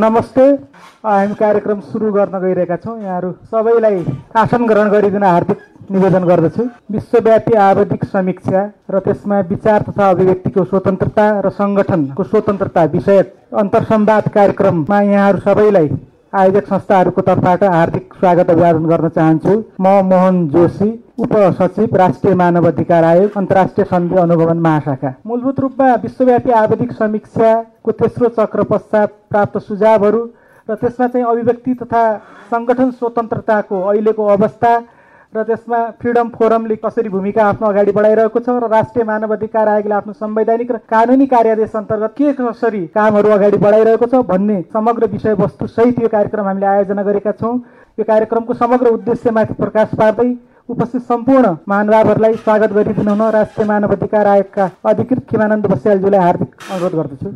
नमस्ते हामी कार्यक्रम सुरु गर्न गइरहेका छौँ। यहाँहरू सबैलाई आसन ग्रहण गरिदिन हार्दिक निवेदन गर्दछु। विश्वव्यापी आवधिक समीक्षा र त्यसमा विचार तथा अभिव्यक्तिको स्वतन्त्रता र सङ्गठनको स्वतन्त्रता विषयक अन्तर्संवाद कार्यक्रममा यहाँहरू सबैलाई आयोजक संस्थाहरूको तर्फबाट हार्दिक स्वागत अभिवादन गर्न चाहन्छु। म मोहन जोशी उपसचिव राष्ट्रिय मानव अधिकार आयोग अन्तर्राष्ट्रिय सन्धि अनुगमन महाशाखा। मूलभूत रूपमा विश्वव्यापी आवधिक समीक्षाको तेस्रो चक्र पश्चात प्राप्त सुझावहरू र त्यसमा चाहिँ अभिव्यक्ति तथा सङ्गठन स्वतन्त्रताको अहिलेको अवस्था र त्यसमा फ्रिडम फोरमले कसरी भूमिका आफ्नो अगाडि बढाइरहेको छ र राष्ट्रिय मानव अधिकार आयोगले आफ्नो संवैधानिक र कानुनी कार्यादेश अन्तर्गत के कसरी कामहरू अगाडि बढाइरहेको छ भन्ने समग्र विषयवस्तु सहित यो कार्यक्रम हामीले आयोजना गरेका छौँ। यो कार्यक्रमको समग्र उद्देश्यमाथि प्रकाश पार्दै उपस्थित सम्पूर्ण महानुभावहरूलाई स्वागत गरिदिनु हुन राष्ट्रिय मानव अधिकार आयोगका अधिकृत खिमानन्द बस्यालज्यूलाई हार्दिक अनुरोध गर्दछु।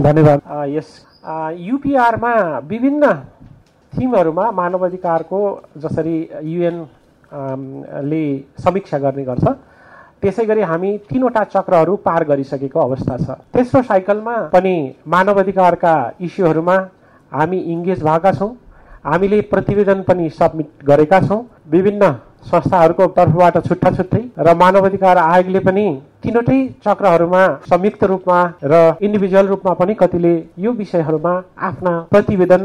धन्यवाद। यस युपिआरमा विभिन्न थिमहरूमा मानव अधिकारको जसरी युएन ले समीक्षा गर्ने गर्छ त्यसै गरी हामी तिनवटा चक्रहरू पार गरिसकेको अवस्था छ। तेस्रो साइकलमा पनि मानव अधिकारका इस्युहरूमा हामी इङ्गेज भएका छौँ। हामीले प्रतिवेदन पनि सब्मिट गरेका छौँ। विभिन्न संस्थाहरूको तर्फबाट छुट्टा छुट्टै र मानव अधिकार आयोगले पनि तिनवटै चक्रहरूमा संयुक्त रूपमा र इन्डिभिजुअल रूपमा पनि कतिले यो विषयहरूमा आफ्ना प्रतिवेदन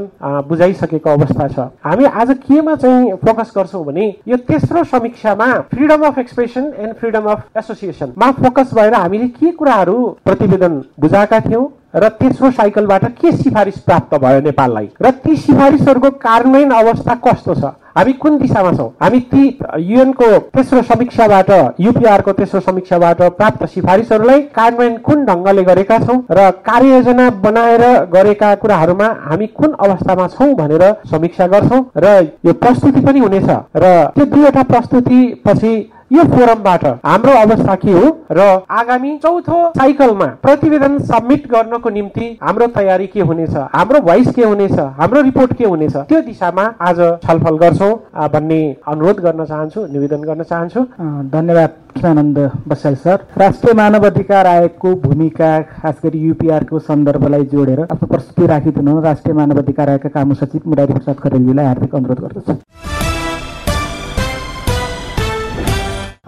बुझाइसकेको अवस्था छ। हामी आज केमा चाहिँ फोकस गर्छौँ भने यो तेस्रो समीक्षामा freedom of expression and freedom of एसोसिएसनमा focus भएर हामीले के कुराहरू प्रतिवेदन बुझाएका थियौँ र तेस्रो साइकलबाट के सिफारिस प्राप्त भयो नेपाललाई? र ती सिफारिसहरूको कार्यान्वयन अवस्था कस्तो छ? हामी कुन दिशामा छौँ? हामी ती युएनको तेस्रो समीक्षाबाट युपिआरको तेस्रो समीक्षाबाट प्राप्त सिफारिसहरूलाई कार्यान्वयन कुन ढङ्गले गरेका छौँ र कार्ययोजना बनाएर गरेका कुराहरूमा हामी कुन अवस्थामा छौँ भनेर समीक्षा गर्छौँ र यो प्रस्तुति पनि हुनेछ। र त्यो दुईवटा प्रस्तुति पछि यो फोरमबाट हाम्रो अवस्था के हो र आगामी चौथो साइकलमा प्रतिवेदन सब्मिट गर्नको निम्ति हाम्रो तयारी के हुनेछ हाम्रो भोइस के हुनेछ हाम्रो रिपोर्ट के हुनेछ त्यो दिशामा आज छलफल गर्छौँ भन्ने अनुरोध गर्न चाहन्छु निवेदन गर्न चाहन्छु। धन्यवाद खिमानन्द बसाल सर। राष्ट्रिय मानव अधिकार आयोगको भूमिका खास गरी युपिआरको सन्दर्भलाई जोडेर आफ्नो प्रस्तुति राखिदिनु राष्ट्रिय मानव अधिकार आयोगका कामु सचिव मुरारी प्रसाद खरेलजीलाई हार्दिक अनुरोध गर्दछु।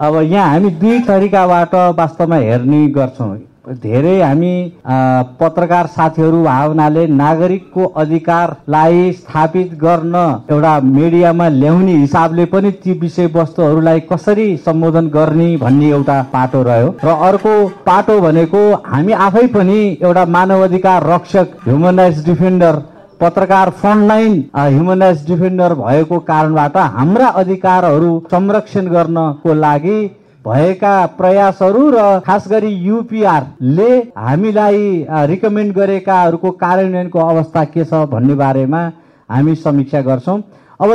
अब यहाँ हामी दुई तरिकाबाट वास्तवमा हेर्ने गर्छौँ। धेरै हामी पत्रकार साथीहरू भावनाले नागरिकको अधिकारलाई स्थापित गर्न एउटा मिडियामा ल्याउने हिसाबले पनि ती विषयवस्तुहरूलाई कसरी सम्बोधन गर्ने भन्ने एउटा पाटो रह्यो। र अर्को पाटो भनेको हामी आफै पनि एउटा मानव अधिकार रक्षक ह्युमन राइट्स डिफेन्डर पत्रकार फ्रन्टलाइन ह्युमन राइट्स डिफेन्डर भएको कारणबाट हाम्रा अधिकारहरू संरक्षण गर्नको लागि भएका प्रयासहरू र खास गरी युपिआरले हामीलाई रिकमेन्ड गरेकाहरूको कार्यान्वयनको अवस्था के छ भन्ने बारेमा हामी समीक्षा गर्छौँ। अब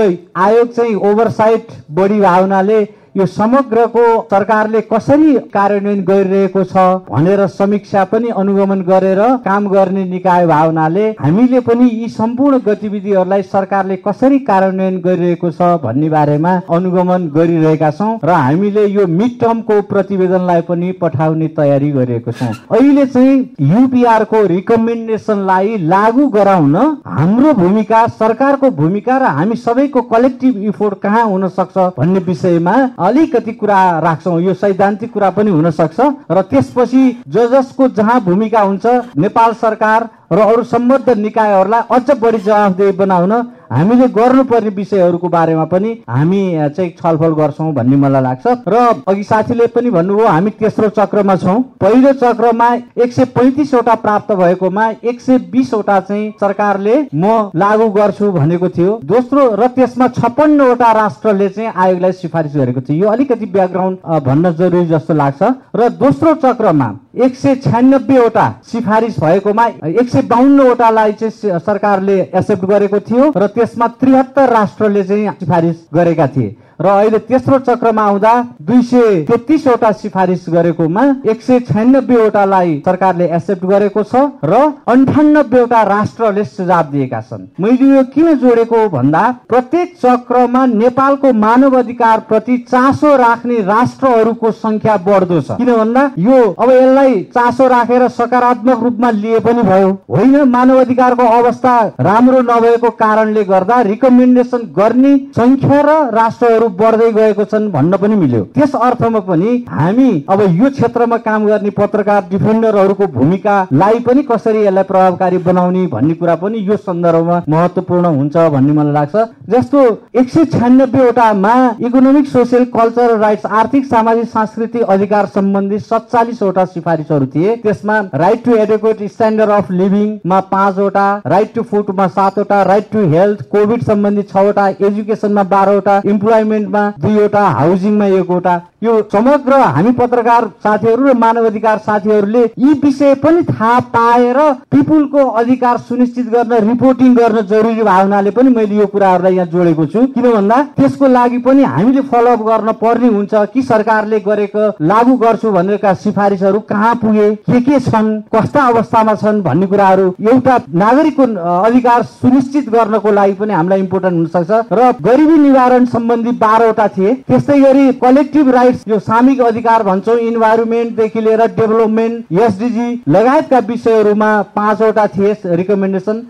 आयोग चाहिँ ओभरसाइट बढी भावनाले यो समग्रको सरकारले कसरी कार्यान्वयन गरिरहेको छ भनेर समीक्षा पनि अनुगमन गरेर काम गर्ने निकाय भावनाले हामीले पनि यी सम्पूर्ण गतिविधिहरूलाई सरकारले कसरी कार्यान्वयन गरिरहेको छ भन्ने बारेमा अनुगमन गरिरहेका छौँ र हामीले यो मिड टर्मको प्रतिवेदनलाई पनि पठाउने तयारी गरिरहेको छौँ। अहिले चाहिँ युपिआरको रिकमेन्डेसनलाई लागू गराउन हाम्रो भूमिका सरकारको भूमिका र हामी सबैको कलेक्टिभ इफोर्ट कहाँ हुन सक्छ भन्ने विषयमा अलिकति कुरा राख्छौँ। यो सैद्धान्तिक कुरा पनि हुन सक्छ र त्यसपछि ज जसको जहाँ भूमिका हुन्छ नेपाल सरकार र अरू सम्बद्ध निकायहरूलाई अझ बढी जवाफदेही बनाउन हामीले गर्नुपर्ने विषयहरूको बारेमा पनि हामी चाहिँ छलफल गर्छौँ भन्ने मलाई लाग्छ। र अघि साथीले पनि भन्नुभयो हामी तेस्रो चक्रमा छौँ। पहिलो चक्रमा एक सय पैँतिसवटा प्राप्त भएकोमा एक सय बिसवटा चाहिँ सरकारले म लागू गर्छु भनेको थियो। दोस्रो र त्यसमा छप्पन्नवटा राष्ट्रले चाहिँ आयोगलाई सिफारिस गरेको थियो। यो अलिकति ब्याकग्राउन्ड भन्न जरुरी जस्तो लाग्छ। र दोस्रो चक्रमा एक सय छ्यानब्बेवटा सिफारिस भएकोमा एक सय बाहन्नवटालाई चाहिँ सरकारले एक्सेप्ट गरेको थियो। र त्यसमा त्रिहत्तर राष्ट्रले चाहिँ सिफारिस गरेका थिए। र अहिले तेस्रो चक्रमा आउँदा दुई सय तेत्तिसवटा सिफारिस गरेकोमा एक सय छयानब्बेवटालाई सरकारले एक्सेप्ट गरेको छ र अन्ठानब्बेवटा राष्ट्रले सुझाव दिएका छन्। मैले यो किन जोडेको भन्दा प्रत्येक चक्रमा नेपालको मानव अधिकार प्रति चासो राख्ने राष्ट्रहरूको संख्या बढ्दो छ। किन भन्दा यो अब यसलाई चासो राखेर सकारात्मक रूपमा लिए पनि भयो। होइन मानव अधिकारको अवस्था राम्रो नभएको कारणले गर्दा रिकमेन्डेसन गर्ने संख्या र राष्ट्रहरू बढ्दै गएको छन् भन्न पनि मिल्यो। त्यस अर्थमा पनि हामी अब यो क्षेत्रमा काम गर्ने पत्रकार डिफेन्डरहरूको भूमिकालाई पनि कसरी यसलाई प्रभावकारी बनाउने भन्ने कुरा पनि यो सन्दर्भमा महत्वपूर्ण हुन्छ भन्ने मलाई लाग्छ। जस्तो एक सय छ्यानब्बेवटामा इकोनोमिक सोसियल कल्चर राइट्स आर्थिक सामाजिक सांस्कृतिक अधिकार सम्बन्धी सत्तालिसवटा सिफारिसहरू थिए। त्यसमा right to educate standard of लिभिङमा पाँचवटा राइट टु फुडमा सातवटा राइट टु हेल्थ कोभिड सम्बन्धी छवटा एजुकेसनमा बाह्रवटा इम्प्लोइमेन्टमा दुईवटा हाउसिङमा एकवटा। यो समग्र हामी पत्रकार साथीहरू र मानव अधिकार साथीहरूले यी विषय पनि थाहा पाएर पिपुलको अधिकार सुनिश्चित गर्न रिपोर्टिङ गर्न जरुरी भावनाले पनि मैले यो कुराहरूलाई यहाँ जोडेको छु। किन भन्दा त्यसको लागि पनि हामीले फलोअप गर्न पर्ने हुन्छ कि सरकारले गरेको लागू गर्छु भनेका सिफारिसहरू कहाँ पुगे के के छन् कस्ता अवस्थामा छन् भन्ने कुराहरू एउटा नागरिकको अधिकार सुनिश्चित गर्नको लागि पनि हामीलाई इम्पोर्टेन्ट हुन सक्छ र गरिबी निवारण सम्बन्धी बाह्रवटा थिए। त्यस्तै गरी कलेक्टिभ राइट्स यो सामिक अधिकार भन्छौँ इन्भाइरोमेन्टदेखि लिएर डेभलपमेन्ट एसडिजी लगायतका विषयहरूमा पाँचवटा थिए रिकमेन्डेसन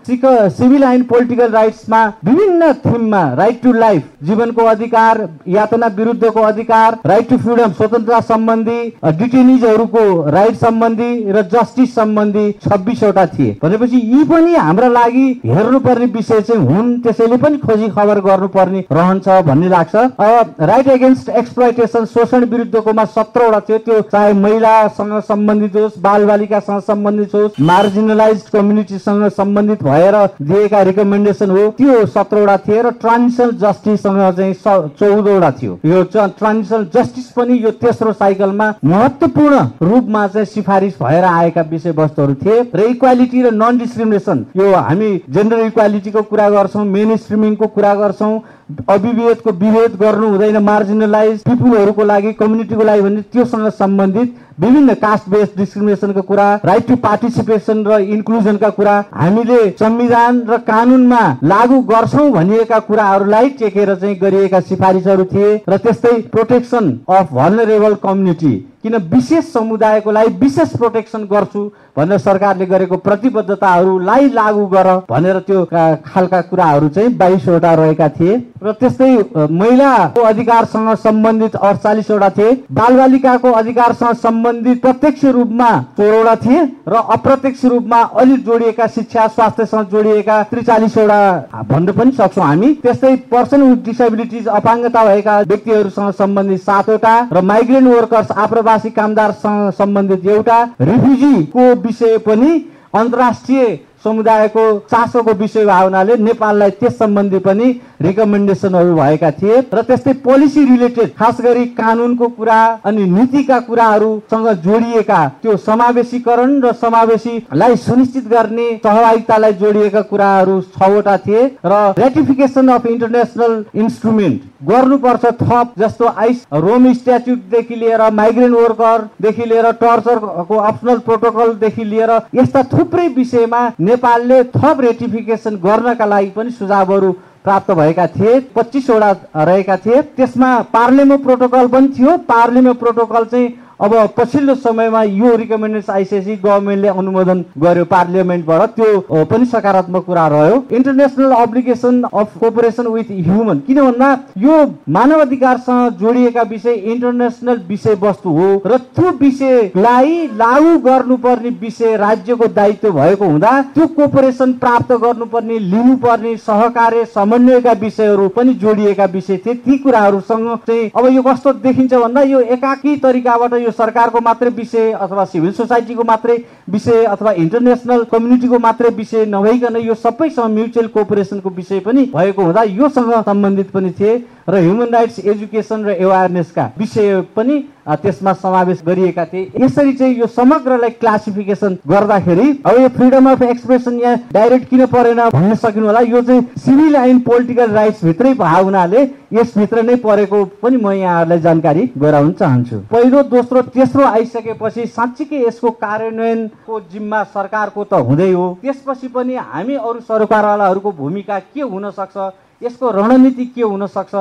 सिभिल एन्ड पोलिटिकल राइट्समा विभिन्न थिममा राइट टु लाइफ जीवनको अधिकार यातना विरुद्धको अधिकार राइट टु फ्रिडम स्वतन्त्रता सम्बन्धी डिटेनिजहरूको राइट सम्बन्धी र जस्टिस सम्बन्धी छब्बिसवटा थिए। भनेपछि यी पनि हाम्रा लागि हेर्नुपर्ने विषय चाहिँ हुन् त्यसैले पनि खोजी खबर गर्नुपर्ने रहन्छ भन्ने लाग्छ। राइट एगेन्स्ट एक्सप्लोइटेसन शोषण विरुद्धकोमा सत्रवटा थियो। त्यो चाहे महिलासँग सम्बन्धित होस् बाल बालिकासँग सम्बन्धित होस् मार्जिनलाइज कम्युनिटीसँग सम्बन्धित भएर दिएका रिकमेन्डेसन हो त्यो सत्रवटा थिए र ट्रान्जिसनल जस्टिससँग चाहिँ चौधवटा थियो। यो ट्रान्जिसनल जस्टिस पनि यो तेस्रो साइकलमा महत्वपूर्ण रूपमा चाहिँ सिफारिस भएर आएका विषयवस्तुहरू थिए र इक्वालिटी र नन डिस्क्रिमिनेसन यो हामी जेन्डर इक्वालिटीको कुरा गर्छौँ मेन स्ट्रिमिङको कुरा गर्छौँ अभिवेदको विभेद गर्नु हुँदैन मार्जिनलाइज पिपुलहरूको लागि कम्युनिटीको लागि भने त्योसँग सम्बन्धित विभिन्न कास्ट बेस्ड डिस्क्रिमिनेसनको कुरा राइट टु पार्टिसिपेसन र इन्क्लुजनका कुरा हामीले संविधान र कानुनमा लागू गर्छौँ भनिएका कुराहरूलाई टेकेर चाहिँ गरिएका सिफारिसहरू थिए र त्यस्तै प्रोटेक्सन अफ भनरेबल कम्युनिटी किन विशेष समुदायको लागि विशेष प्रोटेक्सन गर्छु भनेर सरकारले गरेको प्रतिबद्धताहरूलाई लागू गर भनेर त्यो खालका कुराहरू चाहिँ बाइसवटा रहेका थिए र त्यस्तै महिलाको अधिकारसँग सम्बन्धित अडचालिसवटा थिए बालबालिकाको अधिकारसँग सम्बन्धित प्रत्यक्ष रूपमा सोह्रवटा थिए र अप्रत्यक्ष रूपमा अलिक जोडिएका शिक्षा स्वास्थ्यसँग जोडिएका त्रिचालिसवटा भन्न पनि सक्छौँ हामी। त्यस्तै पर्सन विथ डिसेबिलिटिज अपाङ्गता भएका व्यक्तिहरूसँग सम्बन्धित सातवटा र माइग्रेन्ट वर्कर्स आप्रवासी कामदारसँग सम्बन्धित एउटा रिफ्युजीको विषय पनि अन्तर्राष्ट्रिय समुदायको चासोको विषय भावनाले नेपाललाई त्यस सम्बन्धी पनि रिकमेन्डेसनहरू भएका थिए र त्यस्तै पोलिसी रिलेटेड खास गरी कानुनको कुरा अनि नीतिका कुराहरूसँग जोडिएका त्यो समावेशीकरण र समावेशीलाई सुनिश्चित गर्ने सहभागितालाई जोडिएका कुराहरू छवटा थिए र रेटिफिकेसन अफ इन्टरनेसनल इन्स्ट्रुमेन्ट गर्नुपर्छ थप जस्तो आइस रोम स्ट्याच्युटदेखि लिएर माइग्रेन्ट वर्करदेखि लिएर टर्चरको अप्सनल प्रोटोकलदेखि लिएर यस्ता थुप्रै विषयमा नेपालले थप रेटिफिकेसन गर्नका लागि पनि सुझावहरू प्राप्त भएका थिए पच्चिसवटा रहेका थिए। त्यसमा पार्लेमो प्रोटोकल पनि थियो। पार्लेमो प्रोटोकल चाहिँ अब पछिल्लो समयमा यो रिकमेन्डेसन आइसकेपछि गभर्मेन्टले अनुमोदन गर्यो पार्लियामेन्टबाट त्यो पनि सकारात्मक कुरा रह्यो। International obligation of cooperation with human किन भन्दा यो मानव अधिकारसँग जोडिएका विषय इन्टरनेसनल विषय वस्तु हो र त्यो विषयलाई लागू गर्नुपर्ने विषय राज्यको दायित्व भएको हुँदा त्यो कोपरेसन प्राप्त गर्नुपर्ने लिनुपर्ने सहकार्य समन्वयका विषयहरू पनि जोडिएका विषय थिए। ती कुराहरूसँग चाहिँ अब यो कस्तो देखिन्छ भन्दा यो एकाकी तरिकाबाट सरकारको मात्रै विषय अथवा सिभिल सोसाइटीको मात्रै विषय अथवा इन्टरनेसनल कम्युनिटीको मात्रै विषय नभइकन यो सबैसँग म्युचुअल कोअपरेसनको विषय पनि भएको हुँदा योसँग सम्बन्धित पनि थिए। र ह्युमन राइट्स एजुकेसन र एवारनेसका विषय पनि त्यसमा समावेश गरिएका थिए। यसरी चाहिँ यो समग्रलाई क्लासिफिकेसन गर्दाखेरि अब यो फ्रिडम अफ एक्सप्रेसन यहाँ डाइरेक्ट किन परेन भन्न सकिनु होला यो चाहिँ सिभिल एन्ड पोलिटिकल राइट्स भित्रै भएको हुनाले यसभित्र नै परेको पनि म यहाँहरूलाई जानकारी गराउन चाहन्छु। पहिलो दोस्रो तेस्रो आइसकेपछि साँच्चीकै यसको कार्यान्वयनको जिम्मा सरकारको त हुँदै हो। त्यसपछि पनि हामी अरू सरकारवालाहरूको भूमिका के हुन सक्छ यसको रणनीति के हुन सक्छ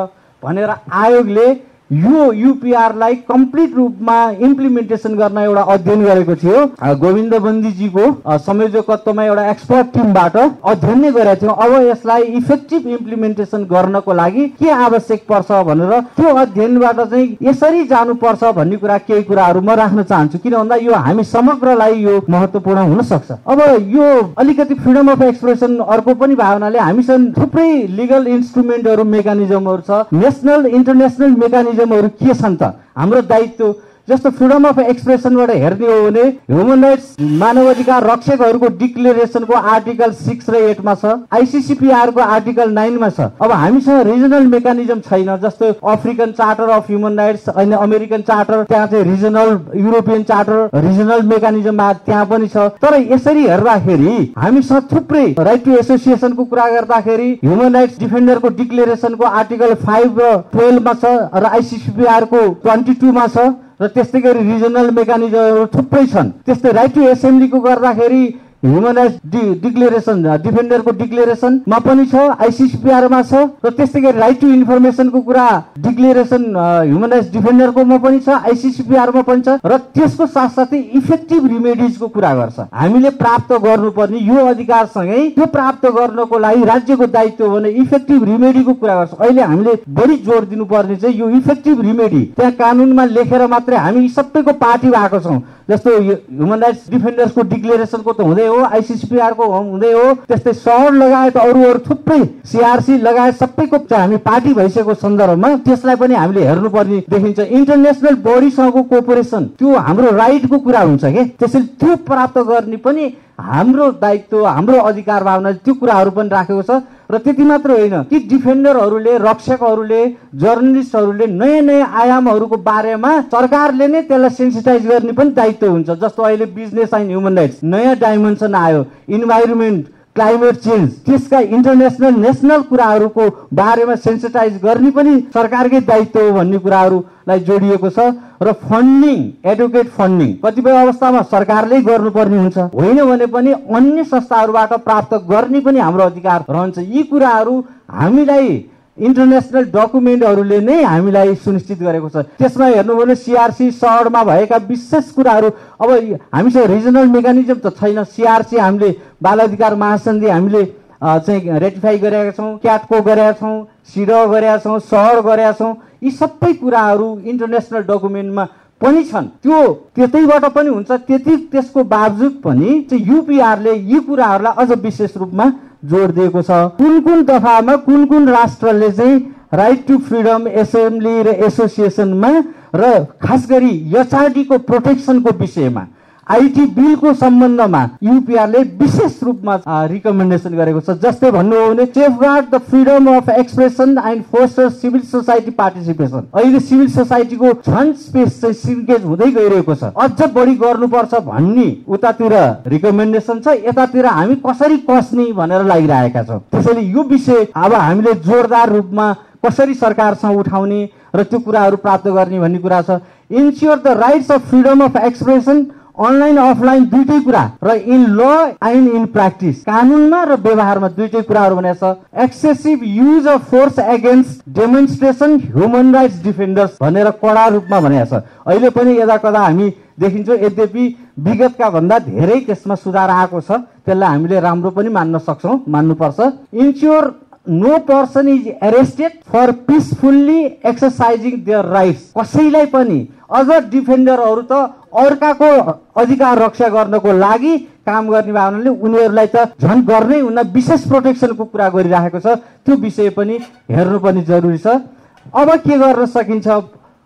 भनेर आयोगले यो युपिआरलाई कम्प्लिट रूपमा इम्प्लिमेन्टेसन गर्न एउटा अध्ययन गरेको थियो। गोविन्द बन्दीजीको संयोजकत्वमा एउटा एक्सपर्ट टिमबाट अध्ययन नै गरेको थियो। अब यसलाई इफेक्टिभ इम्प्लिमेन्टेसन गर्नको लागि के आवश्यक पर्छ भनेर त्यो अध्ययनबाट चाहिँ यसरी जानुपर्छ भन्ने कुरा केही कुराहरू म राख्न चाहन्छु। किन भन्दा यो हामी समग्रलाई यो महत्वपूर्ण हुन सक्छ अब यो अलिकति फ्रिडम अफ एक्सप्रेसन अर्को पनि भावनाले हामीसँग थुप्रै लिगल इन्स्ट्रुमेन्टहरू मेकानिजमहरू छ। नेसनल इन्टरनेसनल मेकानिजमहरू के छन् त? हाम्रो दायित्व जस्तो फ्रिडम अफ एक्सप्रेसनबाट हेर्ने हो भने ह्युमन राइट्स मानवाधिकार रक्षकहरूको डिक्लेरेसनको आर्टिकल सिक्स र एटमा छ आइसिसिपिआरको आर्टिकल नाइनमा छ। अब हामीसँग रिजनल मेकानिजम छैन जस्तो African charter of human rights अनि अमेरिकन चार्टर त्यहाँ चाहिँ regional European charter regional mechanism त्यहाँ पनि छ। तर यसरी हेर्दाखेरि हामीसँग थुप्रै राइट टु एसोसिएसनको कुरा गर्दाखेरि ह्युमन राइट्स डिफेन्डरको डिक्लेरेसनको आर्टिकल फाइभ र टुवेल्भमा छ र आइसिसिपिआरको ट्वेन्टी टूमा छ। र त्यस्तै गरी रिजनल मेकानिजमहरू थुप्रै छन्। त्यस्तै राइट टु एसेम्ब्लीको गर्दाखेरि ह्युमन राइट्स डि डिक्लेरेसन डिफेन्डरको डिक्लेरेसनमा पनि छ आइसिसिपिआरमा छ र त्यस्तै गरी राइट टु इन्फर्मेसनको कुरा डिक्लेरेसन ह्युमन राइट्स डिफेन्डरकोमा पनि छ आइसिसिपिआरमा पनि छ र त्यसको साथसाथै इफेक्टिभ रिमेडिजको कुरा गर्छ। हामीले प्राप्त गर्नुपर्ने यो अधिकारसँगै त्यो प्राप्त गर्नको लागि राज्यको दायित्व भने इफेक्टिभ रिमेडीको कुरा गर्छ। अहिले हामीले बढी जोड दिनुपर्ने चाहिँ यो इफेक्टिभ रिमेडी त्यहाँ कानुनमा लेखेर मात्रै हामी सबैको पार्टी भएको छौँ। जस्तो ह्युमन राइट्स डिफेन्डर्सको डिक्लेरेसनको त हुँदै हो आइसिसिपिआरको हुँदै हो। त्यस्तै सहर लगायत अरू अरू थुप्रै सिआरसी लगायत सबैको हामी पार्टी भइसकेको सन्दर्भमा त्यसलाई पनि हामीले हेर्नुपर्ने देखिन्छ। इन्टरनेसनल बडीसँगको कोअपरेसन त्यो हाम्रो राइटको कुरा हुन्छ कि? त्यसैले त्यो प्राप्त गर्ने पनि हाम्रो दायित्व हाम्रो अधिकार भावना त्यो कुराहरू पनि राखेको छ। र त्यति मात्र होइन ती डिफेन्डरहरूले रक्षकहरूले जर्नलिस्टहरूले नयाँ नयाँ आयामहरूको बारेमा सरकारले नै त्यसलाई सेन्सिटाइज गर्ने पनि दायित्व हुन्छ। जस्तो अहिले बिजनेस एन्ड ह्युमन राइट्स नयाँ डाइमेन्सन आयो। इन्भाइरोमेन्ट क्लाइमेट चेन्ज त्यसका इन्टरनेसनल नेसनल कुराहरूको बारेमा सेन्सिटाइज गर्ने पनि सरकारकै दायित्व हो भन्ने कुराहरूलाई जोडिएको छ र फन्डिङ एडुकेट फन्डिङ कतिपय अवस्थामा सरकारले गर्नुपर्ने हुन्छ। होइन भने पनि अन्य संस्थाहरूबाट प्राप्त गर्ने पनि हाम्रो अधिकार रहन्छ। यी कुराहरू हामीलाई इन्टरनेसनल डकुमेन्टहरूले नै हामीलाई सुनिश्चित गरेको छ। त्यसमा हेर्नु भने सिआरसी सहरमा भएका विशेष कुराहरू अब हामीसँग रिजनल मेकानिजम त छैन। सिआरसी हामीले बाल अधिकार महासन्धि हामीले चाहिँ रेटिफाई गरेका छौँ क्याटको गरेका छौँ सिड गरेका छौँ सहर गरेका छौँ यी सबै कुराहरू इन्टरनेसनल डकुमेन्टमा पनि छन्। त्यो त्यतैबाट पनि हुन्छ। त्यति त्यसको बावजुद पनि युपिआरले यी कुराहरूलाई अझ विशेष रूपमा जोड दिएको छ। कुन कुन दफामा कुन कुन राष्ट्रले चाहिँ राइट टु फ्रिडम एसेम्ब्ली र एसोसिएसनमा र खास गरी एचआरडीको प्रोटेक्सनको विषयमा आइटी बिलको सम्बन्धमा युपिआरले विशेष रूपमा रिकमेन्डेसन गरेको छ। जस्तै भन्नु हो भने safeguard the freedom of expression and foster civil society participation अहिले सिभिल सोसाइटीको झन् स्पेस चाहिँ सिन्केज हुँदै गइरहेको छ। अझ बढी गर्नुपर्छ भन्ने उतातिर रिकमेन्डेसन छ। यतातिर हामी कसरी कस्ने भनेर लागिरहेका छौँ। त्यसैले यो विषय अब हामीले जोरदार रूपमा कसरी सरकारसँग उठाउने र त्यो कुराहरू प्राप्त गर्ने भन्ने कुरा छ। Ensure the rights of freedom of expression online offline दुइटै कुरा. र in law and in practice कानुनमा र व्यवहारमा दुइटै कुराहरू भनेको छ excessive use of force against demonstration human rights defenders भनेर कडा रूपमा भनेको छ अहिले पनि यदा कदा हामी देखिन्छौँ यद्यपि विगतका भन्दा धेरै त्यसमा सुधार आएको छ त्यसलाई हामीले राम्रो पनि मान्न सक्छौँ मान्नुपर्छ। Ensure no person is arrested for peacefully exercising their rights कसैलाई पनि अझ डिफेन्डरहरू त अर्काको अधिकार रक्षा गर्नको लागि काम गर्ने भावनाले उनीहरूलाई त झन् गर्नै हुन विशेष प्रोटेक्सनको कुरा गरिराखेको छ। त्यो विषय पनि हेर्नुपर्ने जरुरी छ। अब के गर्न सकिन्छ?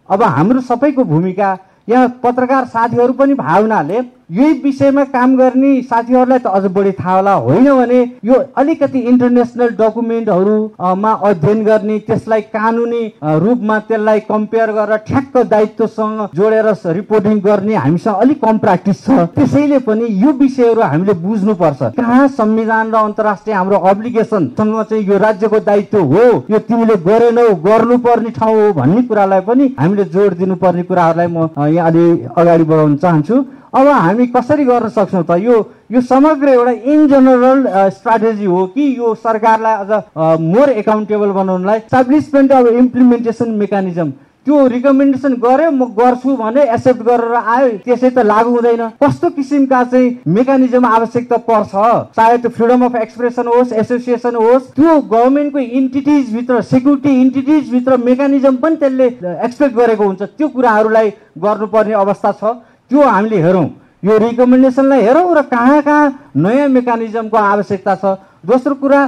अब हाम्रो सबैको भूमिका यहाँ पत्रकार साथीहरू पनि भावनाले यही विषयमा काम गर्ने साथीहरूलाई त अझ बढी थाहा होला। होइन भने यो अलिकति इन्टरनेसनल डकुमेन्टहरूमा अध्ययन गर्ने त्यसलाई कानुनी रूपमा त्यसलाई कम्पेयर गरेर ठ्याक्क दायित्वसँग जोडेर रिपोर्टिङ गर्ने हामीसँग अलिक कम प्र्याक्टिस छ। त्यसैले पनि यो विषयहरू हामीले बुझ्नुपर्छ। कहाँ संविधान र अन्तर्राष्ट्रिय हाम्रो अब्लिगेसनसँग चाहिँ यो राज्यको दायित्व हो यो तिमीले गरेनौ गर्नुपर्ने ठाउँ हो भन्ने कुरालाई पनि हामीले जोड दिनुपर्ने कुराहरूलाई म यहाँ अलि अगाडि बढाउन चाहन्छु। अब हामी कसरी गर्न सक्छौँ त? यो यो समग्र एउटा इन जनरल स्ट्राटेजी हो कि यो सरकारलाई अझ मोर एकाउन्टेबल बनाउनलाई इस्टाब्लिसमेन्ट अफ इम्प्लिमेन्टेसन मेकानिजम त्यो रिकमेन्डेसन गर्यो म गर्छु भने एक्सेप्ट गरेर आयो। त्यसै त लागू हुँदैन। कस्तो किसिमका चाहिँ मेकानिजम आवश्यकता पर्छ? चाहे त्यो फ्रिडम अफ एक्सप्रेसन होस् एसोसिएसन होस् त्यो गभर्मेन्टको इन्टिटिज भित्र सेक्युरिटी इन्टिटिज भित्र मेकानिजम पनि त्यसले एक्सपेक्ट गरेको हुन्छ। त्यो कुराहरूलाई गर्नुपर्ने अवस्था छ। त्यो हामीले हेरौँ यो रिकमेन्डेसनलाई हेरौँ र कहाँ कहाँ नयाँ मेकानिजमको आवश्यकता छ? दोस्रो कुरा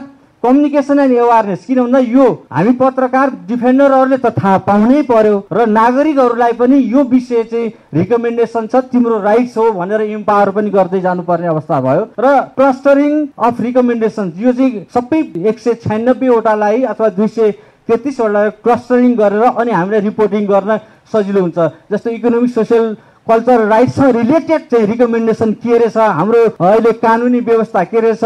कम्युनिकेसन एन्ड एवारनेस किन भन्दा यो हामी पत्रकार डिफेन्डरहरूले त थाहा पाउनै पर्यो र नागरिकहरूलाई पनि यो विषय चाहिँ रिकमेन्डेसन छ तिम्रो राइट्स हो भनेर इम्पावर पनि गर्दै जानुपर्ने अवस्था भयो। र क्लस्टरिङ अफ रिकमेन्डेसन यो चाहिँ सबै एक सय छ्यानब्बेवटालाई अथवा दुई सय तेत्तिसवटालाई क्लस्टरिङ गरेर अनि हामीलाई रिपोर्टिङ गर्न सजिलो हुन्छ। जस्तो इकोनोमिक सोसियल कल्चर राइट्ससँग रिलेटेड चाहिँ रिकमेन्डेसन के रहेछ हाम्रो अहिले कानुनी व्यवस्था के रहेछ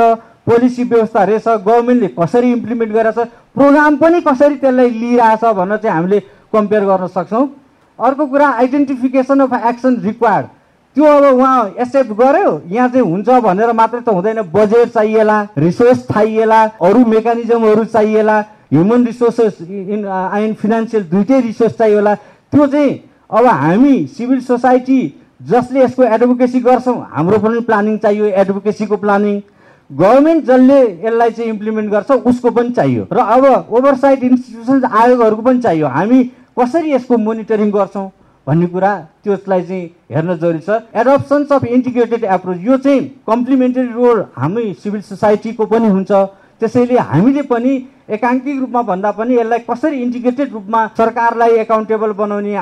पोलिसी व्यवस्था रहेछ गभर्मेन्टले कसरी इम्प्लिमेन्ट गरेछ प्रोग्राम पनि कसरी त्यसलाई लिइरहेछ भनेर चाहिँ हामीले कम्पेयर गर्न सक्छौँ। अर्को कुरा आइडेन्टिफिकेसन अफ एक्सन रिक्वायर्ड त्यो अब उहाँ एक्सेप्ट गर्यो यहाँ चाहिँ हुन्छ भनेर मात्रै त हुँदैन। बजेट चाहिएला रिसोर्स चाहिएला अरू मेकानिजमहरू चाहिएला human resources in and financial दुइटै रिसोर्स चाहिएला। त्यो चाहिँ अब हामी सिभिल सोसाइटी जसले यसको एडभोकेसी गर्छौँ हाम्रो पनि प्लानिङ चाहियो एडभोकेसीको प्लानिङ। गभर्मेन्ट जसले यसलाई चाहिँ इम्प्लिमेन्ट गर्छ उसको पनि चाहियो। र अब ओभरसाइट इन्स्टिट्युसन्स आयोगहरूको पनि चाहियो। हामी कसरी यसको मोनिटरिङ गर्छौँ भन्ने कुरा त्यसलाई चाहिँ हेर्न जरुरी छ। एडप्सन्स अफ इन्टिग्रेटेड एप्रोच यो चाहिँ कम्प्लिमेन्टरी रोल हामी सिभिल सोसाइटीको पनि हुन्छ। त्यसैले हामीले पनि एकाङ्किक रूपमा भन्दा पनि यसलाई कसरी इन्टिग्रेटेड रूपमा सरकारलाई एकाउन्टेबल बनाउने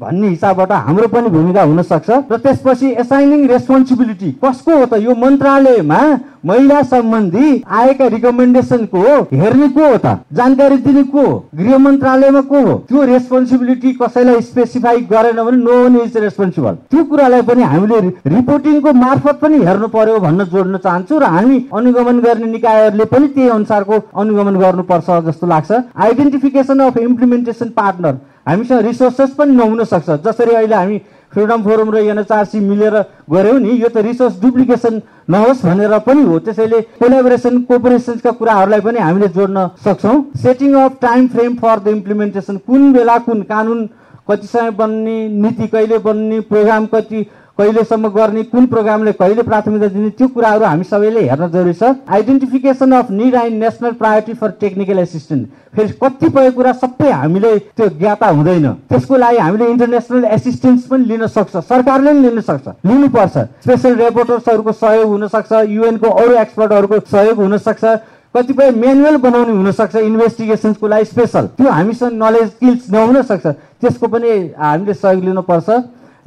भन्ने हिसाबबाट हाम्रो पनि भूमिका हुन सक्छ र त्यसपछि एसाइनिङ रेस्पोन्सिबिलिटी कसको हो त? यो मन्त्रालयमा महिला सम्बन्धी आएका रिकमेन्डेसनको हेर्ने को हो त? जानकारी दिने को गृह मन्त्रालयमा को हो? त्यो रेस्पोन्सिबिलिटी कसैलाई स्पेसिफाई गरेन भने नो वान इज रेस्पोन्सिबल त्यो कुरालाई पनि हामीले रिपोर्टिङको मार्फत पनि हेर्नु पर्यो भन्न जोड्न चाहन्छु र हामी अनुगमन गर्ने निकायहरूले पनि त्यही अनुसारको अनुगमन गर्नुपर्छ जस्तो लाग्छ। आइडेन्टिफिकेसन अफ इम्प्लिमेन्टेसन पार्टनर हामीसँग रिसोर्सेस पनि नहुन सक्छ। जसरी अहिले हामी फ्रिडम फोरम र एनएचआरसी मिलेर गऱ्यौँ नि यो त रिसोर्स डुप्लिकेसन नहोस् भनेर पनि हो। त्यसैले कोलाबोरेसन कोपरेसन्सका कुराहरूलाई पनि हामीले जोड्न सक्छौँ। Setting of time frame for the implementation कुन बेला कुन कानुन कति समय बन्ने नीति कहिले बन्ने प्रोग्राम कति कहिलेसम्म गर्ने कुन प्रोग्रामले कहिले प्राथमिकता दिने त्यो कुराहरू हामी सबैले हेर्न जरुरी छ। Identification of need and national priority for technical assistant फेरि कतिपय कुरा सबै हामीले त्यो ज्ञाता हुँदैन। त्यसको लागि हामीले इन्टरनेसनल एसिस्टेन्स पनि लिन सक्छ। सरकारले पनि लिन सक्छ। लिनुपर्छ। स्पेसल रिपोर्टर्सहरूको सहयोग हुनसक्छ। युएनको अरू एक्सपर्टहरूको सहयोग हुनसक्छ। कतिपय म्यानुअल बनाउने हुनसक्छ। इन्भेस्टिगेसन्सको लागि स्पेसल त्यो हामीसँग नलेज स्किल्स नहुन सक्छ त्यसको पनि हामीले सहयोग लिनुपर्छ।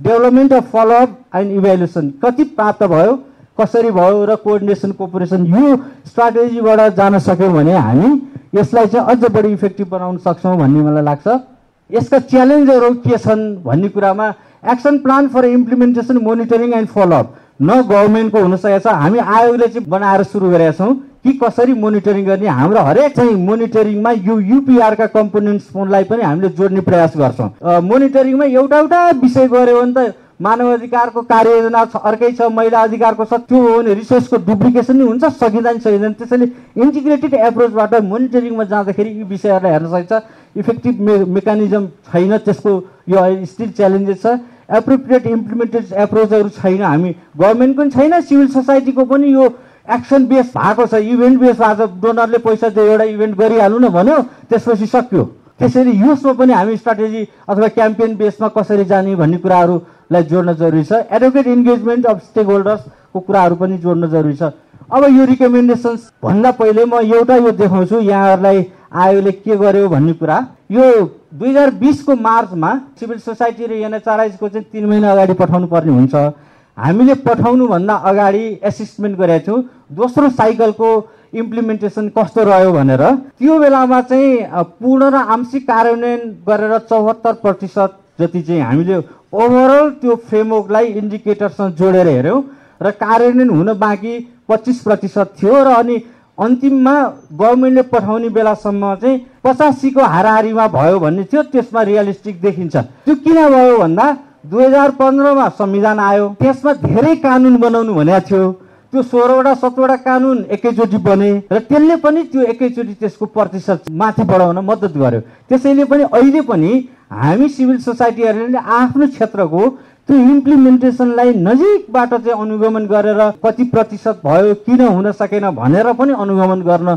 Development of follow up and evaluation कति प्राप्त भयो कसरी भयो र कोअर्डिनेसन कोअपरेसन यो स्ट्राटेजीबाट जान सक्यौँ भने हामी यसलाई चाहिँ अझ बढी इफेक्टिभ बनाउन सक्छौँ भन्ने मलाई लाग्छ। यसका च्यालेन्जहरू के छन् भन्ने कुरामा action plan for implementation monitoring and follow up न गभर्मेन्टको हुनसकेको छ हामी आयोगले चाहिँ बनाएर सुरु गरेका छौँ। कि कसरी मोनिटरिङ गर्ने? हाम्रो हरेक चाहिँ मोनिटरिङमा यो युपिआरका कम्पोनेन्ट्सलाई पनि हामीले जोड्ने प्रयास गर्छौँ। मोनिटरिङमा एउटा एउटा विषय गऱ्यो भने त मानव अधिकारको कार्ययोजना छ अर्कै छ महिला अधिकारको छ त्यो हो भने रिसोर्सको डुप्लिकेसन नै हुन्छ सकिँदा नि सकिँदैन। त्यसैले इन्टिग्रेटेड एप्रोचबाट मोनिटरिङमा जाँदाखेरि यी विषयहरूलाई हेर्न सकिन्छ। इफेक्टिभ मे मेकानिजम छैन त्यसको यो स्टिल च्यालेन्जेस छ। एप्रोप्रिएट इम्प्लिमेन्टेड एप्रोचहरू छैन। हामी गभर्मेन्टको पनि छैन सिभिल सोसाइटीको पनि यो एक्सन बेस भएको छ इभेन्ट बेस छ डोनरले पैसा दियो एउटा इभेन्ट गरिहाल्नु न भन्यो त्यसपछि सक्यो। त्यसरी यसमा पनि हामी स्ट्राटेजी अथवा क्याम्पेन बेसमा कसरी जाने भन्ने कुराहरूलाई जोड्न जरुरी छ। एडभोकेट इन्गेजमेन्ट अफ स्टेक होल्डर्सको कुराहरू पनि जोड्न जरुरी छ। अब यो रिकमेन्डेसन्स भन्दा पहिले म एउटा यो देखाउँछु यहाँहरूलाई आयोगले के गर्यो भन्ने कुरा। यो दुई हजार बिसको मार्चमा सिभिल सोसाइटी र एनएचआरआइसको चाहिँ तिन महिना अगाडि पठाउनु पर्ने हुन्छ। हामीले पठाउनुभन्दा अगाडि एसेसमेन्ट गरेका छौँ दोस्रो साइकलको इम्प्लिमेन्टेसन कस्तो रह्यो भनेर। त्यो बेलामा चाहिँ पूर्ण र आंशिक कार्यान्वयन गरेर चौहत्तर प्रतिशत जति चाहिँ हामीले ओभरअल त्यो फ्रेमवर्कलाई इन्डिकेटरसँग जोडेर हेऱ्यौँ र कार्यान्वयन हुन बाँकी पच्चिस प्रतिशत थियो र अनि अन्तिममा गभर्मेन्टले पठाउने बेलासम्म चाहिँ पचासीको हाराहारीमा भयो भन्ने थियो। त्यसमा रियलिस्टिक देखिन्छ। त्यो किन भयो भन्दा दुई हजार पन्ध्रमा संविधान आयो। त्यसमा धेरै कानुन बनाउनु भनेको थियो। त्यो सोह्रवटा सत्रवटा कानुन एकैचोटि बने र त्यसले पनि त्यो एकैचोटि त्यसको प्रतिशत माथि बढाउन मद्दत गर्यो। त्यसैले पनि अहिले पनि हामी सिभिल सोसाइटीहरूले आफ्नो क्षेत्रको त्यो इम्प्लिमेन्टेसनलाई नजिकबाट चाहिँ अनुगमन गरेर कति प्रतिशत भयो किन हुन सकेन भनेर पनि अनुगमन गर्न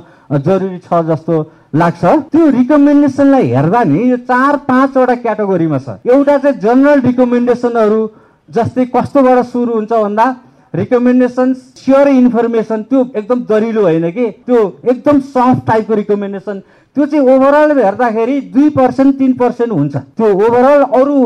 जरुरी छ जस्तो लाग्छ? त्यो रिकमेन्डेसनलाई हेर्दा नि यो चार पाँचवटा क्याटेगोरीमा छ। एउटा चाहिँ जनरल रिकमेन्डेसनहरू जस्तै कस्तोबाट सुरु हुन्छ भन्दा रिकमेन्डेसन स्योर इन्फर्मेसन त्यो एकदम दरिलो होइन कि? त्यो एकदम सफ्ट टाइपको रिकमेन्डेसन त्यो चाहिँ ओभरअल हेर्दाखेरि दुई पर्सेन्ट तिन पर्सेन्ट हुन्छ। त्यो ओभरअल अरू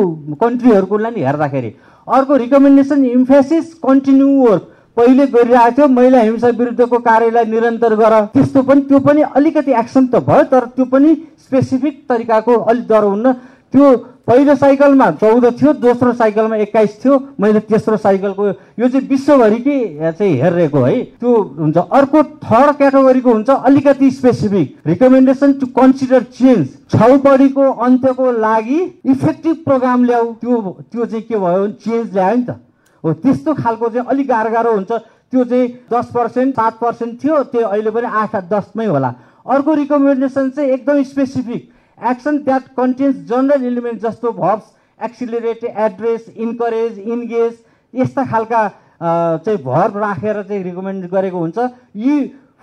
कन्ट्रीहरूको लागि हेर्दाखेरि अर्को रिकमेन्डेसन इम्फेसिस कन्टिन्यू वर्क पहिले गरिरहेको थियो महिला हिंसा विरुद्धको कार्यलाई निरन्तर गर। त्यस्तो पनि त्यो पनि अलिकति एक्सन त भयो तर त्यो पनि स्पेसिफिक तरिकाको अलिक डर हुन्न। त्यो पहिलो साइकलमा चौध थियो दोस्रो साइकलमा एक्काइस थियो मैले तेस्रो साइकलको यो चाहिँ विश्वभरिकै चाहिँ हेरिरहेको है त्यो हुन्छ। अर्को थर्ड क्याटेगोरीको हुन्छ अलिकति specific recommendation to consider change छौपडीको अन्त्यको लागि इफेक्टिभ प्रोग्राम ल्याऊ। त्यो त्यो चाहिँ के भयो? चेन्ज ल्यायो नि त। हो त्यस्तो खालको चाहिँ अलिक गाह्रो गाह्रो हुन्छ। त्यो चाहिँ दस पर्सेन्ट सात पर्सेन्ट थियो त्यो अहिले पनि आठ दसमै होला। अर्को रिकमेन्डेसन चाहिँ एकदम specific action that contains general element जस्तो भब्स एक्सिलरेट एड्रेस इन्करेज इन्गेज यस्ता खालका चाहिँ भर राखेर चाहिँ रिकमेन्ड गरेको हुन्छ। यी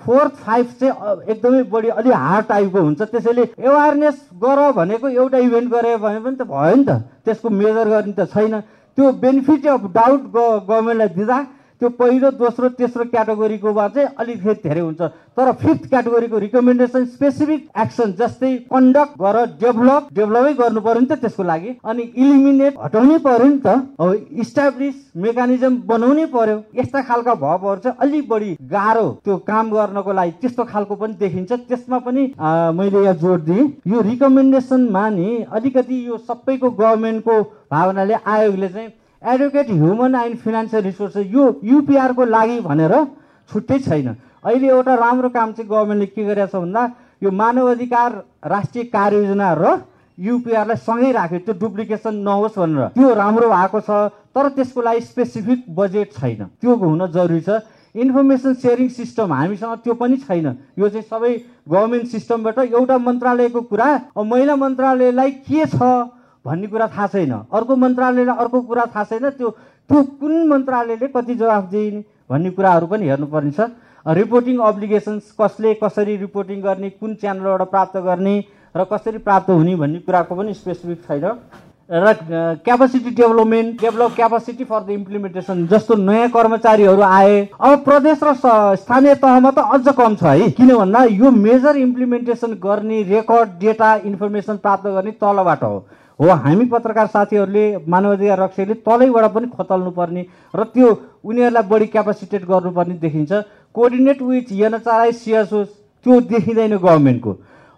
फोर्थ फाइभ चाहिँ एकदमै बढी अलि हार्ड टाइपको हुन्छ। त्यसैले एवारनेस गर भनेको एउटा इभेन्ट गरे भने पनि त भयो नि त। त्यसको मेजर गर्ने त छैन। त्यो बेनिफिट अफ डाउट गभर्मेन्टलाई दिँदा त्यो पहिलो दोस्रो तेस्रो क्याटेगोरीकोमा चाहिँ अलिक धेरै हुन्छ। तर फिफ्थ क्याटेगोरीको रिकमेन्डेसन स्पेसिफिक एक्सन जस्तै कन्डक्ट गर डेभलप डेभलपै गर्नु पर्यो नि त त्यसको लागि। अनि इलिमिनेट हटाउनै पर्यो नि त। अब इस्टाब्लिस मेकानिजम बनाउनै पर्यो। यस्ता खालका भवहरू चाहिँ अलिक बढी गाह्रो त्यो काम गर्नको लागि त्यस्तो खालको पनि देखिन्छ। त्यसमा पनि मैले यहाँ जोड दिएँ। यो रिकमेन्डेसनमा नि अलिकति यो सबैको गभर्मेन्टको भावनाले आयोगले चाहिँ educate human and financial resources यो युपिआरको लागि भनेर छुट्टै छैन। अहिले एउटा राम्रो काम चाहिँ गभर्मेन्टले के गरेको छ भन्दा यो मानव अधिकार राष्ट्रिय कार्ययोजना र युपिआरलाई सँगै राख्यो। त्यो डुप्लिकेसन नहोस् भनेर। त्यो राम्रो भएको छ तर त्यसको लागि स्पेसिफिक बजेट छैन। त्यो हुन जरुरी छ। इन्फर्मेसन सेयरिङ सिस्टम हामीसँग त्यो पनि छैन। यो चाहिँ सबै गभर्मेन्ट सिस्टमबाट एउटा मन्त्रालयको कुरा। महिला मन्त्रालयलाई के छ? भन्ने कुरा थाहा छैन। अर्को मन्त्रालयलाई अर्को कुरा थाहा छैन त्यो त्यो कुन मन्त्रालयले कति जवाफ दिने भन्ने कुराहरू पनि हेर्नुपर्ने रिपोर्टिङ अब्लिगेसन्स कसले कसरी रिपोर्टिङ गर्ने कुन च्यानलबाट प्राप्त गर्ने र कसरी प्राप्त हुने भन्ने कुराको पनि स्पेसिफिक छैन। र capacity development develop capacity for the implementation जस्तो नयाँ कर्मचारीहरू आए। अब प्रदेश र स्थानीय तहमा त अझ कम छ है। किन भन्दा यो मेजर इम्प्लिमेन्टेसन गर्ने रेकर्ड डेटा इन्फर्मेसन प्राप्त गर्ने तलबाट हो। हो हामी पत्रकार साथीहरूले मानवाधिकार रक्षकले तलैबाट पनि खोतल्नु पर्ने र त्यो उनीहरूलाई बढी क्यापासिटेट गर्नुपर्ने देखिन्छ। कोअर्डिनेट विथ एनएचआरआई सिएसओस त्यो देखिँदैन गभर्मेन्टको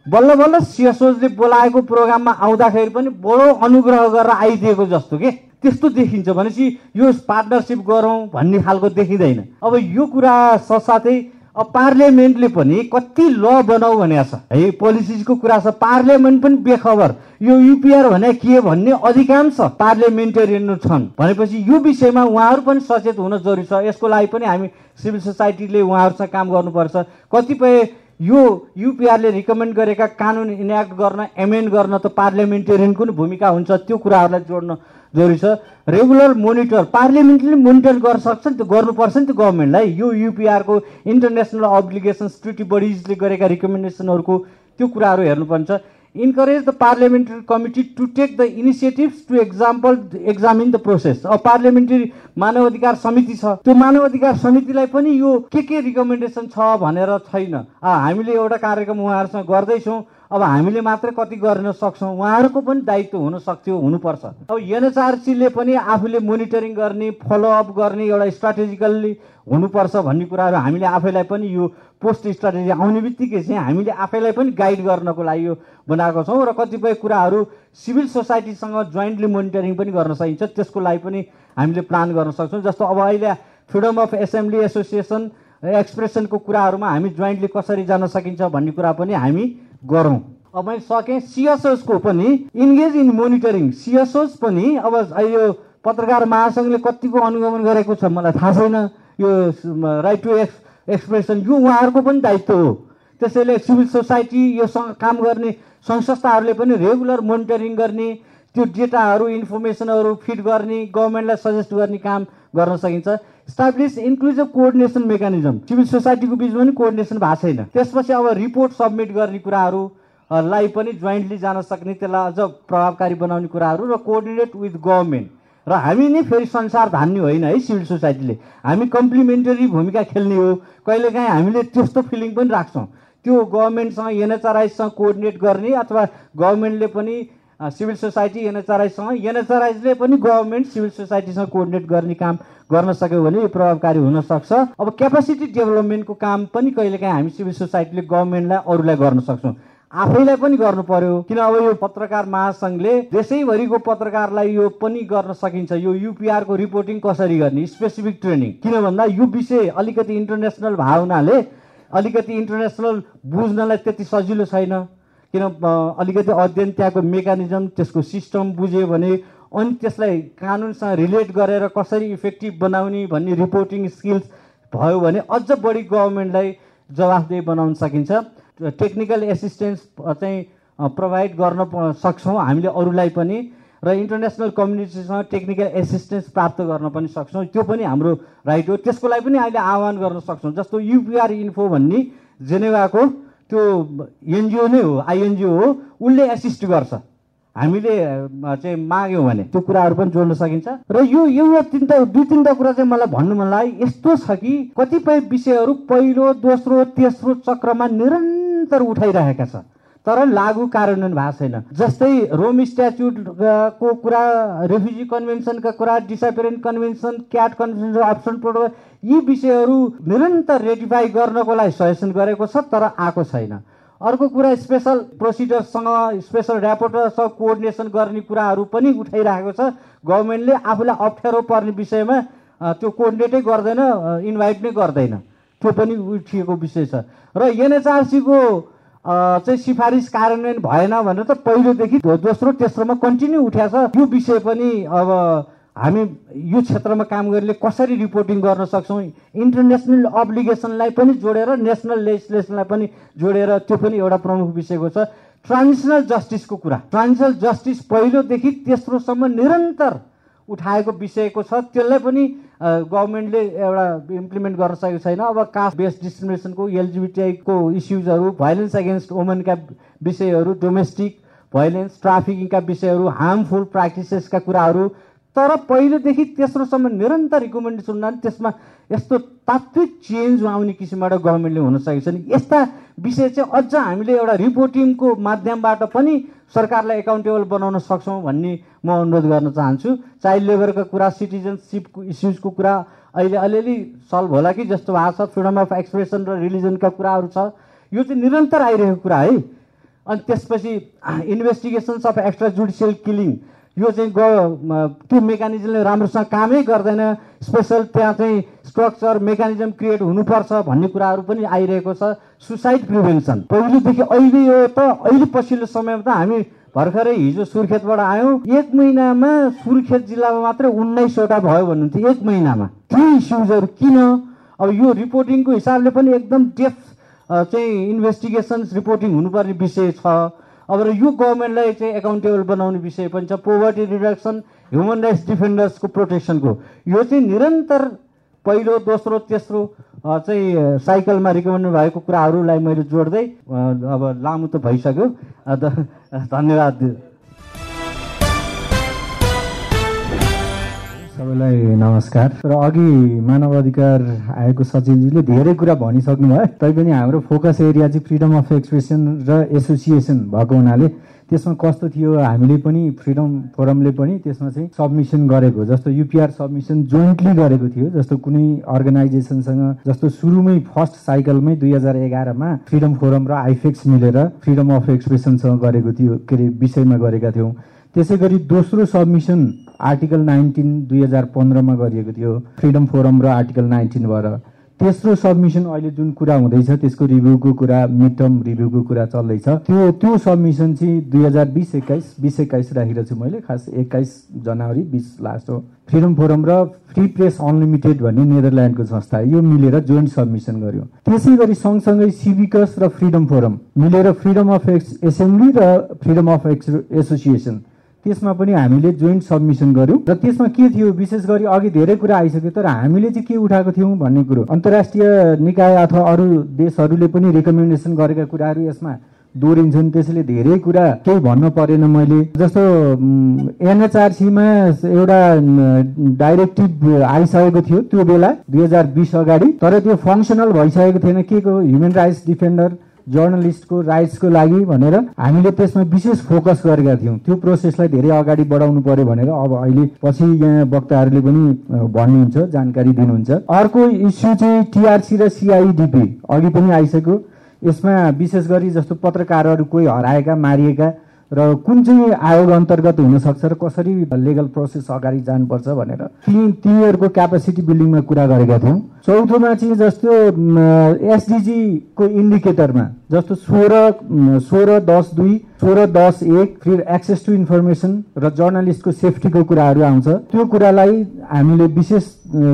बल्ल बल्ल सिएसओजले बोलाएको प्रोग्राममा आउँदाखेरि पनि बडो अनुग्रह गरेर आइदिएको जस्तो के? त्यस्तो देखिन्छ भनेपछि यो पार्टनरसिप गरौँ भन्ने खालको देखिँदैन। अब यो कुरा साथसाथै अब पार्लियामेन्टले पनि कति ल बनाऊ भनेको छ। है पोलिसिजको कुरा छ पार्लियामेन्ट पनि बेखबर। यो युपिआर भने के भन्ने अधिकांश पार्लियामेन्टेरियन छन्। भनेपछि यो विषयमा उहाँहरू पनि सचेत हुन जरुरी छ। यसको लागि पनि हामी सिभिल सोसाइटीले उहाँहरूसँग काम गर्नुपर्छ। कतिपय यो युपिआरले रिकमेन्ड गरेका कानुन इनेक्ट गर्न एमेन्ड गर्न त पार्लियामेन्टेरियनको पनि भूमिका हुन्छ। त्यो कुराहरूलाई जोड्न जरुरी छ। रेगुलर मोनिटर पार्लियामेन्टले मोनिटर गर्न सक्छ नि त गर्नुपर्छ नि त गभर्मेन्टलाई यो युपिआरको इन्टरनेसनल अब्लिगेसन्स ट्रिटी बडिजले गरेका रिकमेन्डेसनहरूको त्यो कुराहरू हेर्नुपर्छ encourage the parliamentary committee to take the initiatives to example examine the process अब पार्लियामेन्ट्री मानव अधिकार समिति छ। त्यो मानव अधिकार समितिलाई पनि यो के के रिकमेन्डेसन छ भनेर छैन। हामीले एउटा कार्यक्रम उहाँहरूसँग गर्दैछौँ। अब हामीले मात्रै कति गर्न सक्छौँ? उहाँहरूको पनि दायित्व हुन सक्थ्यो हुनुपर्छ। अब एनएचआरसीले पनि आफूले मोनिटरिङ गर्ने फलोअप गर्ने एउटा स्ट्राटेजिकल्ली हुनुपर्छ भन्ने कुराहरू हामीले आफैलाई पनि यो पोस्ट स्ट्राटेजी आउने बित्तिकै चाहिँ हामीले आफैलाई पनि गाइड गर्नको लागि यो बनाएको छौँ र कतिपय कुराहरू सिभिल सोसाइटीसँग जोइन्टली मोनिटरिङ पनि गर्न सकिन्छ त्यसको लागि पनि हामीले प्लान गर्न सक्छौँ। जस्तो अब अहिले फ्रिडम अफ एसेम्ब्ली एसोसिएसन एक्सप्रेसनको कुराहरूमा हामी जोइन्टली कसरी जान सकिन्छ भन्ने कुरा पनि हामी गरौँ। अब मैले सकेँ सिएसओसको पनि इन्गेज इन मोनिटरिङ सिएसओस पनि। अब यो पत्रकार महासङ्घले कतिको अनुगमन गरेको छ मलाई थाहा छैन। यो राइट टु एक्स एक्सप्रेसन यो उहाँहरूको पनि दायित्व हो। त्यसैले सिभिल सोसाइटी यो काम गर्ने सङ्घ संस्थाहरूले पनि रेगुलर मोनिटरिङ गर्ने त्यो डेटाहरू इन्फर्मेसनहरू फिड गर्ने गभर्मेन्टलाई सजेस्ट गर्ने काम गर्न सकिन्छ। Establish inclusive coordination mechanism civil सोसाइटीको बिचमा पनि कोअर्डिनेसन भएको छैन। त्यसपछि अब रिपोर्ट सब्मिट गर्ने कुराहरू लाई पनि जोइन्टली जान सक्ने त्यसलाई अझ प्रभावकारी बनाउने कुराहरू र कोअर्डिनेट विथ गभर्मेन्ट र हामी नै फेरि संसार धान्ने होइन है सिभिल सोसाइटीले हामी कम्प्लिमेन्टरी भूमिका खेल्ने हो। कहिलेकाहीँ हामीले त्यस्तो फिलिङ पनि राख्छौँ। त्यो गभर्मेन्टसँग एनएचआरआइसँग कोअर्डिनेट गर्ने अथवा गभर्मेन्टले पनि सिभिल सोसाइटी एनएचआरआईसँग एनएचआरआईले पनि गभर्मेन्ट सिभिल सोसाइटीसँग कोअर्डिनेट गर्ने काम गर्न सक्यो भने यो प्रभावकारी हुनसक्छ अब क्यापासिटी डेभलपमेन्टको काम पनि कहिलेकाहीँ हामी सिभिल सोसाइटीले गभर्मेन्टलाई अरूलाई गर्न सक्छौँ। आफैलाई पनि गर्नु पर्यो। किन अब यो पत्रकार महासङ्घले देशैभरिको पत्रकारलाई यो पनि गर्न सकिन्छ। यो युपिआरको रिपोर्टिङ कसरी गर्ने? Specific training. किन भन्दा यो विषय अलिकति इन्टरनेसनल भावनाले अलिकति इन्टरनेसनल बुझ्नलाई त्यति सजिलो छैन। किन अलिकति अध्ययन त्यहाँको मेकानिजम त्यसको सिस्टम बुझ्यो भने अनि त्यसलाई कानुनसँग रिलेट गरेर कसरी इफेक्टिभ बनाउने भन्ने रिपोर्टिङ स्किल्स भयो भने अझ बढी गभर्मेन्टलाई जवाफदेही बनाउन सकिन्छ। टेक्निकल एसिस्टेन्स चाहिँ प्रोभाइड गर्न सक्छौँ हामीले अरूलाई पनि र इन्टरनेसनल कम्युनिटीसँग टेक्निकल एसिस्टेन्स प्राप्त गर्न पनि सक्छौँ। त्यो पनि हाम्रो राइट हो। त्यसको लागि पनि अहिले आह्वान गर्न सक्छौँ। जस्तो युपिआर इन्फो भन्ने जेनेवाको त्यो एनजिओ नै हो आइएनजिओ हो उसले एसिस्ट गर्छ। हामीले चाहिँ माग्यौँ भने त्यो कुराहरू पनि जोड्न सकिन्छ। र यो एउटा तिनवटा दुई तिनवटा कुरा चाहिँ मलाई भन्नु मन लाग्यो। यस्तो छ कि कतिपय विषयहरू पहिलो दोस्रो तेस्रो चक्रमा निरन्तर उठाइरहेका छ। तर लागु कार्यान्वयन भएको छैन। जस्तै रोम स्ट्याच्युटको कुरा रेफ्युजी कन्भेन्सनका कुरा disappearance convention CAT convention option protocol यी विषयहरू निरन्तर रेटिफाई गर्नको लागि सजेसन गरेको छ तर आएको छैन। अर्को कुरा स्पेसल प्रोसिडरसँग स्पेसल ऱ्यापोर्टरसँग कोअर्डिनेसन गर्ने कुराहरू पनि उठाइरहेको छ। गभर्मेन्टले आफूलाई अप्ठ्यारो पर्ने विषयमा त्यो कोअर्डिनेटै गर्दैन इन्भाइट नै गर्दैन। त्यो पनि उठिएको विषय छ। र एनएचआरसीको चाहिँ सिफारिस कार्यान्वयन भएन भनेर त पहिलोदेखि दोस्रो तेस्रोमा कन्टिन्यू उठाएको छ। यो विषय पनि अब हामी यो क्षेत्रमा काम गरेर कसरी रिपोर्टिङ गर्न सक्छौँ? इन्टरनेसनल अब्लिगेसनलाई पनि जोडेर नेसनल लेजिस्लेसनलाई पनि जोडेर त्यो पनि एउटा प्रमुख विषयको छ। ट्रान्जिसनल जस्टिसको कुरा। ट्रान्जिसनल जस्टिस पहिलोदेखि तेस्रोसम्म निरन्तर उठाएको विषयको छ त्यसलाई पनि गभर्मेन्टले एउटा इम्प्लिमेन्ट गर्न सकेको छैन। अब कास्ट बेस्ड डिस्क्रिमिनेसनको एलजिबिटीआईको इस्युजहरू भाइलेन्स एगेन्स्ट वुमेनका विषयहरू डोमेस्टिक भाइलेन्स ट्राफिकिङका विषयहरू हार्मफुल प्र्याक्टिसेसका कुराहरू तर पहिलोदेखि तेस्रोसम्म निरन्तर रिकमेन्डेसन हुँदा त्यसमा यस्तो तात्विक चेन्ज आउने किसिमबाट गभर्मेन्टले हुन सकेको छैन। यस्ता विषय चाहिँ अझ हामीले एउटा रिपोर्टिङको माध्यमबाट पनि सरकारलाई एकाउन्टेबल बनाउन सक्छौँ भन्ने म अनुरोध गर्न चाहन्छु। चाइल्ड लेबरको कुरा सिटिजनसिपको इस्युजको कुरा अहिले अलिअलि सल्भ होला कि जस्तो भएको छ। फ्रिडम अफ एक्सप्रेसन र रिलिजनका कुराहरू छ। यो चाहिँ निरन्तर आइरहेको कुरा है। अनि त्यसपछि investigations of extra judicial killing यो चाहिँ ग त्यो मेकानिजमले राम्रोसँग कामै गर्दैन। स्पेसल त्यहाँ चाहिँ स्ट्रक्चर मेकानिजम क्रिएट हुनुपर्छ भन्ने कुराहरू पनि आइरहेको छ। सुसाइड प्रिभेन्सन पहिलेदेखि अहिले यो त अहिले पछिल्लो समयमा त हामी भर्खरै हिजो सुर्खेतबाट आयौँ। एक महिनामा सुर्खेत जिल्लामा मात्रै उन्नाइसवटा भयो भन्नुहुन्थ्यो एक महिनामा। त्यो इस्युजहरू किन? अब यो रिपोर्टिङको हिसाबले पनि एकदम डेप्थ चाहिँ इन्भेस्टिगेसन्स रिपोर्टिङ हुनुपर्ने विषय छ। अब यो गभर्मेन्टलाई चाहिँ एकाउन्टेबल बनाउने विषय पनि छ। पोभर्टी रिडक्सन ह्युमन राइट्स डिफेन्डर्सको प्रोटेक्सनको यो चाहिँ निरन्तर पहिलो दोस्रो तेस्रो चाहिँ साइकलमा रिकमेन्ड भएको कुराहरूलाई मैले जोड्दै अब लामो त भइसक्यो। धन्यवाद। सबैलाई नमस्कार। र अघि मानव अधिकार आयोगको सचिवजीले धेरै कुरा भनिसक्नु भयो। तैपनि हाम्रो फोकस एरिया चाहिँ फ्रिडम अफ एक्सप्रेसन र एसोसिएसन भएको हुनाले त्यसमा कस्तो थियो हामीले पनि फ्रिडम फोरमले पनि त्यसमा चाहिँ सबमिसन गरेको जस्तो युपिआर सबमिसन जोइन्टली गरेको थियो जस्तो कुनै अर्गनाइजेसनसँग जस्तो सुरुमै फर्स्ट साइकलमै दुई हजार एघारमा फ्रिडम फोरम र आइफेक्स मिलेर फ्रिडम अफ एक्सप्रेसनसँग गरेको थियो के अरे विषयमा गरेका थियौँ। त्यसै गरी दोस्रो सबमिसन आर्टिकल नाइन्टिन दुई हजार पन्ध्रमा गरिएको थियो। फ्रिडम फोरम र आर्टिकल नाइन्टिन भएर। तेस्रो सबमिसन अहिले जुन कुरा हुँदैछ त्यसको रिभ्यूको कुरा मिड टर्म रिभ्यूको कुरा चल्दैछ। त्यो त्यो सबमिसन चाहिँ दुई हजार बिस एक्काइस बिस एक्काइस राखेको छु मैले। खास एक्काइस जनवरी बिस लास्ट हो। फ्रिडम फोरम र फ्री प्रेस अनलिमिटेड भन्ने नेदरल्यान्डको संस्था यो मिलेर जोइन्ट सबमिसन गर्यो। त्यसै गरी सँगसँगै सिभिकस र फ्रिडम फोरम मिलेर फ्रिडम अफ एक्स एसेम्ब्ली र फ्रिडम अफ एक्स एसोसिएसन त्यसमा पनि हामीले जोइन्ट सबमिसन गर्यौँ र त्यसमा के थियो विशेष गरी अघि धेरै कुरा आइसक्यो तर हामीले चाहिँ के उठाएको थियौँ भन्ने कुरो? अन्तर्राष्ट्रिय निकाय अथवा अरू देशहरूले पनि रिकमेन्डेसन गरेका कुराहरू यसमा दोहोरिन्छन्। त्यसैले धेरै कुरा केही भन्न परेन मैले। जस्तो एनएचआरसीमा एउटा डाइरेक्टिभ आइसकेको थियो त्यो बेला दुई हजार बिस अगाडि। तर त्यो फङ्सनल भइसकेको थिएन। के को? ह्युमन राइट्स डिफेन्डर जर्नलिस्टको राइट्सको लागि भनेर हामीले त्यसमा विशेष फोकस गरेका थियौँ। त्यो प्रोसेसलाई धेरै अगाडि बढाउनु पर्यो भनेर अब अहिले पछि यहाँ वक्ताहरूले पनि भन्नुहुन्छ जानकारी दिनुहुन्छ। अर्को इस्यु चाहिँ टिआरसी र सिआइडिपी अघि पनि आइसक्यो। यसमा विशेष गरी जस्तो पत्रकारहरू कोही हराएका मारिएका र कुन चाहिँ आयोग अन्तर्गत हुनसक्छ र कसरी लिगल प्रोसेस अगाडि जानुपर्छ भनेर ती तिनीहरूको क्यापेसिटी बिल्डिङमा कुरा गरेका थियौँ। चौथोमा चाहिँ जस्तो एसडिजीको इन्डिकेटरमा जस्तो सोह्र सोह्र दस दुई सोह्र दस एक फेरि एक्सेस टु इन्फर्मेसन र जर्नलिस्टको सेफ्टीको कुराहरू आउँछ। त्यो कुरालाई हामीले विशेष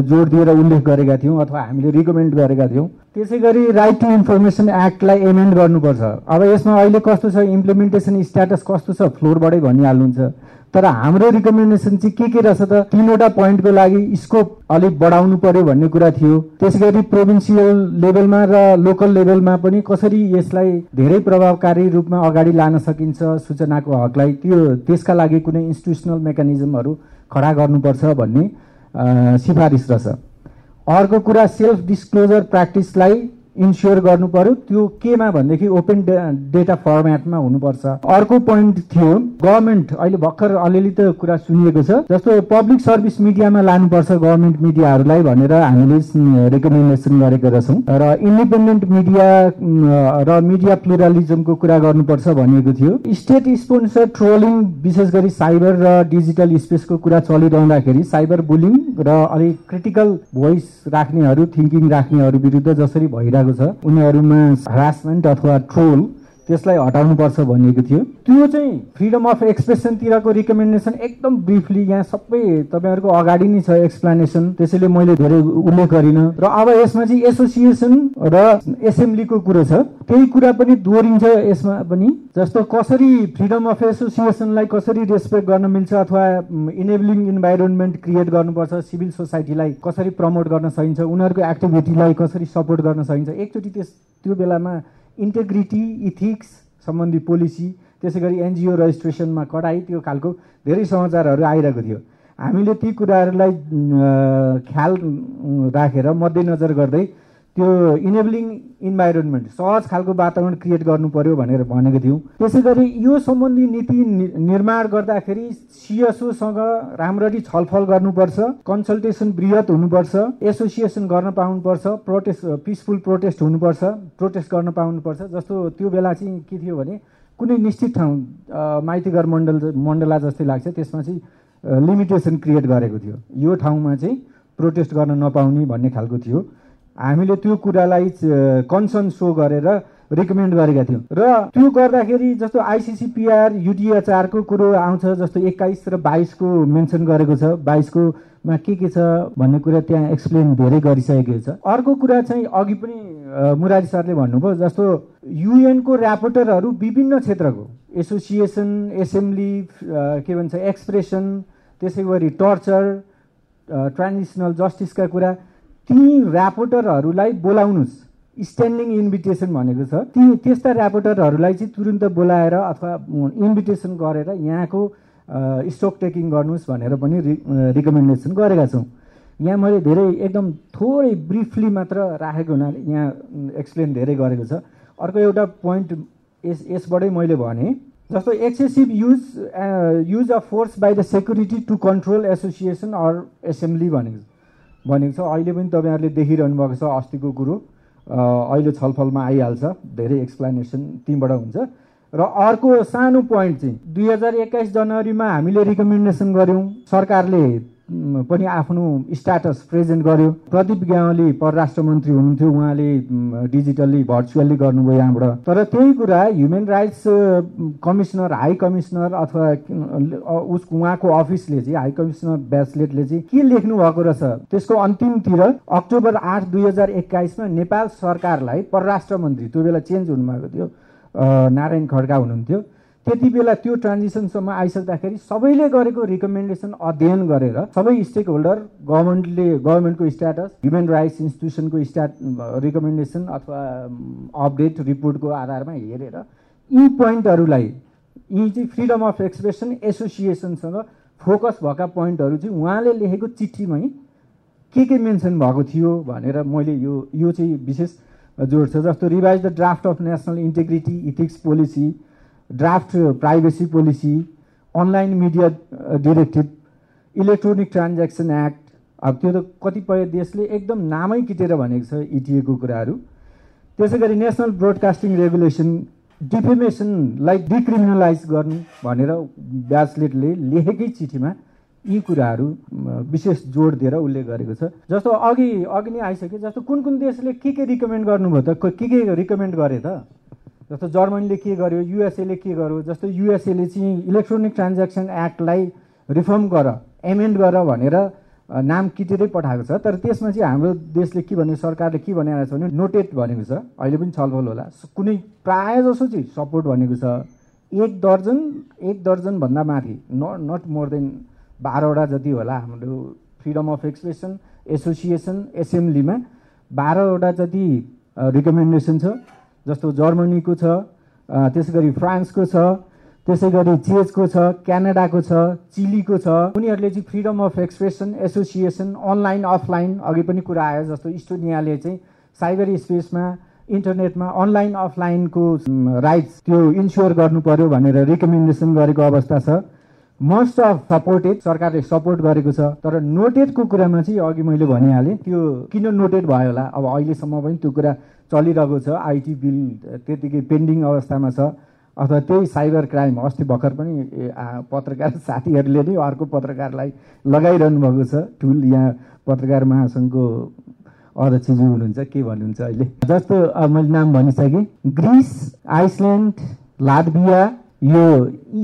जोड दिएर उल्लेख गरेका थियौँ अथवा हामीले रिकमेन्ड गरेका थियौँ। त्यसै गरी राइट टु इन्फर्मेसन एक्टलाई एमेन्ड गर्नुपर्छ। अब यसमा अहिले कस्तो छ इम्प्लिमेन्टेसन स्ट्याटस कस्तो छ फ्लोरबाटै भनिहाल्नुहुन्छ। तर हाम्रो रिकमेन्डेसन चाहिँ के के रहेछ त? तिनवटा पोइन्टको लागि स्कोप अलिक बढाउनु पर्यो भन्ने कुरा थियो। त्यसै गरी प्रोभिन्सियल लेभलमा र लोकल लेभलमा पनि कसरी यसलाई धेरै प्रभावकारी रूपमा अगाडि लान सकिन्छ सूचनाको हकलाई त्यो त्यसका लागि कुनै इन्स्टिट्युसनल मेकानिजमहरू खडा गर्नुपर्छ भन्ने सिफारिस रहेछ। अर्को कुरा सेल्फ डिस्क्लोजर प्र्याक्टिसलाई इन्स्योर गर्नु पर्यो। त्यो केमा भनेदेखि ओपन डेटा फर्मेटमा हुनुपर्छ। अर्को पोइन्ट थियो गभर्मेन्ट अहिले भर्खर अलिअलि त कुरा सुनिएको छ जस्तो पब्लिक सर्भिस मिडियामा लानुपर्छ गभर्मेन्ट मिडियाहरूलाई भनेर हामीले रेकमेन्डेसन गरेका रहेछौँ। र इन्डिपेन्डेन्ट मिडिया र मिडिया प्लुरालिजमको कुरा गर्नुपर्छ भनिएको थियो। स्टेट स्पोन्सर ट्रोलिङ विशेष गरी साइबर र डिजिटल स्पेसको कुरा चलिरहँदाखेरि साइबर बुलिङ र अलिक क्रिटिकल भोइस राख्नेहरू थिङ्किङ राख्नेहरू विरुद्ध जसरी भइरहेको छ। उनीहरूमा हरासमेन्ट अथवा ट्रोल त्यसलाई हटाउनुपर्छ भनिएको थियो। त्यो चाहिँ फ्रिडम अफ एक्सप्रेसनतिरको रिकमेन्डेसन एकदम ब्रिफली यहाँ सबै तपाईँहरूको अगाडि नै छ एक्सप्लेनेसन त्यसैले मैले धेरै उल्लेख गरिनँ। र अब यसमा चाहिँ एसोसिएसन र एसेम्ब्लीको कुरो छ। त्यही कुरा पनि दोहोरिन्छ यसमा पनि। जस्तो कसरी फ्रिडम अफ एसोसिएसनलाई कसरी रेस्पेक्ट गर्न मिल्छ अथवा इनेबलिङ इन्भाइरोन्मेन्ट क्रिएट गर्नुपर्छ सिभिल सोसाइटीलाई कसरी प्रमोट गर्न सकिन्छ उनीहरूको एक्टिभिटीलाई कसरी सपोर्ट गर्न सकिन्छ एकचोटि त्यस त्यो बेलामा इन्टेग्रिटी इथिक्स सम्बन्धी पोलिसी त्यसै गरी एनजिओ रजिस्ट्रेसनमा कडाई त्यो खालको धेरै समाचारहरू आइरहेको थियो। हामीले ती कुराहरूलाई ख्याल राखेर मध्यनजर गर्दै त्यो इनेबलिङ इन्भाइरोन्मेन्ट सहज खालको वातावरण क्रिएट गर्नु पर्यो भनेर भनेको थियौँ। त्यसै गरी यो सम्बन्धी नीति निर्माण गर्दाखेरि सिएसओसँग राम्ररी छलफल गर्नुपर्छ कन्सल्टेसन वृहत हुनुपर्छ एसोसिएसन गर्न पाउनुपर्छ प्रोटेस्ट पिसफुल प्रोटेस्ट हुनुपर्छ प्रोटेस्ट गर्न पाउनुपर्छ जस्तो त्यो बेला चाहिँ के थियो भने कुनै निश्चित ठाउँ माइतीघर मण्डल मण्डला जस्तै लाग्छ त्यसमा चाहिँ लिमिटेसन क्रिएट गरेको थियो। यो ठाउँमा चाहिँ प्रोटेस्ट गर्न नपाउने भन्ने खालको थियो। हामीले त्यो कुरालाई कन्सर्न सो गरेर रिकमेन्ड गरेका थियौँ। र त्यो गर्दाखेरि जस्तो आइसिसिपिआर युटिएचआरको कुरो आउँछ जस्तो एक्काइस र बाइसको मेन्सन गरेको छ। बाइसकोमा के के छ भन्ने कुरा त्यहाँ एक्सप्लेन धेरै गरिसकेको छ। अर्को कुरा चाहिँ अघि पनि मुरारी सरले भन्नुभयो जस्तो युएनको ऱ्यापोर्टरहरू विभिन्न क्षेत्रको एसोसिएसन एसेम्ब्ली के भन्छ एक्सप्रेसन त्यसै गरी टर्चर ट्रान्जिसनल जस्टिसका कुरा ती ऱ्यापोर्टरहरूलाई बोलाउनुहोस् स्ट्यान्डिङ इन्भिटेसन भनेको छ। ती त्यस्ता ऱ्यापोर्टरहरूलाई चाहिँ तुरुन्त बोलाएर अथवा इन्भिटेसन गरेर यहाँको स्टक टेकिङ गर्नुहोस् भनेर पनि रि रिकमेन्डेसन गरेका छौँ। यहाँ मैले धेरै एकदम थोरै ब्रिफली मात्र राखेको हुनाले यहाँ एक्सप्लेन धेरै गरेको छ। अर्को एउटा पोइन्ट यस यसबाटै मैले भने जस्तो excessive use use of force by the security to control association or assembly भनेको भनेको छ अहिले पनि तपाईँहरूले देखिरहनु भएको छ अस्तिको कुरो अहिले छलफलमा आइहाल्छ धेरै एक्सप्लेनेसन तीबाट हुन्छ। र अर्को सानो पोइन्ट चाहिँ दुई हजार एक्काइस जनवरीमा हामीले रिकमेन्डेसन गऱ्यौँ सरकारले पनि आफ्नो स्ट्याटस प्रेजेन्ट गर्यो। प्रदीप ग्यावाली परराष्ट्र मन्त्री हुनुहुन्थ्यो उहाँले डिजिटल्ली भर्चुअल्ली गर्नुभयो यहाँबाट। तर त्यही कुरा human rights commissioner high commissioner अथवा उस उहाँको अफिसले चाहिँ हाई कमिसनर ब्याचलेटले चाहिँ के लेख्नु भएको रहेछ? त्यसको अन्तिमतिर अक्टोबर आठ दुई हजार एक्काइसमा नेपाल सरकारलाई परराष्ट्र मन्त्री त्यो बेला चेन्ज हुनुभएको थियो नारायण खड्का हुनुहुन्थ्यो। त्यति बेला त्यो ट्रान्जिसनसम्म आइसक्दाखेरि सबैले गरेको रिकमेन्डेसन अध्ययन गरेर सबै स्टेक होल्डर गभर्मेन्टले गभर्मेन्टको स्ट्याटस ह्युमन राइट्स इन्स्टिट्युसनको स्ट्याट रिकमेन्डेसन अथवा अपडेट रिपोर्टको आधारमा हेरेर यी पोइन्टहरूलाई यी चाहिँ फ्रिडम अफ एक्सप्रेसन एसोसिएसनसँग फोकस भएका पोइन्टहरू चाहिँ उहाँले लेखेको चिठीमै के के मेन्सन भएको थियो भनेर मैले यो यो चाहिँ विशेष जोड्छ जस्तो revise the draft of national integrity ethics policy draft privacy policy online media directive electronic transaction act अब त्यो त कतिपय देशले एकदम नामै किटेर भनेको छ इटिएको कुराहरू। त्यसै गरी नेसनल ब्रोडकास्टिङ रेगुलेसन डिफेमेसनलाई डिक्रिमिनलाइज गर्नु भनेर ब्याचलेटले लेखेकै चिठीमा यी कुराहरू विशेष जोड दिएर उल्लेख गरेको छ। जस्तो अघि अघि नै आइसक्यो जस्तो कुन कुन देशले के के रिकमेन्ड गर्नुभयो त के के रिकमेन्ड गरे त? जस्तो जर्मनीले के गर्यो युएसएले के गर्यो जस्तो युएसएले चाहिँ इलेक्ट्रोनिक ट्रान्ज्याक्सन एक्टलाई रिफर्म गर एमेन्ड गर भनेर नाम किटेरै पठाएको छ। तर त्यसमा चाहिँ हाम्रो देशले के भन्यो सरकारले के भनेको छ भने नोटेड भनेको छ। अहिले पनि छलफल होला। कुनै प्रायः जसो चाहिँ सपोर्ट भनेको छ एक दर्जन एक दर्जनभन्दा माथि नट नट मोर देन बाह्रवटा जति होला हाम्रो फ्रिडम अफ एक्सप्रेसन एसोसिएसन एसेम्ब्लीमा बाह्रवटा जति रिकमेन्डेसन छ। जस्तो जर्मनीको छ त्यसै गरी फ्रान्सको छ त्यसै गरी चेजको छ क्यानाडाको छ चिलीको छ। उनीहरूले चाहिँ freedom of expression association online offline अघि पनि कुरा आयो जस्तो इस्टोनियाले चाहिँ साइबर स्पेसमा इन्टरनेटमा अनलाइन अफलाइनको राइट्स त्यो इन्स्योर गर्नु पर्यो भनेर रिकमेन्डेसन गरेको अवस्था छ। मोस्ट अफ सपोर्टेड सरकारले सपोर्ट गरेको छ। तर नोटेडको कुरामा चाहिँ अघि मैले भनिहालेँ त्यो किन नोटेड भयो होला? अब अहिलेसम्म पनि त्यो कुरा चलिरहेको छ। आइटी बिल त्यतिकै पेन्डिङ अवस्थामा छ। अथवा त्यही साइबर क्राइम अस्ति भर्खर पनि पत्रकार साथीहरूले नै अर्को पत्रकारलाई लगाइरहनु भएको छ। ठुल यहाँ पत्रकार महासङ्घको अध्यक्षज्यू हुनुहुन्छ के भन्नुहुन्छ अहिले? जस्तो मैले नाम भनिसकेँ ग्रिस आइसल्यान्ड लाटभिया यो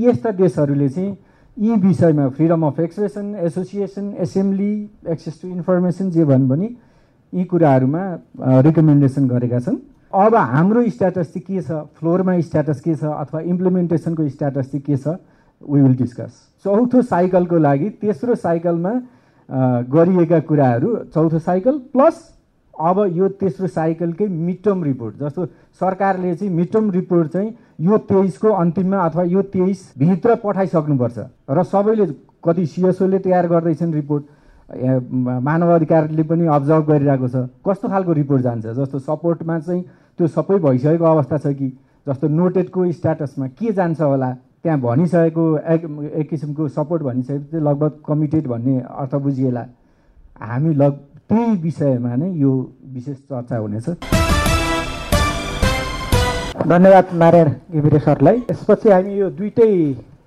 यस्ता देशहरूले चाहिँ यी विषयमा freedom of expression association assembly access to information जे भन् भने यी कुराहरूमा रिकमेन्डेसन गरेका छन्। अब हाम्रो स्ट्याटस चाहिँ के छ? फ्लोरमा स्ट्याटस के छ? अथवा इम्प्लिमेन्टेसनको स्ट्याटस चाहिँ के छ? वी विल डिस्कस चौथो साइकलको लागि तेस्रो साइकलमा गरिएका कुराहरू चौथो साइकल प्लस अब यो तेस्रो साइकलकै मिड टर्म रिपोर्ट जस्तो सरकारले चाहिँ मिड टर्म रिपोर्ट चाहिँ यो तेइसको अन्तिममा अथवा यो तेइसभित्र पठाइसक्नुपर्छ। र सबैले कति सिएसओले तयार गर्दैछन् रिपोर्ट मानव अधिकारले पनि अब्जर्भ गरिरहेको छ। कस्तो खालको रिपोर्ट जान्छ? जस्तो सपोर्टमा चाहिँ त्यो सबै भइसकेको अवस्था छ कि? जस्तो नोटेडको स्ट्याटसमा के जान्छ होला? त्यहाँ भनिसकेको एक एक किसिमको सपोर्ट भनिसकेपछि लगभग कमिटेड भन्ने अर्थ बुझिएला। हामी लग त्यही विषयमा नै यो विशेष चर्चा हुनेछ। धन्यवाद नारायण घिमिरे सरलाई। यसपछि हामी यो दुइटै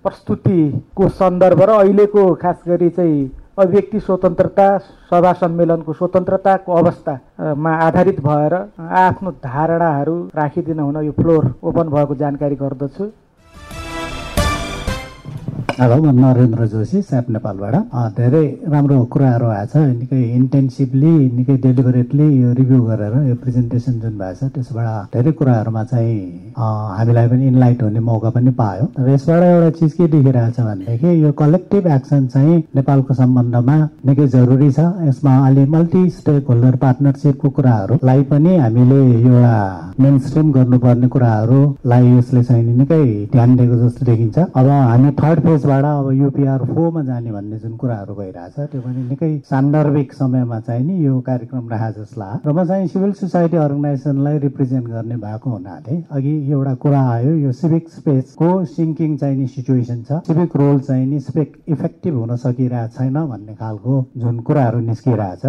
प्रस्तुतिको सन्दर्भ र अहिलेको खास गरी चाहिँ अभिव्यक्ति स्वतन्त्रता सभा सम्मेलनको स्वतन्त्रताको अवस्थामा आधारित भएर आफ्नो धारणाहरू राखिदिन हुन यो फ्लोर ओपन भएको जानकारी गर्दछु। हेलो म नरेन्द्र जोशी स्याप नेपालबाट। धेरै राम्रो कुराहरू आएछ निकै इन्टेन्सिभली निकै डेलिभरेटली यो रिभ्यू गरेर यो प्रेजेन्टेसन जुन भएछ त्यसबाट धेरै कुराहरूमा चाहिँ हामीलाई पनि इन्लाइट हुने मौका पनि पायो। र यसबाट एउटा चिज के देखिरहेछ भनेदेखि यो कलेक्टिभ एक्सन चाहिँ नेपालको सम्बन्धमा निकै जरुरी छ। यसमा अलि मल्टी स्टेक होल्डर पार्टनरसिपको कुराहरूलाई पनि हामीले एउटा मेन स्ट्रिम गर्नुपर्ने कुराहरूलाई यसले चाहिँ निकै ध्यान दिएको जस्तो देखिन्छ। अब हामी थर्ड फेज सिक्सबाट अब युपिआर फोरमा जाने भन्ने जुन कुराहरू भइरहेछ त्यो पनि निकै सान्दर्भिक समयमा चाहिँ नि यो कार्यक्रम जस्तो लाग्यो र म चाहिँ सिभिल सोसाइटी अर्गनाइजेसनलाई रिप्रेजेन्ट गर्ने भएको हुनाले अघि एउटा कुरा आयो यो सिभिक स्पेसको सिङ्किङ नि सिचुएसन छ। सिभिक रोल चाहिँ नि स्पेक इफेक्टिभ हुन सकिरहेको छैन भन्ने खालको जुन कुराहरू निस्किरहेछ।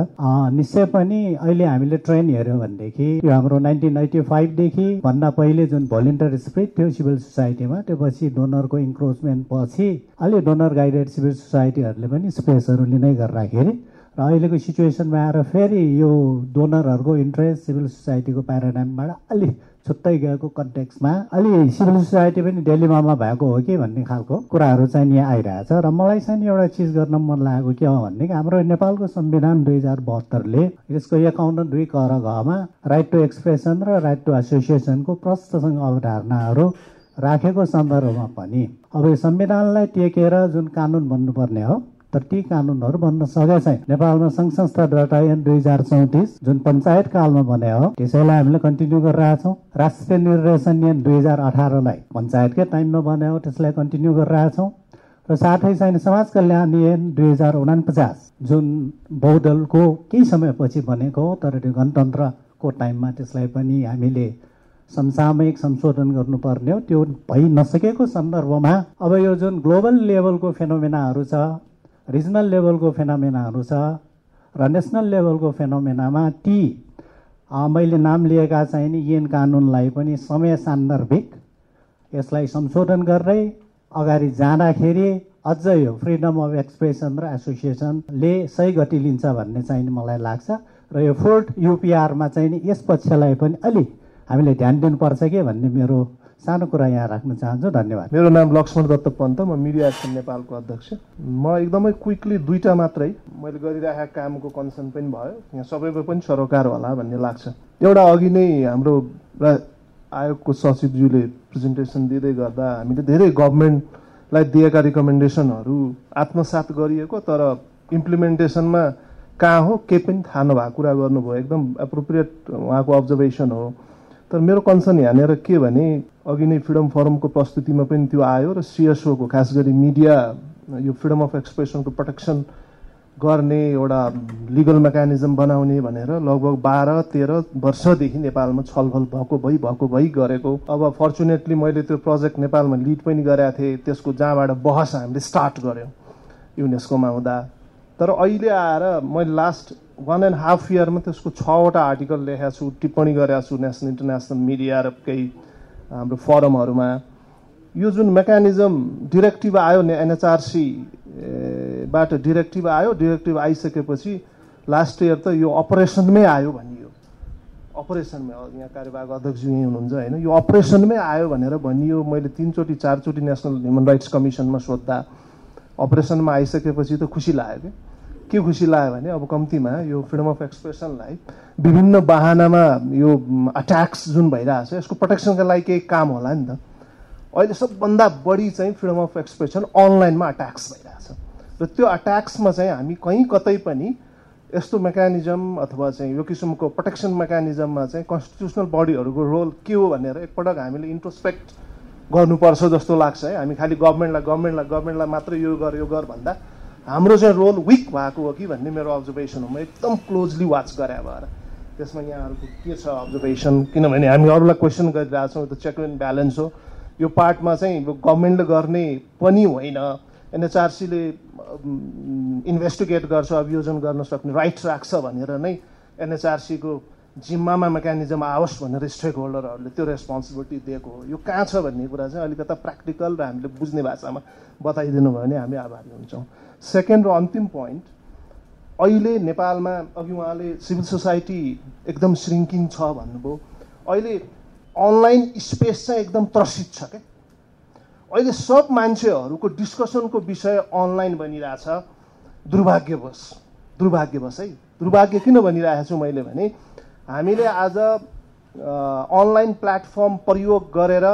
निश्चय पनि अहिले हामीले ट्रेन हेऱ्यौँ भनेदेखि यो हाम्रो नाइन्टिन एट्टी फाइभदेखि भन्दा पहिले जुन भोलिन्टियर स्प्रिट थियो सिभिल सोसाइटीमा त्यो पछि डोनरको इन्क्रोचमेन्ट पछि अलि डोनर गाइडेड सिभिल सोसाइटीहरूले पनि स्पेसहरू लिँदै गर्दाखेरि र अहिलेको सिचुएसनमा आएर फेरि यो डोनरहरूको इन्ट्रेस्ट सिभिल सोसाइटीको प्याराडाइमबाट अलि छुट्टै गएको कन्टेक्समा अलि सिभिल सोसाइटी पनि डेलीमामा भएको हो कि भन्ने खालको कुराहरू चाहिँ यहाँ आइरहेछ। र मलाई चाहिँ एउटा चिज गर्न मन लागेको के हो भने हाम्रो नेपालको संविधान दुई हजार बहत्तरले यसको एकाउन्न दुई कर घमा राइट टु एक्सप्रेसन र राइट टु एसोसिएसनको प्रष्टसँग अवधारणाहरू राखेको सन्दर्भमा पनि। अब यो संविधानलाई टेकेर जुन कानुन बन्नुपर्ने हो तर ती कानुनहरू बन्न सकेका छैन। नेपालमा सङ्घ संस्था डाटा ऐन दुई हजार चौतिस जुन पञ्चायत कालमा बने हो त्यसैलाई हामीले कन्टिन्यू गरिरहेछौँ राष्ट्रिय निर्देशन ऐन दुई हजार अठारलाई पञ्चायतकै टाइममा बने हो त्यसलाई कन्टिन्यू गरिरहेछौँ र साथै चाहिँ समाज कल्याण ऐन दुई हजार उनापचास जुन बहुदलको केही समयपछि बनेको हो तर त्यो गणतन्त्रको टाइममा त्यसलाई पनि हामीले समसामयिक संशोधन गर्नुपर्ने हो। त्यो भइ नसकेको सन्दर्भमा अब यो जुन ग्लोबल लेभलको फेनोमेनाहरू छ रिजनल लेभलको फेनोमेनाहरू छ र नेसनल लेभलको फेनोमेनामा ती मैले नाम लिएका चाहिँ नि येन कानुनलाई पनि समय सान्दर्भिक यसलाई संशोधन गर्दै अगाडि जाँदाखेरि अझ यो फ्रिडम अफ एक्सप्रेसन र एसोसिएसनले सही गति लिन्छ भन्ने चाहिँ मलाई लाग्छ। र यो फोर्थ युपिआरमा चाहिँ नि यस पक्षलाई पनि अलिक हामीले ध्यान दिनुपर्छ कि भन्ने मेरो सानो कुरा यहाँ राख्न चाहन्छु। धन्यवाद। मेरो नाम लक्ष्मण दत्त पन्त म मिडिया एक्सन नेपालको अध्यक्ष। म एकदमै क्विकली दुईवटा मात्रै मैले गरिरहेका कामको कन्सर्न पनि भयो। यहाँ सबैको पनि सरोकार होला भन्ने लाग्छ। एउटा अघि नै हाम्रो आयोगको सचिवज्यूले प्रेजेन्टेसन दिँदै गर्दा हामीले धेरै गभर्मेन्टलाई दिएका रिकमेन्डेसनहरू आत्मसात गरिएको तर इम्प्लिमेन्टेसनमा कहाँ हो केही पनि थाहा नभएको कुरा गर्नुभयो। एकदम एप्रोप्रिएट उहाँको अब्जर्भेसन हो। तर मेरो कन्सर्न यहाँनिर के भने अघि नै फ्रिडम फोरमको प्रस्तुतिमा पनि त्यो आयो र सिएसओको खास गरी मिडिया यो फ्रिडम अफ एक्सप्रेसनको प्रोटेक्सन गर्ने एउटा लिगल मेकानिजम बनाउने भनेर लगभग बाह्र तेह्र वर्षदेखि नेपालमा छलफल भएको भइ भएको भइ गरेको। अब फर्चुनेटली मैले त्यो प्रोजेक्ट नेपालमा लिड पनि गरेका थिएँ त्यसको जहाँबाट बहस हामीले स्टार्ट गऱ्यौँ युनेस्कोमा हुँदा। तर अहिले आएर मैले लास्ट वान एन्ड हाफ इयरमा त्यसको छवटा आर्टिकल लेखेको छु टिप्पणी गरेको छु नेसनल इन्टरनेसनल मिडिया र केही हाम्रो फरमहरूमा यो जुन मेकानिजम डिरेक्टिभ आयो एनएचआरसीबाट डिरेक्टिभ आयो डिरेक्टिभ आइसकेपछि लास्ट इयर त यो अपरेसनमै आयो भनियो। अपरेसनमै यहाँ कार्यवाहक अध्यक्ष यहीँ हुनुहुन्छ होइन? यो अपरेसनमै आयो भनेर भनियो। मैले तिनचोटि चारचोटि नेसनल ह्युमन राइट्स कमिसनमा सोद्धा अपरेसनमा आइसकेपछि त खुसी लाग्यो क्या के खुसी लाग्यो भने अब कम्तीमा यो फ्रिडम अफ एक्सप्रेसनलाई विभिन्न बाहनामा यो अट्याक्स जुन भइरहेछ यसको प्रोटेक्सनका लागि केही काम होला नि त। अहिले सबभन्दा बढी चाहिँ फ्रिडम अफ एक्सप्रेसन अनलाइनमा अट्याक्स भइरहेछ। र त्यो अट्याक्समा चाहिँ हामी कहीँ कतै पनि यस्तो मेकानिजम अथवा चाहिँ यो किसिमको प्रोटेक्सन मेकानिजममा चाहिँ कन्स्टिट्युसनल बडीहरूको रोल के हो भनेर एकपटक हामीले इन्ट्रोस्पेक्ट गर्नुपर्छ जस्तो लाग्छ है। हामी खालि गभर्मेन्टलाई गभर्मेन्टलाई गभर्मेन्टलाई मात्र यो गर यो गर भन्दा हाम्रो चाहिँ रोल विक भएको हो कि भन्ने मेरो अब्जर्भेसन हो। म एकदम क्लोजली वाच गरे भएर त्यसमा यहाँहरूको के छ अब्जर्भेसन किनभने हामी अरूलाई क्वेसन गरिरहेछौँ त्यो चेक एन्ड ब्यालेन्स हो। यो पार्टमा चाहिँ गभर्मेन्टले गर्ने पनि होइन। एनएचआरसीले इन्भेस्टिगेट गर्छ अभियोजन गर्न सक्ने राइट राख्छ भनेर नै एनएचआरसीको जिम्मामा मेकानिजम आओस् भनेर स्टेक होल्डरहरूले त्यो रेस्पोन्सिबिलिटी दिएको हो। यो कहाँ छ भन्ने कुरा चाहिँ अलिकता प्र्याक्टिकल र हामीले बुझ्ने भाषामा बताइदिनु भयो भने हामी आभारी हुन्छौँ। सेकेन्ड र अन्तिम पोइन्ट अहिले नेपालमा अघि उहाँले सिभिल सोसाइटी एकदम श्रिङ्किङ छ भन्नुभयो। अहिले अनलाइन स्पेस चाहिँ एकदम त्रसित छ क्या अहिले सब मान्छेहरूको डिस्कसनको विषय अनलाइन बनिरहेछ। दुर्भाग्यवश दुर्भाग्यवश है दुर्भाग्य किन भनिरहेको छु मैले भने हामीले आज अनलाइन प्लेटफर्म प्रयोग गरेर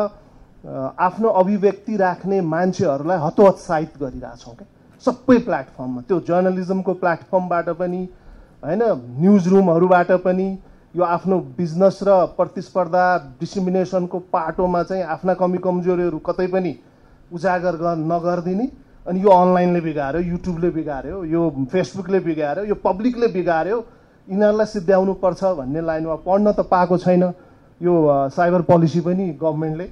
आफ्नो अभिव्यक्ति राख्ने मान्छेहरूलाई हतोत्साहित गरिरहेछौँ क्या सबै प्लेटफर्ममा त्यो जर्नलिजमको प्लेटफर्मबाट पनि होइन न्युज रुमहरूबाट पनि यो आफ्नो बिजनेस र प्रतिस्पर्धा डिसिमिनेसनको पाटोमा चाहिँ आफ्ना कमी कमजोरीहरू कतै पनि उजागर नगरिदिने अनि यो अनलाइनले बिगाऱ्यो युट्युबले बिगाऱ्यो यो फेसबुकले बिगाऱ्यो यो पब्लिकले बिगाऱ्यो यिनीहरूलाई सिद्ध्याउनु पर्छ भन्ने लाइनमा पढ्न त पाएको छैन। यो साइबर पोलिसी पनि गभर्मेन्टले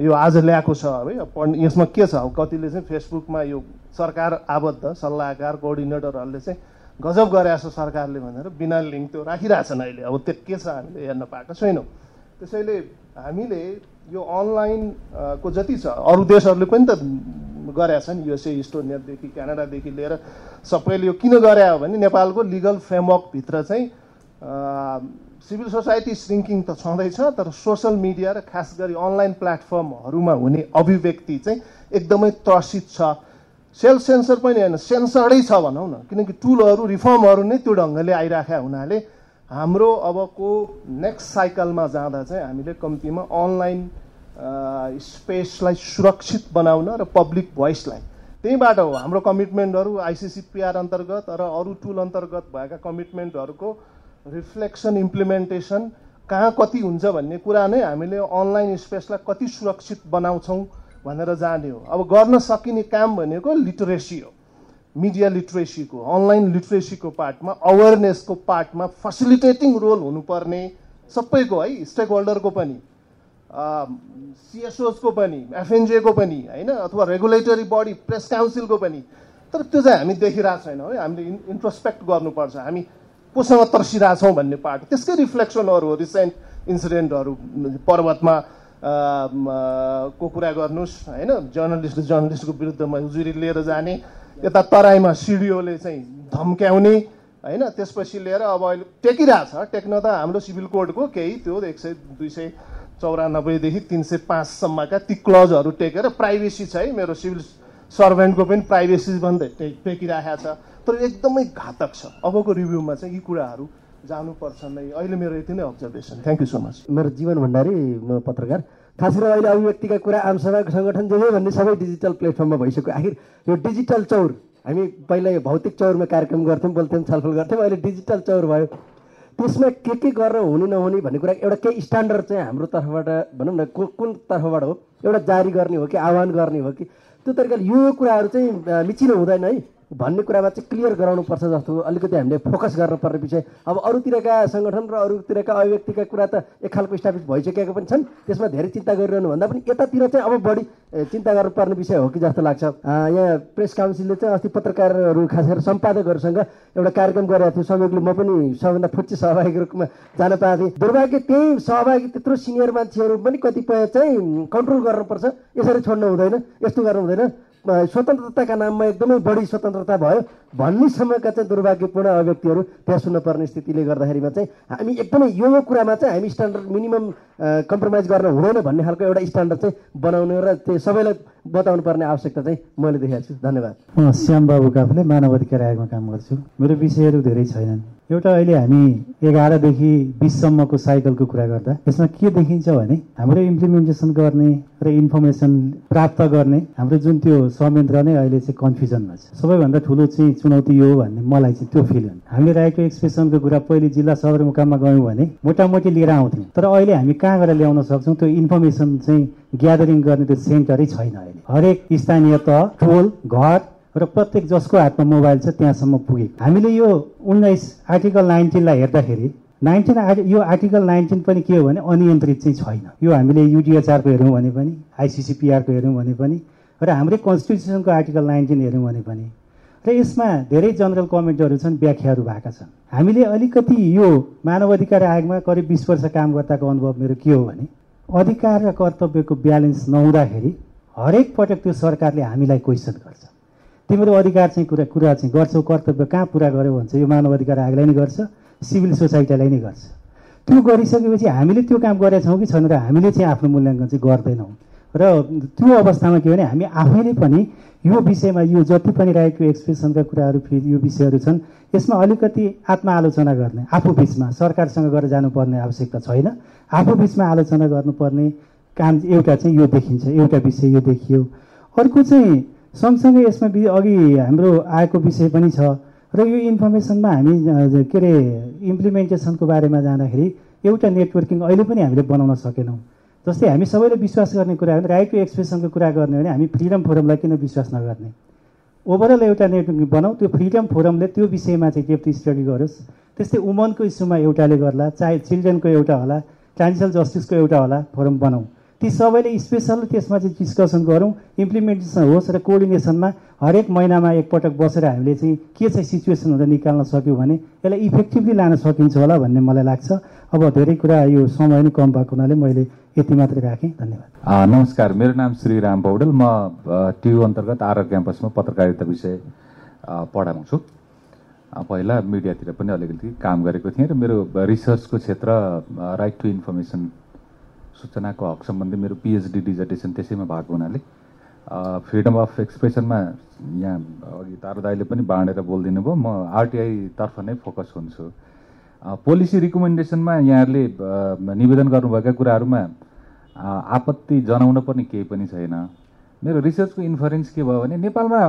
यो आज ल्याएको छ है पढ्न यसमा के छ कतिले चाहिँ फेसबुकमा यो सरकार आबद्ध सल्लाहकार कोअर्डिनेटरहरूले चाहिँ गजब गरेछ सरकारले भनेर बिना लिङ्क त्यो राखिरहेछन् अहिले। अब त्यो के छ हामीले हेर्न पाएको छैनौँ। त्यसैले हामीले यो अनलाइन को जति छ अरू देशहरूले पनि त गरेका छन् युएसए इस्टोनियादेखि क्यानाडादेखि लिएर सबैले यो किन गरे हो भने नेपालको लिगल फ्रेमवर्कभित्र चाहिँ सिभिल सोसाइटी श्रिङ्किङ त छँदैछ तर सोसल मिडिया र खास गरी अनलाइन प्लेटफर्महरूमा हुने अभिव्यक्ति चाहिँ एकदमै त्रसित छ। सेल्फ सेन्सर पनि होइन सेन्सर्डै छ भनौँ न। किनकि टुलहरू रिफर्महरू नै त्यो ढङ्गले आइराखेका हुनाले हाम्रो अबको नेक्स्ट साइकलमा जाँदा चाहिँ हामीले कम्तीमा अनलाइन स्पेसलाई सुरक्षित बनाउन र पब्लिक भोइसलाई त्यहीबाट हो हाम्रो कमिटमेन्टहरू आइसिसिपिआर अन्तर्गत र अरू टुल अन्तर्गत भएका कमिटमेन्टहरूको रिफ्लेक्सन इम्प्लिमेन्टेसन कहाँ कति हुन्छ भन्ने कुरा नै हामीले अनलाइन स्पेसलाई कति सुरक्षित बनाउँछौँ भनेर जाने हो। अब गर्न सकिने काम भनेको लिटरेसी हो। मिडिया लिटरेसीको अनलाइन लिटरेसीको पार्टमा अवेरनेसको पार्टमा फेसिलिटेटिङ रोल हुनुपर्ने सबैको है स्टेक होल्डरको पनि सिएसओसको पनि एफएनजेको पनि होइन अथवा रेगुलेटरी बडी प्रेस काउन्सिलको पनि। तर त्यो चाहिँ हामी देखिरहेको छैनौँ है। हामीले इन इन्ट्रोस्पेक्ट गर्नुपर्छ। हामी कोसँग तर्सिरहेछौँ भन्ने पार्ट। त्यसकै रिफ्लेक्सनहरू हो। रिसेन्ट इन्सिडेन्टहरू पर्वतमा को कुरा गर्नुहोस् होइन? जर्नलिस्ट जर्नलिस्टको विरुद्धमा उजुरी लिएर जाने यता तराईमा सिडिओले चाहिँ धम्क्याउने होइन? त्यसपछि लिएर अब अहिले टेकिरहेछ। टेक्न त हाम्रो सिभिल कोडको केही त्यो एक सय दुई सय चौरानब्बेदेखि तिन सय पाँचसम्मका ती क्लजहरू टेकेर प्राइभेसी छ है। मेरो सिभिल सर्भेन्टको पनि प्राइभेसी भन्दै टेकिरहेको छ। तर एकदमै घातक छ। अबको रिभ्यूमा चाहिँ यी कुराहरू जानुपर्छ नै। अहिले मेरो यति नै observation thank you so much मेरो जीवन भण्डारी म पत्रकार। खास गरेर अहिले अभिव्यक्तिका कुरा आमसभा सङ्गठन जे भन्ने सबै डिजिटल प्लेटफर्ममा भइसक्यो। आखिर यो डिजिटल चौर हामी पहिला यो भौतिक चौरमा कार्यक्रम गर्थ्यौँ बोल्थ्यौँ छलफल गर्थ्यौँ अहिले डिजिटल चौर भयो। त्यसमा के के गरेर हुने नहुने भन्ने कुरा एउटा केही स्ट्यान्डर्ड चाहिँ हाम्रो तर्फबाट भनौँ न कु- कुन तर्फबाट हो? एउटा जारी गर्ने हो कि आह्वान गर्ने हो कि? त्यो तरिकाले यो कुराहरू चाहिँ मिचिलो हुँदैन है। भन्ने कुरामा चाहिँ क्लियर गराउनुपर्छ जस्तो अलिकति हामीले फोकस गर्नुपर्ने विषय। अब अरूतिरका सङ्गठन र अरूतिरका अभिव्यक्तिका कुरा त एक खालको इस्टाब्लिस भइसकेका पनि छन्। त्यसमा धेरै चिन्ता गरिरहनु भन्दा पनि यतातिर चाहिँ अब बढी चिन्ता गर्नुपर्ने विषय हो कि जस्तो लाग्छ। यहाँ प्रेस काउन्सिलले चाहिँ अस्ति पत्रकारहरू खास गरेर सम्पादकहरूसँग एउटा कार्यक्रम गरेको थियो। संयोगले म पनि सबभन्दा फुच्ची सहभागीको रूपमा जान पाएको थिएँ। दुर्भाग्य त्यही सहभागी त्यत्रो सिनियर मान्छेहरू पनि कतिपय चाहिँ कन्ट्रोल गर्नुपर्छ। यसरी छोड्नु हुँदैन यस्तो गर्नु हुँदैन। स्वतन्त्रताका नाममा एकदमै बढी स्वतन्त्रता भयो। भन्नेसम्मका चाहिँ दुर्भाग्यपूर्ण अभिव्यक्तिहरू त्यहाँ सुन्नुपर्ने स्थितिले गर्दाखेरिमा चाहिँ हामी एकदमै यो यो कुरामा चाहिँ हामी स्ट्यान्डर्ड मिनिमम कम्प्रोमाइज गर्न हुँदैन भन्ने खालको एउटा स्ट्यान्डर्ड चाहिँ बनाउने र त्यो सबैलाई बताउनु पर्ने आवश्यकता चाहिँ मैले देखाएको छु। धन्यवाद। म श्याम बाबु काफले मानव अधिकार आयोगमा काम गर्छु। मेरो विषयहरू धेरै छैनन्। एउटा अहिले हामी एघारदेखि बिससम्मको साइकलको कुरा गर्दा यसमा के देखिन्छ भने हाम्रो इम्प्लिमेन्टेसन गर्ने र इन्फर्मेसन प्राप्त गर्ने हाम्रो जुन त्यो संयन्त्र नै अहिले चाहिँ कन्फ्युजनमा छ। सबैभन्दा ठुलो चाहिँ चुनौती यो हो भन्ने मलाई चाहिँ त्यो फिल हुन्छ हामीले राखेको एक्सप्रेसनको कुरा पहिले जिल्ला सदरमुकाममा गयौँ भने मोटामोटी लिएर आउँथ्यौँ। तर अहिले हामी कहाँ गएर ल्याउन सक्छौँ? त्यो इन्फर्मेसन चाहिँ ग्यादरिङ गर्ने त्यो सेन्टरै छैन अहिले। हरेक स्थानीय तह टोल घर र प्रत्येक जसको हातमा मोबाइल छ त्यहाँसम्म पुगेको हामीले यो उन्नाइस आर्टिकल नाइन्टिनलाई हेर्दाखेरि नाइन्टिन आर्टि यो आर्टिकल नाइन्टिन पनि के हो भने अनियन्त्रित चाहिँ छैन। यो हामीले युडिएचआरको हेऱ्यौँ भने पनि आइसिसिपिआरको हेऱ्यौँ भने पनि र हाम्रै कन्स्टिट्युसनको आर्टिकल नाइन्टिन हेऱ्यौँ भने पनि। र यसमा धेरै जनरल कमेन्टहरू छन् व्याख्याहरू भएका छन्। हामीले अलिकति यो मानव अधिकार आयोगमा करिब बिस वर्ष काम गर्दाको अनुभव मेरो के हो भने अधिकार र कर्तव्यको ब्यालेन्स नहुँदाखेरि हरेक पटक त्यो सरकारले हामीलाई क्वेसन गर्छ। तिम्रो अधिकार चाहिँ कुरा कुरा चाहिँ गर्छौ कर्तव्य कहाँ पुरा गर्यो भन्छ? यो मानव अधिकार आयोगलाई नै गर्छ सिभिल सोसाइटीलाई नै गर्छ। त्यो गरिसकेपछि हामीले त्यो काम गरेका छौँ कि छैन र हामीले चाहिँ आफ्नो मूल्याङ्कन चाहिँ गर्दैनौँ। र त्यो अवस्थामा के भने हामी आफैले पनि यो विषयमा यो जति पनि रहेको एक्सप्रेसनका कुराहरू फेरि यो विषयहरू छन् यसमा अलिकति आत्मआलोचना गर्ने आफू बिचमा सरकारसँग गरेर जानुपर्ने आवश्यकता छैन। आफू बिचमा आलोचना गर्नुपर्ने काम एउटा चाहिँ यो देखिन्छ एउटा विषय यो देखियो। अर्को चाहिँ सँगसँगै यसमा अघि हाम्रो आएको विषय पनि छ र यो इन्फर्मेसनमा हामी के अरे इम्प्लिमेन्टेसनको बारेमा जाँदाखेरि एउटा नेटवर्किङ अहिले पनि हामीले बनाउन सकेनौँ। जस्तै हामी सबैले विश्वास गर्ने कुरा हो राइट टु एक्सप्रेसनको कुरा गर्ने भने हामी फ्रिडम फोरमलाई किन विश्वास नगर्ने? ओभरअल एउटा नेटवर्क बनाऊ त्यो फ्रिडम फोरमले त्यो विषयमा चाहिँ डेप्थ स्टडी गरोस्? त्यस्तै वुमनको इस्युमा एउटाले गर्ला चाहे चिल्ड्रेनको एउटा होला ट्रान्जिसनल जस्टिसको एउटा होला फोरम बनाऊ। ती सबैले स्पेसल त्यसमा चाहिँ डिस्कसन गरौँ इम्प्लिमेन्टेसन होस् र कोअर्डिनेसनमा हरेक महिनामा एकपटक बसेर हामीले चाहिँ के चाहिँ सिचुएसन हुँदा निकाल्न सक्यौँ भने यसलाई इफेक्टिभली लान सकिन्छ होला भन्ने मलाई लाग्छ। अब धेरै कुरा यो समय नै कम भएको हुनाले मैले यति मात्रै राखेँ। धन्यवाद। नमस्कार। मेरो नाम श्री राम पौडेल। म टियु अन्तर्गत आरआर क्याम्पसमा पत्रकारिता विषय पढाउँछु। पहिला मिडियातिर पनि अलिकति काम गरेको थिएँ र मेरो रिसर्चको क्षेत्र राइट टु इन्फर्मेसन सूचनाको हक सम्बन्धी मेरो पिएचडी डिजर्टेसन त्यसैमा भएको हुनाले फ्रिडम अफ एक्सप्रेसनमा यहाँ अघि तारा दाईले पनि बाँडेर बोलिदिनु भयो। म आरटिआईतर्फ नै फोकस हुन्छु। पोलिसी रिकमेन्डेसनमा यहाँहरूले निवेदन गर्नुभएका कुराहरूमा आपत्ति जनाउन पनि केही पनि छैन। मेरो रिसर्चको इन्फरेन्स के भयो भने नेपालमा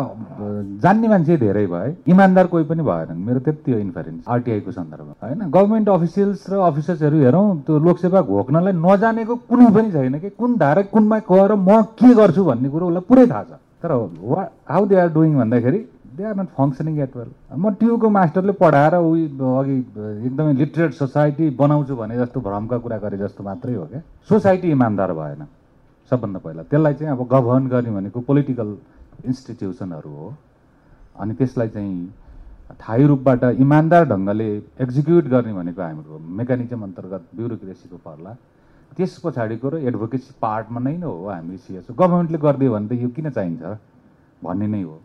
जान्ने मान्छे धेरै भए इमान्दार कोही पनि भएनन्। मेरो त्यति हो इन्फरेन्स आरटिआईको सन्दर्भमा होइन। गभर्मेन्ट अफिसियल्स र अफिसर्सहरू हेरौँ त्यो लोकसेवा घोक्नलाई नजानेको कुनै पनि छैन कि कुन धारा कुनमा गएर म के गर्छु भन्ने कुरो उसलाई पुरै थाहा छ। तर वा हाउ दे आर डुइङ भन्दाखेरि they are not functioning at well म ट्युको मास्टरले पढाएर उही अघि एकदमै लिटरेट सोसाइटी बनाउँछु भने जस्तो भ्रमका कुरा गरे जस्तो मात्रै हो क्या। सोसाइटी इमान्दार भएन। सबभन्दा पहिला। त्यसलाई चाहिँ अब गभर्न गर्ने भनेको पोलिटिकल इन्स्टिट्युसनहरू हो। अनि त्यसलाई चाहिँ थायी रूपबाट इमान्दार ढङ्गले एक्जिक्युट गर्ने भनेको हाम्रो मेकानिजम अन्तर्गत ब्युरोक्रेसीको पर्ला। त्यस पछाडिको र एडभोकेसी पार्टमा नै नै हो हामी सिएसओ गभर्मेन्टले गरिदियो भने त यो किन चाहिन्छ? भन्ने नै हो।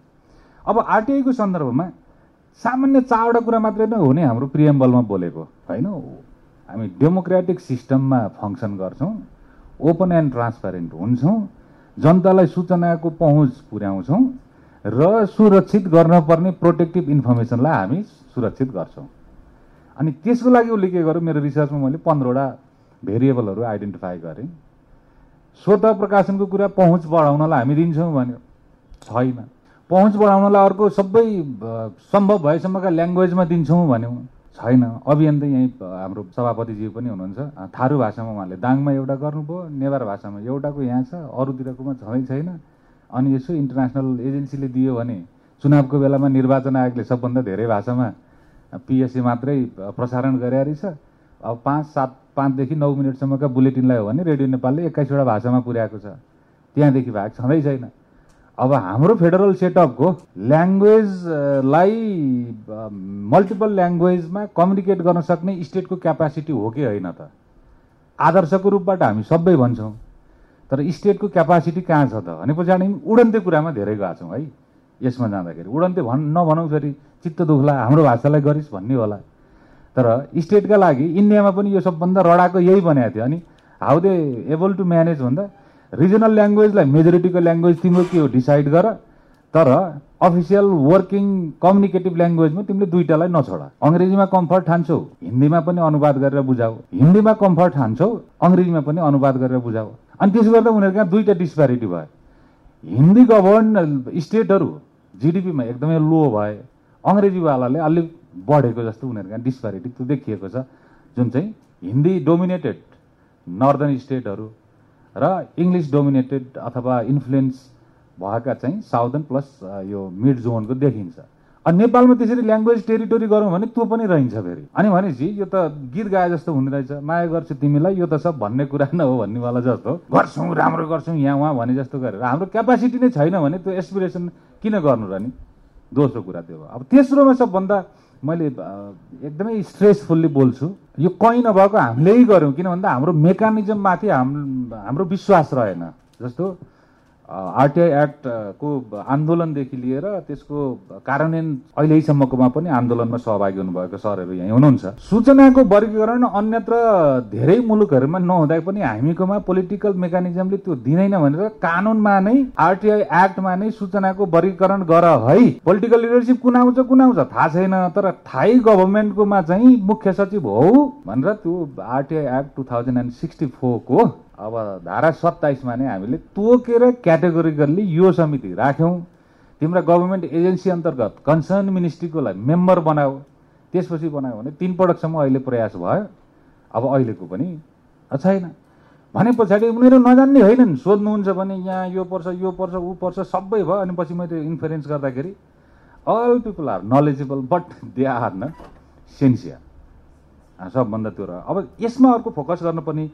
अब आरटिआईको सन्दर्भमा सामान्य चारवटा कुरा मात्रै नै हो नि हाम्रो प्रिएम्बलमा बोलेको होइन? हामी डेमोक्रेटिक सिस्टममा फङ्सन गर्छौँ। ओपन एन्ड ट्रान्सप्यारेन्ट हुन्छौँ जनतालाई सूचनाको पहुँच पुर्याउँछौँ र सुरक्षित गर्न पर्ने प्रोटेक्टिभ इन्फर्मेसनलाई हामी सुरक्षित गर्छौँ। अनि त्यसको लागि उसले के गर्यो मेरो रिसर्चमा मैले पन्ध्रवटा भेरिएबलहरू आइडेन्टिफाई गरेँ। स्वत प्रकाशनको कुरा पहुँच बढाउनलाई हामी दिन्छौँ भन्यो। छैन। पहुँच बढाउनलाई अर्को सबै सम्भव भएसम्मका ल्याङ्ग्वेजमा दिन्छौँ भन्यौँ। छैन। अभियन्त यहीँ हाम्रो सभापतिज्यू पनि हुनुहुन्छ। थारू भाषामा उहाँले दाङमा एउटा गर्नुभयो नेवार भाषामा एउटाको यहाँ छ अरूतिरकोमा छँदै छैन। अनि यसो इन्टरनेसनल एजेन्सीले दियो भने चुनावको बेलामा निर्वाचन आयोगले सबभन्दा धेरै भाषामा पिएससी मात्रै प्रसारण गरे रहेछ। अब पाँच सात पाँचदेखि नौ मिनटसम्मका बुलेटिनलाई हो भने रेडियो नेपालले एक्काइसवटा भाषामा पुर्याएको छ। त्यहाँदेखि भाग छँदै छैन। अब हाम्रो फेडरल सेटअपको ल्याङ्ग्वेजलाई मल्टिपल ल्याङ्ग्वेजमा कम्युनिकेट गर्न सक्ने स्टेटको क्यापासिटी हो कि होइन त? आदर्शको रूपबाट हामी सबै भन्छौँ। तर स्टेटको क्यापासिटी कहाँ छ त? भने पछाडि उडन्ते कुरामा धेरै गएको छौँ है। यसमा जाँदाखेरि उडन्ते भन् नभनौँ फेरि चित्त दुख्ला हाम्रो भाषालाई गरिस् भन्ने होला। तर स्टेटका लागि इन्डियामा पनि यो सबभन्दा रडाको यही बनाएको थियो। अनि how they able to manage भन्दा रिजनल ल्याङ्ग्वेजलाई मेजोरिटीको ल्याङ्ग्वेज तिम्रो के हो? डिसाइड गर। तर अफिसियल वर्किङ कम्युनिकेटिभ ल्याङ्ग्वेजमा तिमीले दुइटालाई नछोड। अङ्ग्रेजीमा कम्फर्ट ठान्छौ हिन्दीमा पनि अनुवाद गरेर बुझाऊ। हिन्दीमा कम्फर्ट ठान्छौ अङ्ग्रेजीमा पनि अनुवाद गरेर बुझाऊ। अनि त्यसो गर्दा उनीहरू कहाँ दुईवटा डिस्प्यारिटी भयो। हिन्दी गभर्न स्टेटहरू जिडिपीमा एकदमै लो भए अङ्ग्रेजीवालाले अलिक बढेको जस्तो उनीहरू कहाँ डिस्प्यारिटी त्यो देखिएको छ। जुन चाहिँ हिन्दी डोमिनेटेड नर्दर्न स्टेटहरू र इङ्ग्लिस डोमिनेटेड अथवा इन्फ्लुएन्स भएका चाहिँ साउदर्न प्लस यो मिड जोनको देखिन्छ। अनि नेपालमा त्यसरी ल्याङ्ग्वेज टेरिटोरी गरौँ भने त्यो पनि रहन्छ फेरि। अनि भनेपछि यो त गीत गाए जस्तो हुँदो रहेछ। माया गर्छु तिमीलाई यो त सब भन्ने कुरा न हो भन्नेवाला जस्तो। गर्छौँ राम्रो गर्छौँ यहाँ उहाँ भने जस्तो गरेर। हाम्रो क्यापासिटी नै छैन भने त्यो एसपिरेसन किन गर्नु र नि? दोस्रो कुरा त्यो अब तेस्रोमा सबभन्दा मैले एकदमै स्ट्रेसफुल्ली बोल्छु। यो कहीँ नभएको हामीले गऱ्यौँ किन भन्दा हाम्रो मेकानिजममाथि हाम हाम्रो विश्वास रहेन। जस्तो आरटिआई एक्टको आन्दोलनदेखि लिएर त्यसको कार्यान्वयन अहिलेसम्मकोमा पनि आन्दोलनमा सहभागी हुनुभएको सरहरू यहीँ हुनुहुन्छ। सूचनाको वर्गीकरण अन्यत्र धेरै मुलुकहरूमा नहुँदा पनि हामीकोमा पोलिटिकल मेकानिजमले त्यो दिँदैन भनेर कानुनमा नै आरटिआई एक्टमा नै सूचनाको वर्गीकरण गर है। पोलिटिकल लिडरसिप कुन आउँछ कुन आउँछ थाहा छैन तर थाहै गभर्मेन्टकोमा चाहिँ मुख्य सचिव हो भनेर त्यो RTI act two thousand and sixty फोरको अब धारा सत्ताइसमा नै हामीले तोकेर क्याटेगोरिकल्ली यो समिति राख्यौँ। तिम्रा गभर्मेन्ट एजेन्सी अन्तर्गत कन्सर्न मिनिस्ट्रीकोलाई मेम्बर बनाऊ। त्यसपछि बनायो भने तिन पटकसम्म अहिले प्रयास भयो। अब अहिलेको पनि छैन। भने पछाडि उनीहरू नजान्ने होइनन्। सोध्नुहुन्छ भने यहाँ यो पर्छ यो पर्छ ऊ पर्छ सबै भयो। अनि पछि मैले इन्फरेन्स गर्दाखेरि all people are knowledgeable but they are not sincere सबभन्दा त्यो रह्यो अब यसमा अर्को फोकस गर्नुपर्ने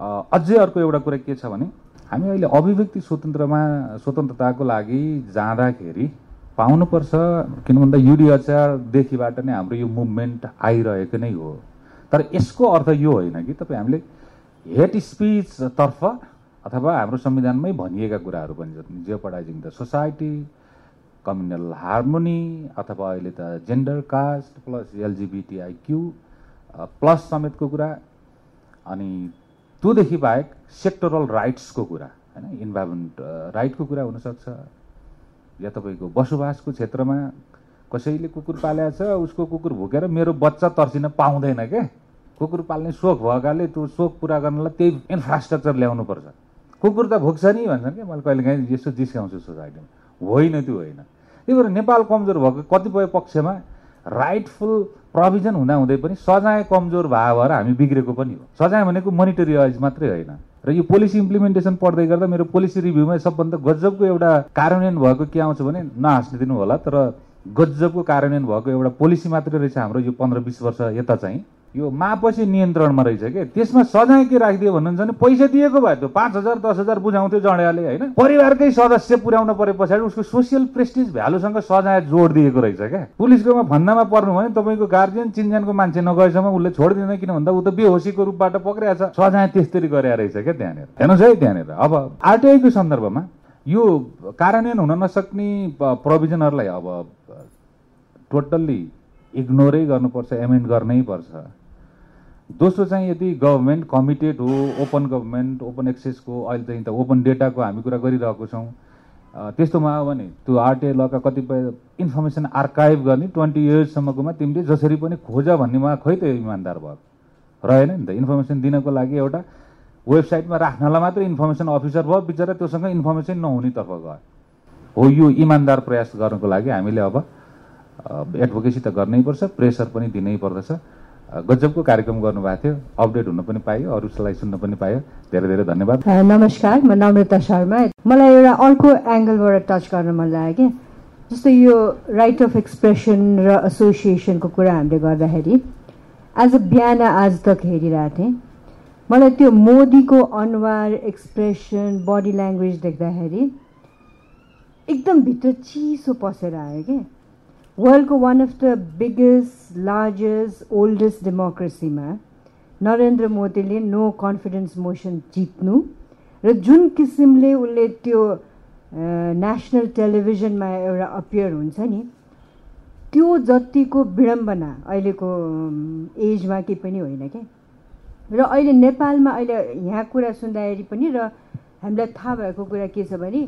अझै अर्को एउटा कुरा के छ भने हामी अहिले अभिव्यक्ति स्वतन्त्रमा स्वतन्त्रताको लागि जाँदाखेरि पाउनुपर्छ किन भन्दा युडी अचारदेखिबाट नै हाम्रो यो मुभमेन्ट आइरहेको नै हो। तर यसको अर्थ यो होइन कि तपाईँ हामीले हेट स्पिचतर्फ अथवा हाम्रो संविधानमै भनिएका कुराहरू पनि जति jeopardizing the society communal harmony अथवा अहिले त gender caste plus LGBTIQ plus समेतको कुरा अनि त्योदेखि बाहेक सेक्टरल राइट्सको कुरा होइन इन्भाइरोमेन्ट राइटको कुरा हुनसक्छ। या तपाईँको बसोबासको क्षेत्रमा कसैले कुकुर पालेको छ उसको कुकुर भुकेर मेरो बच्चा तर्सिन पाउँदैन के? कुकुर पाल्ने सोख भएकाले त्यो सोख पुरा गर्नलाई त्यही इन्फ्रास्ट्रक्चर ल्याउनुपर्छ कुकुर त भुक्छ नि भन्छन् कि? मैले कहिले काहीँ यस्तो जिस्काउँछु सोसाइटीमा। होइन त्यो होइन। त्यही भएर नेपाल कमजोर भएको कतिपय पक्षमा राइटफुल प्रोभिजन हुँदा हुँदै पनि सजाय कमजोर भयो भएर हामी बिग्रेको पनि हो। सजाय भनेको मोनिटरी वाइज मात्रै होइन। र यो पोलिसी इम्प्लिमेन्टेसन पढ्दै गर्दा मेरो पोलिसी रिभ्यूमा सबभन्दा गजबको एउटा कार्यान्वयन भएको के आउँछ भने नहाँस्ने दिनु होला तर गजबको कार्यान्वयन भएको एउटा पोलिसी मात्रै रहेछ हाम्रो यो पन्ध्र बिस वर्ष यता चाहिँ। यो मापछि नियन्त्रणमा रहेछ कि? त्यसमा सजाय के राखिदियो भन्नुहुन्छ भने पैसा दिएको भए त्यो पाँच हजार दस हजार बुझाउँथ्यो जडेयाले होइन? परिवारकै सदस्य पुर्याउन परे पछाडि उसको सोसियल प्रेस्टिज भ्यालुसँग सजाय जोड दिएको रहेछ क्या पुलिसकोमा फन्दामा पर्नु भने तपाईँको गार्जियन चिन्जानको मान्छे नगएसम्म उसले छोडिदिँदैन किन भन्दा ऊ त बेहोसीको रूपबाट पक्रिएको छ। सजाय त्यस्तरी गरे रहेछ क्या त्यहाँनिर? हेर्नुहोस् है त्यहाँनिर। अब आरटिआईको सन्दर्भमा यो कार्यान्वयन हुन नसक्ने प्रोभिजनहरूलाई अब टोटल्ली इग्नोरै गर्नुपर्छ एमेन्ड गर्नै पर्छ। दोस्रो चाहिँ यदि गभर्मेन्ट कमिटेड हो ओपन गभर्मेन्ट ओपन एक्सेसको अहिले चाहिँ त ओपन डेटाको हामी कुरा गरिरहेको छौँ। त्यस्तोमा हो भने त्यो आरटिआई लका कतिपय इन्फर्मेसन आर्काइभ गर्ने ट्वेन्टी इयर्ससम्मकोमा तिमीले जसरी पनि खोज भन्नेमा खोइ त इमान्दार भयो? रहेन नि त। इन्फर्मेसन दिनको लागि एउटा वेबसाइटमा राख्नलाई मात्रै इन्फर्मेसन अफिसर भयो बिचरा त्योसँग इन्फर्मेसन नहुनेतर्फ गयो। हो यो इमान्दार प्रयास गर्नको लागि हामीले अब एडभोकेसी त गर्नै पर्छ प्रेसर पनि दिनै पर्दछ। गजबको कार्यक्रम गर्नुभएको थियो। अपडेट हुन पनि पायो अरूलाई सुन्न पनि पायो धेरै धेरै धन्यवाद। नमस्कार म नम्रता शर्मा। मलाई एउटा अर्को एङ्गलबाट टच गर्न मन लाग्यो कि। जस्तो यो राइट अफ एक्सप्रेसन र एसोसिएसनको कुरा हामीले गर्दाखेरि आज बिहान आज तक हेरिरहेको थिएँ। मलाई त्यो मोदीको अनुहार एक्सप्रेसन बडी ल्याङ्ग्वेज देख्दाखेरि एकदम भित्र चिसो पसेर आयो कि। वर्ल्डको one of the biggest largest oldest डेमोक्रेसीमा Narendra मोदीले नो कन्फिडेन्स मोसन जित्नु र जुन किसिमले उसले त्यो नेसनल टेलिभिजनमा एउटा अपियर हुन्छ नि त्यो जतिको विडम्बना अहिलेको एजमा केही पनि होइन क्या र अहिले नेपालमा अहिले यहाँ कुरा सुन्दाखेरि पनि र हामीलाई थाहा भएको कुरा के छ भने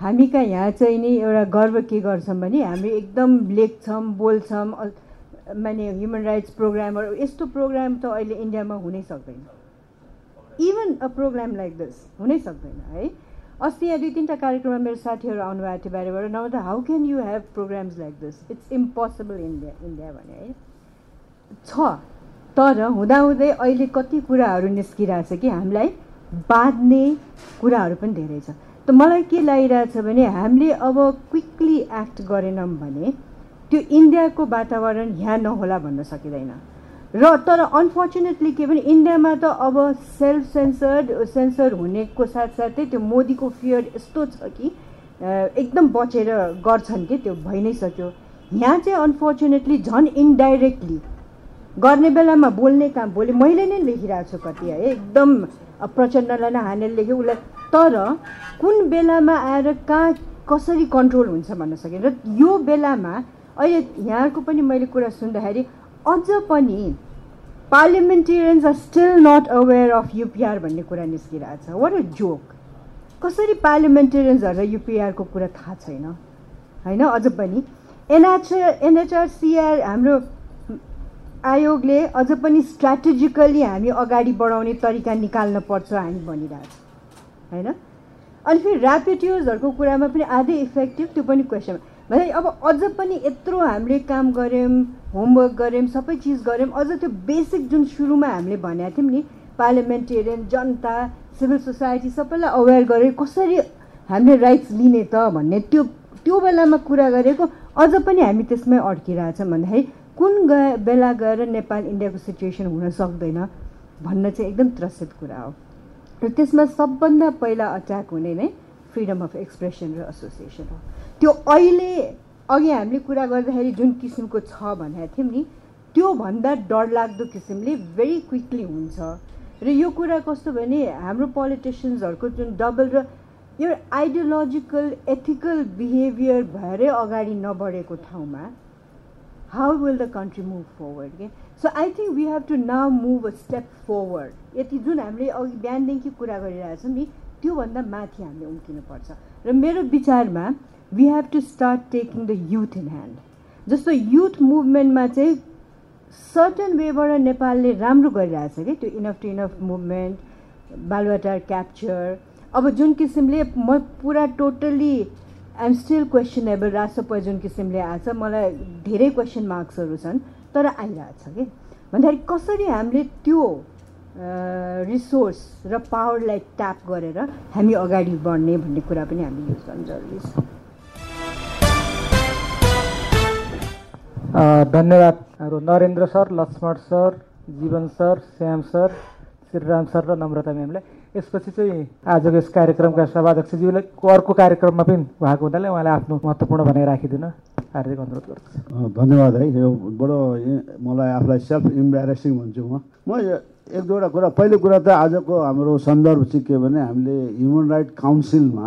हामी कहाँ यहाँ चाहिँ नि एउटा गर्व के गर्छौँ भने हामी एकदम लेख्छौँ बोल्छौँ माने ह्युमन राइट्स प्रोग्रामहरू यस्तो प्रोग्राम त अहिले इन्डियामा हुनै सक्दैन। Even a program like this हुनै सक्दैन है? अस्ति यहाँ दुई तिनवटा कार्यक्रममा मेरो साथीहरू आउनुभएको थियो बाहिरबाट नभए how can you have programs like this it's impossible India India भने है? छ तर हुँदाहुँदै अहिले कति कुराहरू निस्किरहेछ कि हामीलाई बाँध्ने कुराहरू पनि धेरै छ। त मलाई के लागिरहेछ भने हामीले अब क्विकली एक्ट गरेनौँ भने त्यो इन्डियाको वातावरण यहाँ नहोला भन्न सकिँदैन। र तर अनफर्चुनेटली के भने इन्डियामा त अब सेल्फ सेन्सर्ड सेन्सर हुनेको साथसाथै त्यो मोदीको फियर यस्तो छ कि एकदम बचेर गर्छन् कि त्यो भइ नै सक्यो। यहाँ चाहिँ अनफर्चुनेटली झन् इन्डाइरेक्टली गर्ने बेलामा बोल्ने काम भोलि मैले नै लेखिरहेको छु कति है एकदम प्रचण्डलाई नै हानेर लेखेँ उसलाई तर कुन बेलामा आएर कहाँ कसरी कन्ट्रोल हुन्छ भन्न सकेँ र यो बेलामा अहिले यहाँको पनि मैले कुरा सुन्दाखेरि अझ पनि parliamentarians are still not aware of UPR भन्ने कुरा निस्किरहेको छ। वाट अ जोक कसरी पार्लिमेन्टेरियन्सहरूलाई युपिआरको कुरा थाहा छैन? होइन? अझ पनि। एनएचआर एनएचआरसिआर हाम्रो आयोगले अझ पनि स्ट्राटेजिकली हामी अगाडि बढाउने तरिका निकाल्न पर्छ हामी भनिरहेको होइन? अनि फेरि ऱ्यापिट्युजहरूको कुरामा पनि आधै इफेक्टिभ त्यो पनि क्वेसन भने अब अझ पनि यत्रो हामीले काम गऱ्यौँ होमवर्क गऱ्यौँ सबै चिज गऱ्यौँ अझ त्यो बेसिक जुन सुरुमा हामीले भनेको थियौँ नि पार्लिमेन्टेरियन जनता सिभिल सोसाइटी सबैलाई अवेर गरे कसरी हामीले राइट्स लिने त भन्ने त्यो त्यो बेलामा कुरा गरेको अझ पनि हामी त्यसमै अड्किरहेछौँ भन्दाखेरि कुन गए बेला गएर नेपाल इन्डियाको सिचुएसन हुन सक्दैन भन्न चाहिँ एकदम त्रसित कुरा हो। र त्यसमा सबभन्दा पहिला अट्याक हुने नै फ्रिडम अफ एक्सप्रेसन र एसोसिएसन हो। त्यो अहिले अघि हामीले कुरा गर्दाखेरि जुन किसिमको छ भनेको थियौँ नि त्योभन्दा डरलाग्दो किसिमले भेरी क्विकली हुन्छ। र यो कुरा कस्तो भने हाम्रो पोलिटिसियन्सहरूको जुन डबल र यो आइडियोलोजिकल एथिकल बिहेभियर भएरै अगाडि नबढेको ठाउँमा how will the country move forward के so I think we have to now move a step forward यति जुन हामीले अघि बिहानदेखि कुरा गरिरहेछौँ नि त्योभन्दा माथि हामीले उम्किनुपर्छ र मेरो विचारमा we have to start taking the youth in hand जस्तो युथ मुभमेन्टमा चाहिँ सर्टन वेबाट नेपालले राम्रो गरिरहेछ कि त्यो enough to enough movement Baluwatar capture अब जुन किसिमले म पुरा totally I'm still questionable Rajasapa जुन किसिमले आएको छ मलाई धेरै क्वेसन मार्क्सहरू छन् तर आइरहेछ कि भन्दाखेरि कसरी हामीले त्यो रिसोर्स र पावरलाई ट्याप गरेर हामी अगाडि बढ्ने भन्ने कुरा पनि हामीले युज गर्नु जरुरी छ। धन्यवाद हाम्रो Narendra sir Laxman sir Jiwan sir Shyam sir Shriram sir र नम्रता म्यामलाई यसपछि चाहिँ आजको यस कार्यक्रमका सभाध्यक्षज्यूलाई अर्को कार्यक्रममा पनि भएको हुनाले उहाँले आफ्नो महत्त्वपूर्ण भनाइ राखिदिन हार्दिक अनुरोध गर्दछु। धन्यवाद है। यो बडो मलाई आफूलाई सेल्फ इम्बेरेसिङ भन्छु म। म एक दुईवटा कुरा पहिलो कुरा त आजको हाम्रो सन्दर्भ चाहिँ के भने हामीले ह्युमन राइट काउन्सिलमा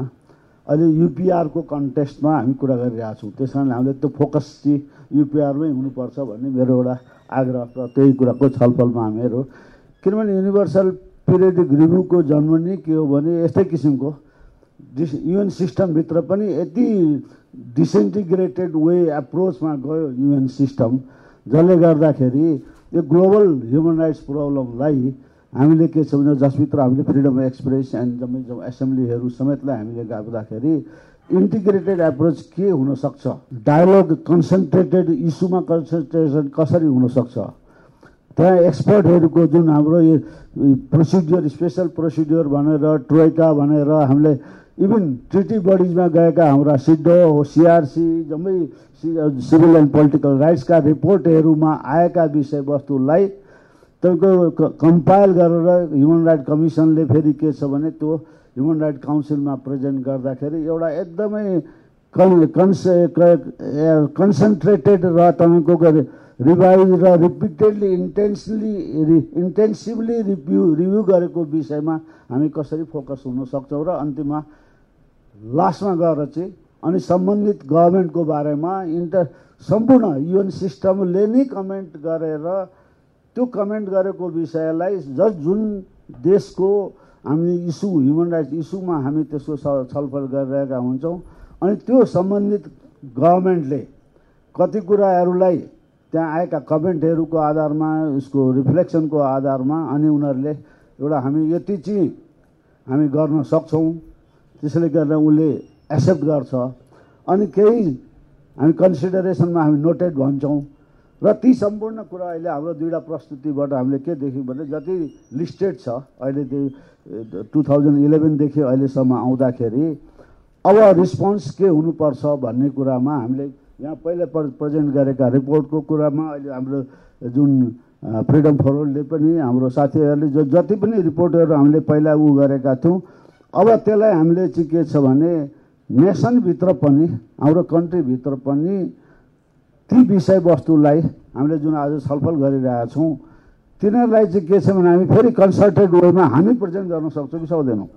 अहिले युपिआरको कन्टेस्टमा हामी कुरा गरिरहेको छौँ। त्यस कारणले हामीले त्यो फोकस चाहिँ युपिआरमै हुनुपर्छ भन्ने मेरो एउटा आग्रह र त्यही कुराको छलफलमा हामीहरू। किनभने युनिभर्सल पिरियडिक रिभ्यूको जन्म नै के हो भने यस्तै किसिमको डिस युएन सिस्टमभित्र पनि यति डिसइन्टिग्रेटेड वे एप्रोचमा गयो युएन सिस्टम जसले गर्दाखेरि यो ग्लोबल ह्युमन राइट्स प्रब्लमलाई हामीले के छ भने जसभित्र हामीले फ्रिडम अफ एक्सप्रेस एन्ड जम्मै जम्मै एसेम्ब्लीहरू समेतलाई हामीले गर्दाखेरि इन्टिग्रेटेड एप्रोच के हुनसक्छ डायलग कन्सन्ट्रेटेड इस्युमा कन्सन्ट्रेसन कसरी हुनसक्छ त्यहाँ एक्सपर्टहरूको जुन हाम्रो यो प्रोसिड्योर स्पेसल प्रोसिड्योर भनेर ट्रोइका भनेर हामीले इभन ट्रिटी बडिजमा गएका हाम्रा सिडो हो सिआरसी जम्मै सिभिल एन्ड पोलिटिकल राइट्सका रिपोर्टहरूमा आएका विषयवस्तुलाई तपाईँको कम्पाइल गरेर ह्युमन राइट कमिसनले फेरि के छ भने त्यो ह्युमन राइट काउन्सिलमा प्रेजेन्ट गर्दाखेरि एउटा एकदमै कन् कन्से कन्सन्ट्रेटेड र तपाईँको रिभाइज र repeatedly intensely intensively review review गरेको विषयमा हामी कसरी फोकस हुन सक्छौँ र अन्तिममा लास्टमा गएर चाहिँ अनि सम्बन्धित गभर्मेन्टको बारेमा इन्टर सम्पूर्ण युएन सिस्टमले नै कमेन्ट गरेर त्यो कमेन्ट गरेको विषयलाई जस जुन देशको हामी इस्यु ह्युमन राइट्स इस्युमा हामी त्यसको छलफल गरिरहेका हुन्छौँ अनि त्यो सम्बन्धित गभर्मेन्टले कति कुराहरूलाई त्यहाँ आएका कमेन्टहरूको आधारमा उसको रिफ्लेक्सनको आधारमा अनि उनीहरूले एउटा हामी यति चाहिँ हामी गर्न सक्छौँ। त्यसैले गर्दा उसले एक्सेप्ट गर्छ। अनि केही हामी कन्सिडरेसनमा हामी नोटेड भन्छौँ। र ती सम्पूर्ण कुरा अहिले हाम्रो दुईवटा प्रस्तुतिबाट हामीले के देख्यौँ भने जति लिस्टेड छ अहिले त्यो टु थाउजन्ड इलेभेनदेखि अहिलेसम्म आउँदाखेरि अब रिस्पोन्स के हुनुपर्छ भन्ने कुरामा हामीले यहाँ पहिला प्र प्रेजेन्ट गरेका रिपोर्टको कुरामा अहिले हाम्रो जुन फ्रिडम फरवर्डले पनि हाम्रो साथीहरूले जो जति पनि रिपोर्टहरू हामीले पहिला उ गरेका थियौँ अब त्यसलाई हामीले चाहिँ के छ भने नेसनभित्र पनि हाम्रो कन्ट्रीभित्र पनि ती विषयवस्तुलाई हामीले जुन आज छलफल गरिरहेका छौँ तिनीहरूलाई चाहिँ के छ भने हामी फेरि कन्सल्टेड वेमा हामी प्रेजेन्ट गर्न सक्छौँ कि सक्दैनौँ।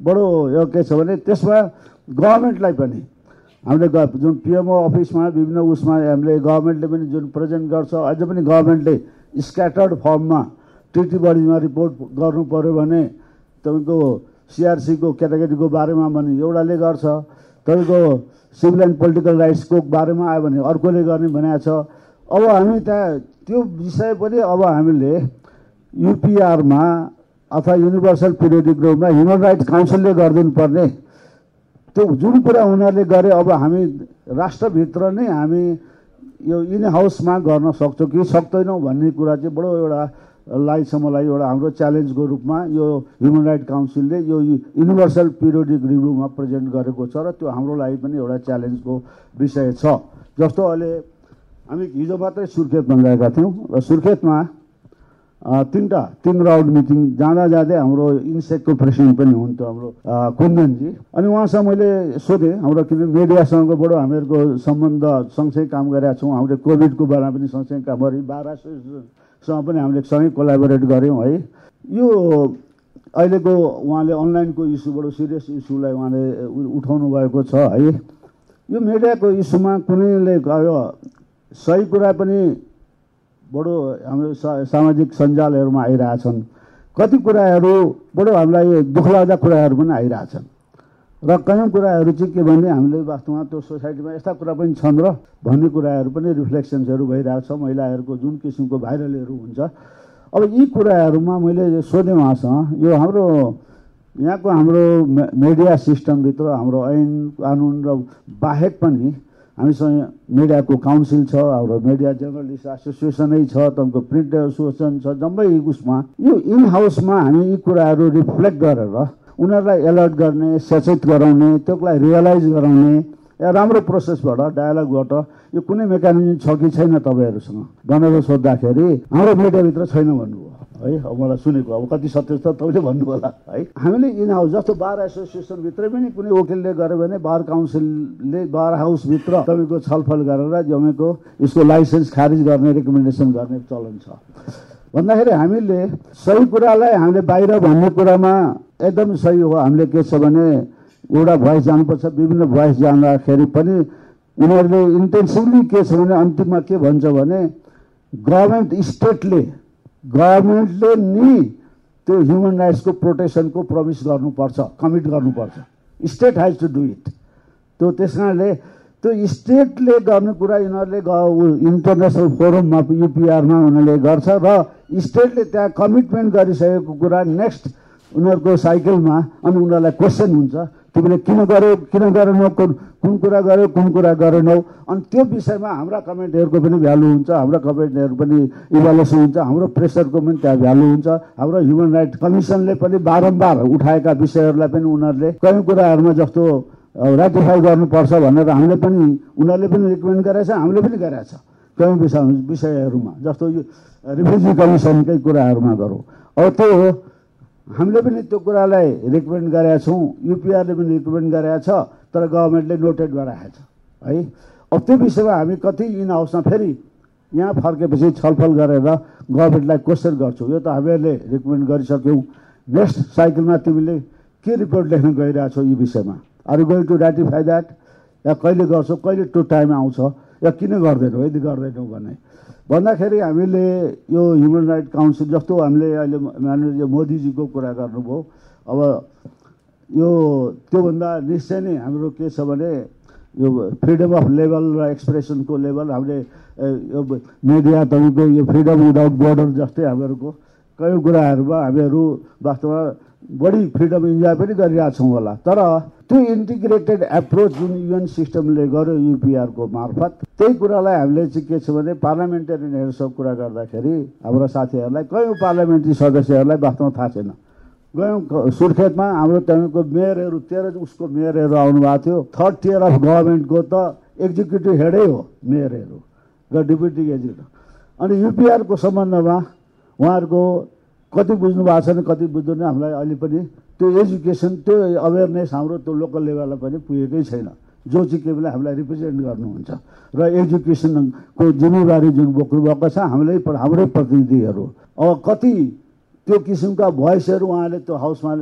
बडो यो के छ भने त्यसमा गभर्मेन्टलाई पनि हामीले जुन पिएमओ अफिसमा विभिन्न उसमा हामीले गभर्मेन्टले पनि जुन प्रेजेन्ट गर्छ अझ पनि गभर्मेन्टले स्क्याटर्ड फर्ममा ट्रिटी बडीमा रिपोर्ट गर्नु पऱ्यो भने तपाईँको सिआरसीको क्याटेगोरीको बारेमा भने एउटाले गर्छ तपाईँको सिभिल एन्ड पोलिटिकल राइट्सको बारेमा आयो भने अर्कोले गर्ने भनेको छ। अब हामी त्यहाँ त्यो विषय पनि अब हामीले युपिआरमा अथवा युनिभर्सल पिरियडिक रूपमा ह्युमन राइट्स काउन्सिलले गरिदिनु पर्ने त्यो जुन कुरा उनीहरूले गरे अब हामी राष्ट्रभित्र नै हामी यो इन हाउसमा गर्न सक्छौँ कि सक्दैनौँ भन्ने कुरा चाहिँ बडो एउटा लाई चाहिँ मलाई एउटा हाम्रो च्यालेन्जको रूपमा यो ह्युमन राइट काउन्सिलले यो युनिभर्सल पिरियोडिक रिभ्यूमा प्रेजेन्ट गरेको छ र त्यो हाम्रो लागि पनि एउटा च्यालेन्जको विषय छ। जस्तो अहिले हामी हिजो मात्रै सुर्खेतमा गएका थियौँ र सुर्खेतमा तिनवटा तिन राउन्ड मिटिङ जाँदा जाँदै हाम्रो इन्सेकको प्रेसिडेन्ट पनि हुनुहुन्थ्यो हाम्रो कुन्दनजी। अनि उहाँसँग मैले सोधेँ हाम्रो किन मिडियासँगबाट हामीहरूको सम्बन्ध सँगसँगै काम गरेका छौँ। हामीले कोभिडको बेलामा पनि सँगसँगै काम गरेँ बाह्र एसोसिएसनसँग पनि हामीले सँगै कोलाबोरेट गऱ्यौँ है। यो अहिलेको उहाँले अनलाइनको इस्युबाट सिरियस इस्युलाई उहाँले उठाउनु भएको छ है। यो मिडियाको इस्युमा कुनैले सही कुरा पनि बडो हाम्रो सामाजिक सञ्जालहरूमा आइरहेछन्। कति कुराहरू बडो हामीलाई दुःख लाग्दा कुराहरू पनि आइरहेछन्। र कयौँ कुराहरू चाहिँ के भने हामीले वास्तवमा त्यो सोसाइटीमा यस्ता कुरा पनि छन् र भन्ने कुराहरू पनि रिफ्लेक्सन्सहरू भइरहेको छ महिलाहरूको जुन किसिमको भाइरलहरू हुन्छ। अब यी कुराहरूमा मैले सोधेँ उहाँसँग यो हाम्रो यहाँको हाम्रो मिडिया सिस्टमभित्र हाम्रो ऐन कानुन र बाहेक पनि हामीसँग मिडियाको काउन्सिल छ हाम्रो मिडिया जर्नलिस्ट एसोसिएसनै छ तपाईँको प्रिन्ट एसोसिएसन छ जम्मै उसमा। यो इन हाउसमा हामी यी कुराहरू रिफ्लेक्ट गरेर उनीहरूलाई एलर्ट गर्ने सचेत गराउने त्यसलाई रियलाइज गराउने या राम्रो प्रोसेसबाट डायलगबाट यो कुनै मेकानिजम छ कि छैन तपाईँहरूसँग? भनेर सोद्धाखेरि हाम्रो मिडियाभित्र छैन भन्नुभयो। है अब मलाई सुनेको अब कति सत्य छ तपाईँले भन्नु होला है। हामीले इन हाउस जस्तो बार एसोसिएसनभित्रै पनि कुनै वकिलले गर्यो भने बार काउन्सिलले बार हाउसभित्र तपाईँको छलफल गरेर जमेको यसको लाइसेन्स खारिज गर्ने रिकमेन्डेसन गर्ने चलन छ। भन्दाखेरि हामीले सही कुरालाई हामीले बाहिर भन्ने कुरामा एकदम सही हो। हामीले के छ भने एउटा भोइस जानुपर्छ विभिन्न भोइस जाँदाखेरि पनि उनीहरूले इन्टेन्सिभली के छ भने अन्तिममा के भन्छ भने गभर्मेन्ट स्टेटले गभर्मेन्टले नि त्यो ह्युमन राइट्सको प्रोटेक्सनको प्रविश गर्नुपर्छ कमिट गर्नुपर्छ. State has to do it त्यो त्यस कारणले त्यो स्टेटले गर्ने कुरा यिनीहरूले इन्टरनेसनल फोरममा युपिआरमा उनीहरूले गर्छ र स्टेटले त्यहाँ कमिटमेन्ट गरिसकेको कुरा नेक्स्ट उनीहरूको साइकलमा अनि उनीहरूलाई क्वेसन हुन्छ तिमीले किन गर्यो किन गरेनौ कुन कुरा गर्यो कुन कुरा गरेनौ अनि त्यो विषयमा हाम्रा कमेन्टहरूको पनि भ्यालु हुन्छ हाम्रा कमेन्टहरू पनि इभालुएसन हुन्छ हाम्रो प्रेसरको पनि त्यहाँ भ्यालु हुन्छ। हाम्रो ह्युमन राइट कमिसनले पनि बारम्बार उठाएका विषयहरूलाई पनि उनीहरूले कयौँ कुराहरूमा जस्तो राटिफाई गर्नुपर्छ भनेर हामीले पनि उनीहरूले पनि रिकमेन्ड गरेछ हामीले पनि गरेछ। कयौँ विषय विषयहरूमा जस्तो रिफ्युजी कमिसनकै कुराहरूमा गरौँ। अब त्यो हो। हामीले पनि त्यो कुरालाई रिकमेन्ड गरेका छौँ युपिआरले पनि रिकमेन्ड गरेका छ तर गभर्मेन्टले नोटेड गराएको छ। है? अब त्यो विषयमा हामी कति इन हाउसमा फेरि यहाँ फर्केपछि छलफल गरेर गभर्मेन्टलाई क्वेसन गर्छौँ। यो त हामीहरूले रिकमेन्ड गरिसक्यौँ। नेक्स्ट साइकलमा तिमीले के रिपोर्ट लेख्न गइरहेछौ यी विषयमा? Are going to ratify that या कहिले गर्छौ? कहिले टु टाइम आउँछ? या किन गर्दैनौ? यदि गर्दैनौ भने। भन्दाखेरि हामीले यो ह्युमन राइट काउन्सिल जस्तो हामीले अहिले माननीय मोदीजीको कुरा गर्नुभयो। अब यो त्योभन्दा निश्चय नै हाम्रो के छ भने यो फ्रिडम अफ लेभल र एक्सप्रेसनको लेभल हामीले यो मिडिया तपाईँको यो फ्रिडम विदाउट बोर्डर जस्तै हामीहरूको कयौँ कुराहरूमा हामीहरू वास्तवमा बढी फ्रिडम इन्जोय पनि गरिरहेछौँ होला। तर त्यो इन्टिग्रेटेड एप्रोच जुन युएन सिस्टमले गर्यो युपिआरको मार्फत त्यही कुरालाई हामीले चाहिँ के छ भने पार्लियामेन्टेरियनहरूसँग कुरा गर्दाखेरि हाम्रो साथीहरूलाई कयौँ पार्लियामेन्ट्री सदस्यहरूलाई वास्तवमा थाहा छैन। गयौँ सुर्खेतमा हाम्रो त्यहाँको मेयरहरू तेह्र उसको मेयरहरू आउनुभएको थियो। थर्ड टियर अफ गभर्मेन्टको त एक्जिक्युटिभ हेडै हो मेयरहरू र डिप्युटी एक्जिक्युटिभ अनि युपिआरको सम्बन्धमा उहाँहरूको कति बुझ्नु भएको छैन कति बुझ्दैन हामीलाई अहिले पनि त्यो एजुकेसन त्यो अवेरनेस हाम्रो त्यो लोकल लेभलमा पनि पुगेकै छैन। जो चाहिँ के भने हामीलाई रिप्रेजेन्ट गर्नुहुन्छ। र एजुकेसनको जिम्मेवारी जुन बोक्नुभएको छ हामीलाई प- हाम्रै प्रतिनिधिहरू। अब कति त्यो किसिमका भोइसहरू उहाँले त्यो हाउसमा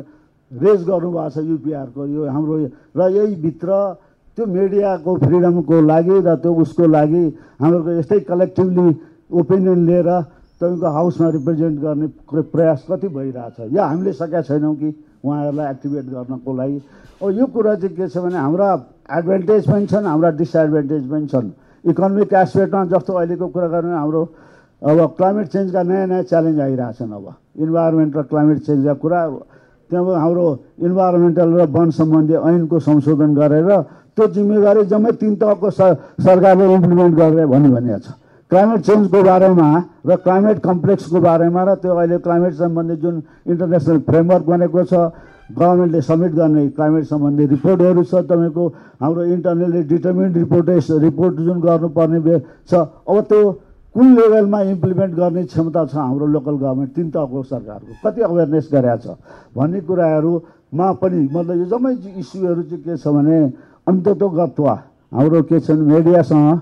रेज गर्नुभएको छ युपिआरको यो हाम्रो र यही भित्र त्यो मिडियाको फ्रिडमको लागि र त्यो उसको लागि हाम्रो यस्तै कलेक्टिभली ओपिनियन लिएर तपाईँको हाउसमा रिप्रेजेन्ट गर्ने प्र- प्रयास कति भइरहेछ? या हामीले सकेका छैनौँ कि उहाँहरूलाई एक्टिभेट गर्नको लागि? अब यो कुरा चाहिँ के छ भने हाम्रा एडभान्टेज पनि छन् हाम्रा डिसएडभान्टेज पनि छन्। इकोनोमिक एस्पेक्टमा जस्तो अहिलेको कुरा गर्ने हाम्रो अब क्लाइमेट चेन्जका नयाँ नयाँ च्यालेन्ज आइरहेछन् अब। इन्भाइरोमेन्ट र क्लाइमेट चेन्जका कुरा त्यहाँ हाम्रो इन्भाइरोमेन्टल र वन सम्बन्धी ऐनको संशोधन गरेर त्यो जिम्मेवारी जम्मै तिन तहको सरकारले इम्प्लिमेन्ट गरेर भन्ने भनिएको छ। क्लाइमेट चेन्जको बारेमा र क्लाइमेट कम्प्लेक्सको बारेमा र त्यो अहिले क्लाइमेट सम्बन्धी जुन इन्टरनेसनल फ्रेमवर्क बनेको छ गभर्मेन्टले सब्मिट गर्ने क्लाइमेट सम्बन्धी रिपोर्टहरू छ तपाईँको हाम्रो इन्टरनली डिटर्मिन्ड रिपोर्ट रिपोर्ट जुन गर्नुपर्ने छ अब त्यो कुन लेभलमा इम्प्लिमेन्ट गर्ने क्षमता छ हाम्रो लोकल गभर्मेन्ट तिन तहको सरकारको कति अवेरनेस गरेका छ? भन्ने कुराहरूमा पनि मतलब यो जम्मै इस्युहरू चाहिँ के छ भने अन्ततोगत्वा हाम्रो के छ भने मिडियासँग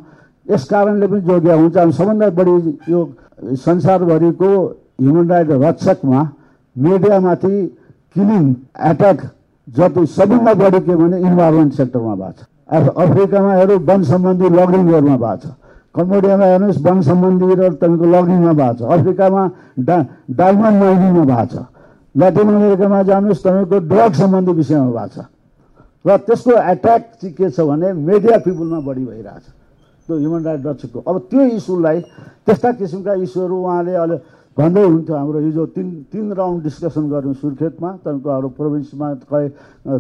यस कारणले पनि जोडिया हुन्छ। अनि सबभन्दा बढी यो संसारभरिको ह्युमन राइट रक्षकमा मिडियामाथि किलिङ एट्याक जति सबभन्दा बढी के भने इन्भाइरोमेन्ट सेक्टरमा भएको छ। अफ- अफ्रिकामा हेरौँ वन सम्बन्धी लगिङहरूमा भएको छ। कम्बोडियामा हेर्नुहोस् वन सम्बन्धी र तपाईँको लगिङमा भएको छ। अफ्रिकामा डा डायमन्ड माइनिङमा भएको छ। ल्याटिन अमेरिकामा जानुहोस् तपाईँको ड्रग सम्बन्धी विषयमा भएको छ। र त्यसको एट्याक चाहिँ के छ भने मिडिया पिपुलमा बढी भइरहेछ। त्यो ह्युमन राइट रक्षकको अब त्यो इस्युलाई त्यस्ता किसिमका इस्युहरू उहाँले अहिले भन्दै हुन्थ्यो हाम्रो हिजो तिन तिन राउन्ड डिस्कसन गऱ्यौँ सुर्खेतमा तपाईँको हाम्रो प्रोभिन्समा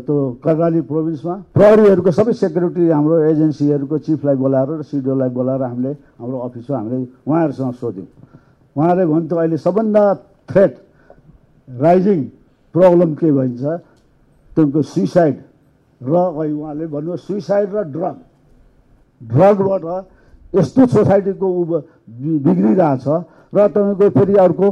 त्यो कर्णाली प्रोभिन्समा। प्रहरीहरूको सबै सेक्युरिटी हाम्रो एजेन्सीहरूको चिफलाई बोलाएर र सिडिओलाई बोलाएर हामीले हाम्रो अफिसमा हामीले उहाँहरूसँग सोध्यौँ। उहाँले भन्थ्यो अहिले सबभन्दा थ्रेट राइजिङ प्रब्लम के भइन्छ तपाईँको सुइसाइड र उहाँले भन्नु सुइसाइड र ड्रग ड्रगबाट यस्तो सोसाइटीको बिग्रिरहेछ। र तपाईँको फेरि अर्को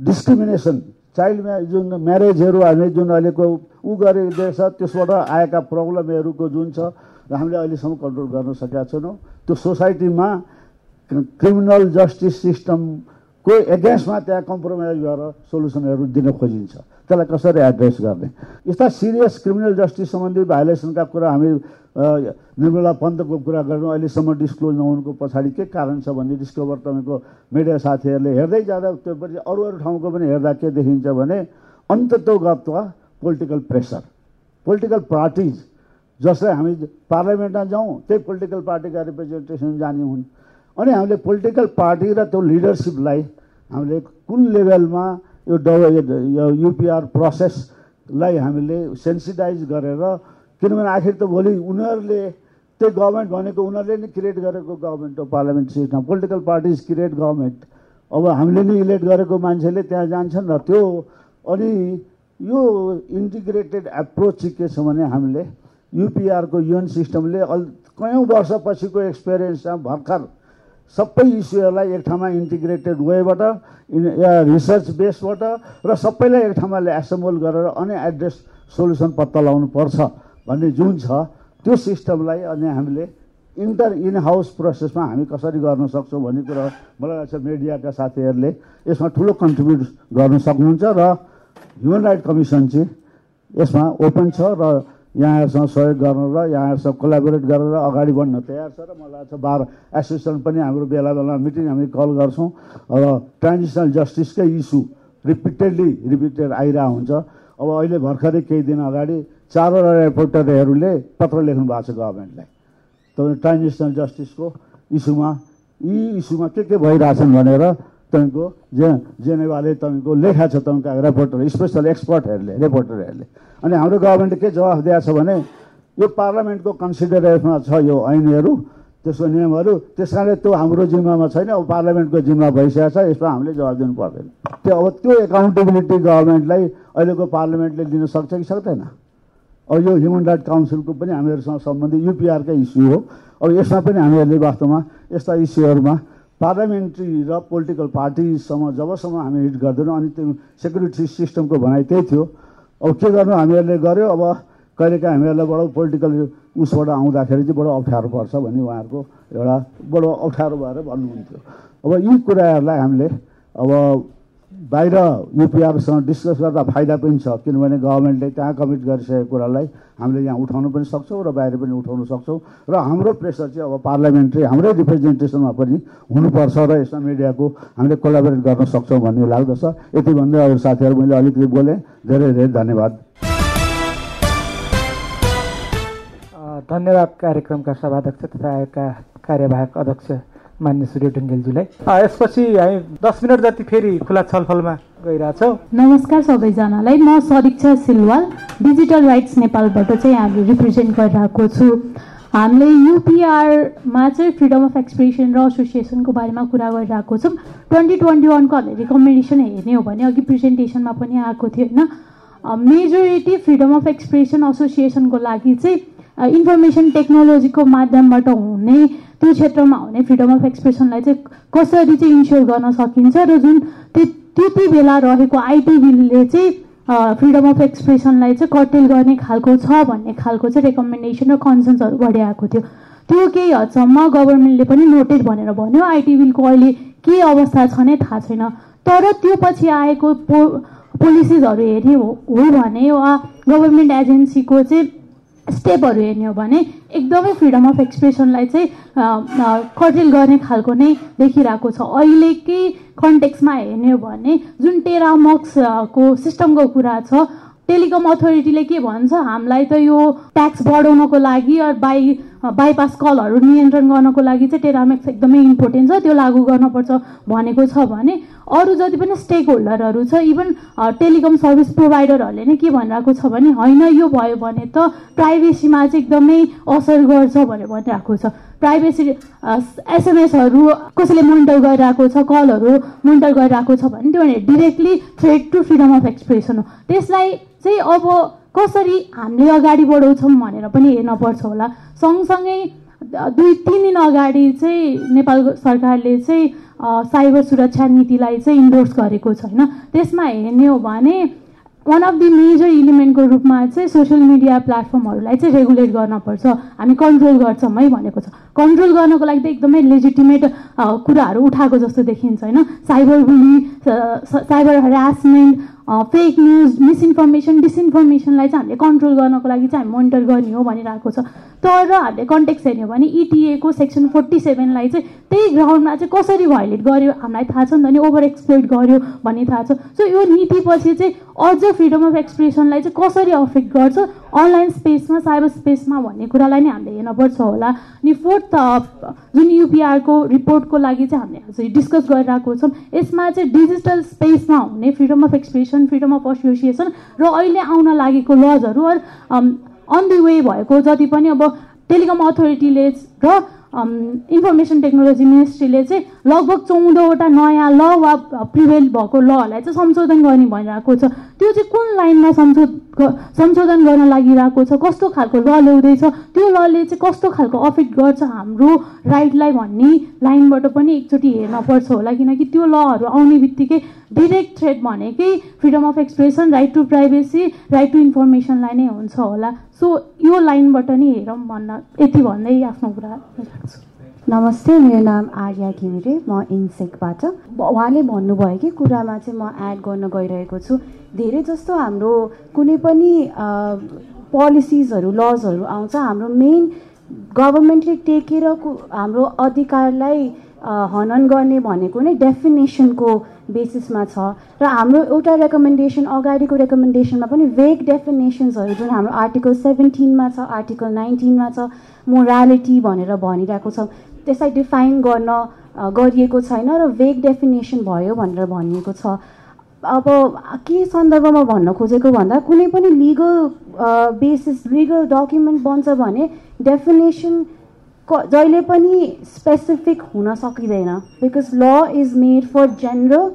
डिस्क्रिमिनेसन चाइल्ड जुन म्यारेजहरू हामीले जुन अहिलेको ऊ गरिँदैछ त्यसबाट आएका प्रब्लमहरूको जुन छ र हामीले अहिलेसम्म कन्ट्रोल गर्न सकेका छैनौँ। त्यो सोसाइटीमा क्रिमिनल जस्टिस सिस्टमको एगेन्स्टमा त्यहाँ कम्प्रोमाइज गरेर सोल्युसनहरू दिन खोजिन्छ। त्यसलाई कसरी एड्रेस गर्ने? यस्ता सिरियस क्रिमिनल जस्टिस सम्बन्धी भाइलेसनका कुरा हामी निर्मला पन्तको कुरा गर्नु अहिलेसम्म डिस्क्लोज नहुनुको पछाडि के कारण छ भन्ने डिस्कभर तपाईँको मिडिया साथीहरूले हेर्दै जाँदा त्यो पछि अरू अरू ठाउँको पनि हेर्दा के देखिन्छ भने अन्ततोगत्वा पोलिटिकल प्रेसर पोलिटिकल पार्टिज जसलाई हामी पार्लियामेन्टमा जाउँ त्यही पोलिटिकल पार्टीका रिप्रेजेन्टेसन जाने हुन्। अनि हामीले पोलिटिकल पार्टी र त्यो लिडरसिपलाई हामीले कुन लेभलमा यो ड यो युपिआर प्रोसेसलाई हामीले सेन्सिटाइज गरेर किनभने आखिर त भोलि उनीहरूले त्यो गभर्मेन्ट भनेको उनीहरूले नै क्रिएट गरेको गभर्मेन्ट हो parliament system political parties create government अब हामीले नै इलेक्ट गरेको मान्छेले त्यहाँ जान्छन् र त्यो अनि यो इन्टिग्रेटेड एप्रोच चाहिँ के छ भने हामीले युपिआरको युएन सिस्टमले अल कयौँ वर्षपछिको एक्सपिरियन्समा भर्खर सबै इस्युहरूलाई एक ठाउँमा इन्टिग्रेटेड वेबाट रिसर्च बेसबाट र सबैलाई एक ठाउँमा एसेम्बल गरेर अनि एड्रेस सोल्युसन पत्ता लगाउनु पर्छ भन्ने जुन छ त्यो सिस्टमलाई अनि हामीले इन्टर इन हाउस प्रोसेसमा हामी कसरी गर्न सक्छौँ भन्ने कुरा मलाई लाग्छ मिडियाका साथीहरूले यसमा ठुलो कन्ट्रिब्युट गर्न सक्नुहुन्छ र ह्युमन राइट कमिसन चाहिँ यसमा ओपन छ र यहाँहरूसँग सहयोग गर्न र यहाँहरूसँग कोलाबोरेट गरेर अगाडि बढ्न तयार छ र मलाई लाग्छ बार एसोसिएसन पनि हाम्रो बेला बेला मिटिङ हामी कल गर्छौँ र ट्रान्जिसनल जस्टिसकै इस्यु रिपिटेडली रिपिटेड आइरहेको हुन्छ। अब अहिले भर्खरै केही दिन अगाडि चारवटा रिपोर्टरहरूले पत्र लेख्नु भएको छ गभर्मेन्टलाई। तपाईँ ट्रान्जिसनल जस्टिसको इस्युमा यी इस्युमा के के भइरहेछन् भनेर तपाईँको जे जेनेवाले तपाईँको लेखा छ तपाईँको रिपोर्टर स्पेसल एक्सपर्टहरूले रिपोर्टरहरूले अनि हाम्रो गभर्मेन्टले के जवाफ दिएको छ भने यो पार्लियामेन्टको कन्सिडरेसनमा छ यो ऐनहरू त्यसको नियमहरू त्यस कारणले त्यो हाम्रो जिम्मामा छैन अब पार्लियामेन्टको जिम्मा भइसकेको छ यसमा हामीले जवाब दिनु पर्दैन। त्यो अब त्यो एकाउन्टेबिलिटी गभर्मेन्टलाई अहिलेको पार्लियामेन्टले दिन सक्छ कि सक्दैन? अब यो ह्युमन राइट काउन्सिलको पनि हामीहरूसँग सम्बन्धित युपिआरकै इस्यु हो। अब यसमा पनि हामीहरूले वास्तवमा यस्ता इस्युहरूमा पार्लियामेन्ट्री र पोलिटिकल पार्टीसम्म जबसम्म हामी हिट गर्दैनौँ अनि त्यो सेक्युरिटी सिस्टमको भनाइ त्यही थियो। अब के गर्नु हामीहरूले गर्यो? अब कहिलेकाहीँ हामीहरूलाई बडो पोलिटिकल उसबाट आउँदाखेरि चाहिँ बडो अप्ठ्यारो पर्छ भन्ने उहाँहरूको एउटा बडो अप्ठ्यारो भएर भन्नुहुन्थ्यो। अब यी कुराहरूलाई हामीले अब बाहिर युपिआरसँग डिस्कस गर्दा फाइदा पनि छ। किनभने गभर्मेन्टले त्यहाँ कमिट गरिसकेको कुरालाई हामीले यहाँ उठाउनु पनि सक्छौँ र बाहिर पनि उठाउन सक्छौँ। र हाम्रो प्रेसर चाहिँ अब पार्लियामेन्ट्री हाम्रै रिप्रेजेन्टेसनमा पनि हुनुपर्छ र यसमा मिडियाको हामीले कोलाबोरेट गर्न सक्छौँ भन्ने लाग्दछ। यति भन्दै अरू साथीहरू मैले अलिकति बोलेँ। धेरै धेरै धन्यवाद। धन्यवाद कार्यक्रमका सभाध्यक्ष तथा आयोगका कार्यवाहक अध्यक्ष। मान्य सूर्य ढुङ्गेलज्यूलाई यसपछि हामी दस मिनट जति फेरि खुला छलफलमा नमस्कार सबैजनालाई। म सरीक्षा सिलवाल डिजिटल राइट्स नेपालबाट चाहिँ आज रिप्रेजेन्ट गरिरहेको छु। हामीले युपिआरमा चाहिँ फ्रिडम अफ एक्सप्रेसन र एसोसिएसनको बारेमा कुरा गरिरहेको छौँ। ट्वेन्टी ट्वेन्टी वानको हामीले रिकमेन्डेसन हेर्ने हो भने अघि प्रेजेन्टेसनमा पनि आएको थियो होइन? मेजोरिटी फ्रिडम अफ एक्सप्रेसन एसोसिएसनको लागि चाहिँ इन्फर्मेसन टेक्नोलोजीको माध्यमबाट हुने त्यो क्षेत्रमा हुने फ्रिडम अफ एक्सप्रेसनलाई चाहिँ कसरी चाहिँ इन्स्योर गर्न सकिन्छ र जुन त्यति बेला रहेको आइटी बिलले चाहिँ फ्रिडम अफ एक्सप्रेसनलाई चाहिँ कटेल गर्ने खालको छ भन्ने खालको चाहिँ रेकमेन्डेसन र कन्सर्न्सहरू बढिआएको थियो। त्यो केही हदसम्म गभर्मेन्टले पनि नोटेड भनेर भन्यो आइटी बिलको अहिले के अवस्था छ नै थाहा छैन। तर त्यो पछि आएको पो पोलिसिजहरू हेर्ने हो भने वा गभर्मेन्ट एजेन्सीको चाहिँ स्टेपहरू हेर्ने हो भने एकदमै फ्रिडम अफ एक्सप्रेसनलाई चाहिँ कटेल गर्ने खालको नै देखिरहेको छ। अहिलेकै कन्टेक्समा हेर्ने हो भने जुन टेरामक्सको सिस्टमको कुरा छ टेलिकम अथोरिटीले के भन्छ? हामीलाई त यो ट्याक्स बढाउनको लागि बाई बाइपास कलहरू नियन्त्रण गर्नको लागि चाहिँ टेरामेक्स एकदमै इम्पोर्टेन्ट छ त्यो लागू गर्नुपर्छ भनेको छ भने अरू जति पनि स्टेक होल्डरहरू छ इभन टेलिकम सर्भिस प्रोभाइडरहरूले नै के भनिरहेको छ भने होइन यो भयो भने त प्राइभेसीमा चाहिँ एकदमै असर गर्छ भनेर भनिरहेको छ। प्राइभेसी एसएमएसहरू कसैले मोनिटर गरिरहेको छ कलहरू मोनिटर गरिरहेको छ भने त्यो भने directly threat to freedom of expression हो। त्यसलाई चाहिँ अब कसरी हामीले अगाडि बढाउँछौँ भनेर पनि हेर्नपर्छ होला। सँगसँगै दुई तिन दिन अगाडि चाहिँ नेपाल सरकारले चाहिँ साइबर सुरक्षा नीतिलाई चाहिँ इन्डोर्स गरेको छ होइन? त्यसमा हेर्ने हो भने वान अफ दि मेजर इलिमेन्टको रूपमा चाहिँ सोसियल मिडिया प्लेटफर्महरूलाई चाहिँ रेगुलेट गर्नपर्छ हामी कन्ट्रोल गर्छौँ है भनेको छ। कन्ट्रोल गर्नको लागि त एकदमै लेजिटिमेट कुराहरू उठाएको जस्तो देखिन्छ होइन? Cyber bully cyber harassment fake news misinformation डिसइन्फर्मेसनलाई चाहिँ हामीले कन्ट्रोल गर्नको लागि चाहिँ हामी मोनिटर गर्ने हो भनिरहेको छ। तर हामीले कन्टेक्स हेर्ने हो भने इटिएको सेक्सन फोर्टी सेभेनलाई चाहिँ त्यही ग्राउन्डमा चाहिँ कसरी भाइलेट गर्यो हामीलाई थाहा छ नि त नि ओभर एक्सप्लोइट गर्यो भन्ने थाहा छ। सो यो नीतिपछि चाहिँ अझ फ्रिडम अफ एक्सप्रेसनलाई चाहिँ कसरी अफेक्ट गर्छ? अनलाइन स्पेसमा साइबर स्पेसमा भन्ने कुरालाई नै हामीले हेर्नुपर्छ होला। अनि फोर्थ जुन युपिआरको रिपोर्टको लागि चाहिँ हामीले डिस्कस गरिरहेको छौँ। यसमा चाहिँ डिजिटल स्पेसमा हुने freedom of expression freedom of association र अहिले आउन लागेको लजहरू अन दि वे भएको जति पनि अब टेलिकम अथोरिटीले र इन्फर्मेसन टेक्नोलोजी मिनिस्ट्रीले चाहिँ लगभग चौधवटा नयाँ ल वा प्रिभेल भएको लहरूलाई चाहिँ संशोधन गर्ने भनिरहेको छ। त्यो चाहिँ कुन लाइनमा संशोध संशोधन गर्न लागिरहेको छ? कस्तो खालको ल ल्याउँदैछ? त्यो लले चाहिँ कस्तो खालको अफेक्ट गर्छ हाम्रो राइटलाई भन्ने लाइनबाट पनि एकचोटि हेर्न पर्छ होला। किनकि त्यो लहरू आउने बित्तिकै डिरेक्ट थ्रेड भनेकै freedom of expression right to privacy right to इन्फर्मेसनलाई नै हुन्छ होला। सो यो लाइनबाट नि हेरौँ भन्न यति भन्दै आफ्नो कुरा नमस्ते मेरो नाम आर्या घिमिरे म इन्सेकबाट उहाँले भन्नुभयो कि कुरामा चाहिँ म एड गर्न गइरहेको छु। धेरै जस्तो हाम्रो कुनै पनि पोलिसिजहरू लजहरू आउँछ। हाम्रो मेन गभर्मेन्टले टेकेर हाम्रो अधिकारलाई हनन गर्ने भनेको नै डेफिनेसनको बेसिसमा छ। र हाम्रो एउटा रेकमेन्डेसन अगाडिको रेकमेन्डेसनमा पनि भेग डेफिनेसन्सहरू जुन हाम्रो आर्टिकल सेभेन्टिनमा छ आर्टिकल नाइन्टिनमा छ मोरालिटी भनेर भनिरहेको छ। त्यसलाई डिफाइन गर्न गरिएको छैन र भेग डेफिनेसन भयो भनेर भनिएको छ। अब के सन्दर्भमा भन्न खोजेको भन्दा कुनै पनि लिगल बेसिस लिगल डकुमेन्ट बन्छ भने डेफिनेसन जहिले पनि स्पेसिफिक हुन सकिँदैन because law is made for general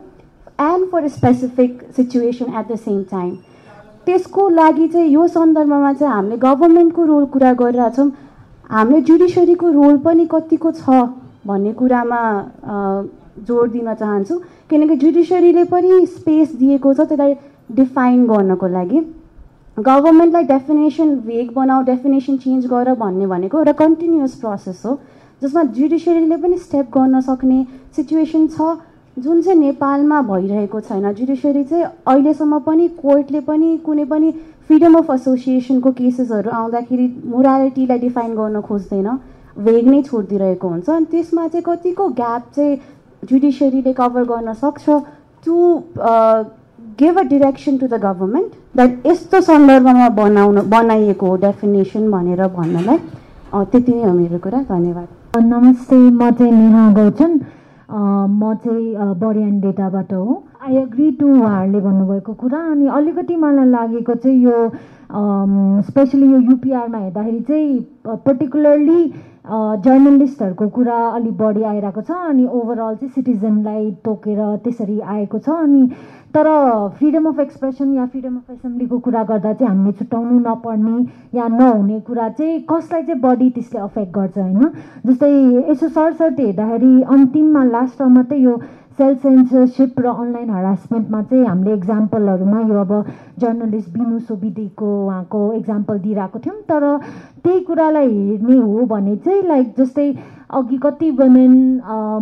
and for specific situation at the same time त्यसको लागि चाहिँ यो सन्दर्भमा चाहिँ हामीले गभर्मेन्टको रोल कुरा गरिरहेछौँ। हामीले जुडिसरीको रोल पनि कतिको छ भन्ने कुरामा जोड दिन चाहन्छु। किनकि जुडिसरीले पनि स्पेस दिएको छ त्यसलाई डिफाइन गर्नको लागि। गभर्मेन्टलाई डेफिनेसन भेग बनाऊ डेफिनेसन चेन्ज गर भन्ने भनेको एउटा कन्टिन्युस प्रोसेस हो जसमा जुडिसरीले पनि स्टेप गर्न सक्ने सिचुएसन छ जुन चाहिँ नेपालमा भइरहेको छैन। जुडिसरी चाहिँ अहिलेसम्म पनि कोर्टले पनि कुनै पनि फ्रिडम अफ एसोसिएसनको केसेसहरू आउँदाखेरि मोरालिटीलाई डिफाइन गर्न खोज्दैन भेग नै छोडिदिइरहेको हुन्छ। अनि त्यसमा चाहिँ कतिको ग्याप चाहिँ जुडिसियरीले कभर गर्न सक्छ to give a direction to the government that यस्तो सन्दर्भमा बनाउन बनाइएको हो डेफिनेसन भनेर भन्नलाई त्यति नै हो मेरो कुरा। धन्यवाद। नमस्ते म चाहिँ नेहा गौचन। म चाहिँ बरियान डेटाबाट हो। आई एग्री टु उहाँहरूले भन्नुभएको कुरा। अनि अलिकति मलाई लागेको चाहिँ यो स्पेसली यो युपिआरमा हेर्दाखेरि चाहिँ पर्टिकुलरली जर्नलिस्टहरूको कुरा अलिक बढी आइरहेको छ। अनि ओभरअल चाहिँ सिटिजनलाई तोकेर त्यसरी आएको छ। अनि तर फ्रिडम अफ एक्सप्रेसन या फ्रिडम अफ एसेम्ब्लीको कुरा गर्दा चाहिँ हामीले छुट्याउनु नपर्ने या नहुने कुरा चाहिँ कसलाई चाहिँ बढी त्यसले अफेक्ट गर्छ होइन? जस्तै यसो सरसर्ती हेर्दाखेरि अन्तिममा लास्टमा मात्रै यो सेल्फ सेन्सरसिप र अनलाइन हरासमेन्टमा चाहिँ हामीले इक्जाम्पलहरूमा यो अब जर्नलिस्ट बिनु सोबिदीको उहाँको इक्जाम्पल दिइरहेको थियौँ। तर त्यही कुरालाई हेर्ने हो भने चाहिँ लाइक जस्तै अघि कति वुमेन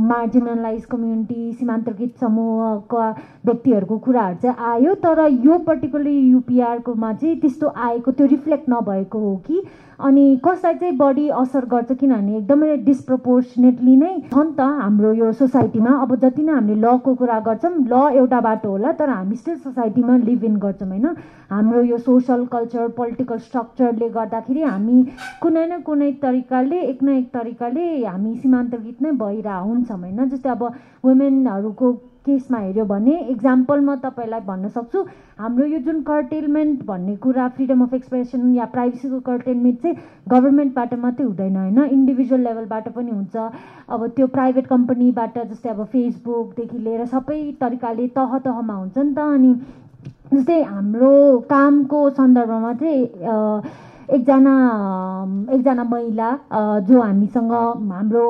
मार्जिनलाइज कम्युनिटी सीमान्तकृत समूहका व्यक्तिहरूको कुराहरू चाहिँ आयो तर यो पर्टिकुलर युपिआरकोमा चाहिँ त्यस्तो आएको त्यो रिफ्लेक्ट नभएको हो कि अनि कसलाई चाहिँ बढी असर गर्छ किनभने एकदमै डिस्प्रपोर्सनेटली नै छ त हाम्रो यो सोसाइटीमा अब जति नै हामीले लको कुरा गर्छौँ ल एउटा बाटो होला तर हामी स्टिल सोसाइटीमा लिभ इन गर्छौँ होइन? हाम्रो यो सोसल कल्चर पोलिटिकल स्ट्रक्चरले गर्दाखेरि हामी कुनै न कुनै तरिकाले एक न एक तरिकाले हामी सीमान्तकृत नै भइरह हुन्छौँ होइन? जस्तै अब वुमेनहरूको केसमा हेऱ्यो भने इक्जाम्पल म तपाईँलाई भन्न सक्छु हाम्रो यो जुन कर्टेलमेन्ट भन्ने कुरा फ्रिडम अफ एक्सप्रेसन या प्राइभेसीको कर्टेलमेन्ट चाहिँ गभर्मेन्टबाट मात्रै हुँदैन होइन? इन्डिभिजुअल लेभलबाट पनि हुन्छ। अब त्यो प्राइभेट कम्पनीबाट जस्तै अब फेसबुकदेखि लिएर सबै तरिकाले तह तहमा हुन्छ नि त। अनि जस्तै हाम्रो कामको सन्दर्भमा चाहिँ एकजना एकजना महिला जो हामीसँग हाम्रो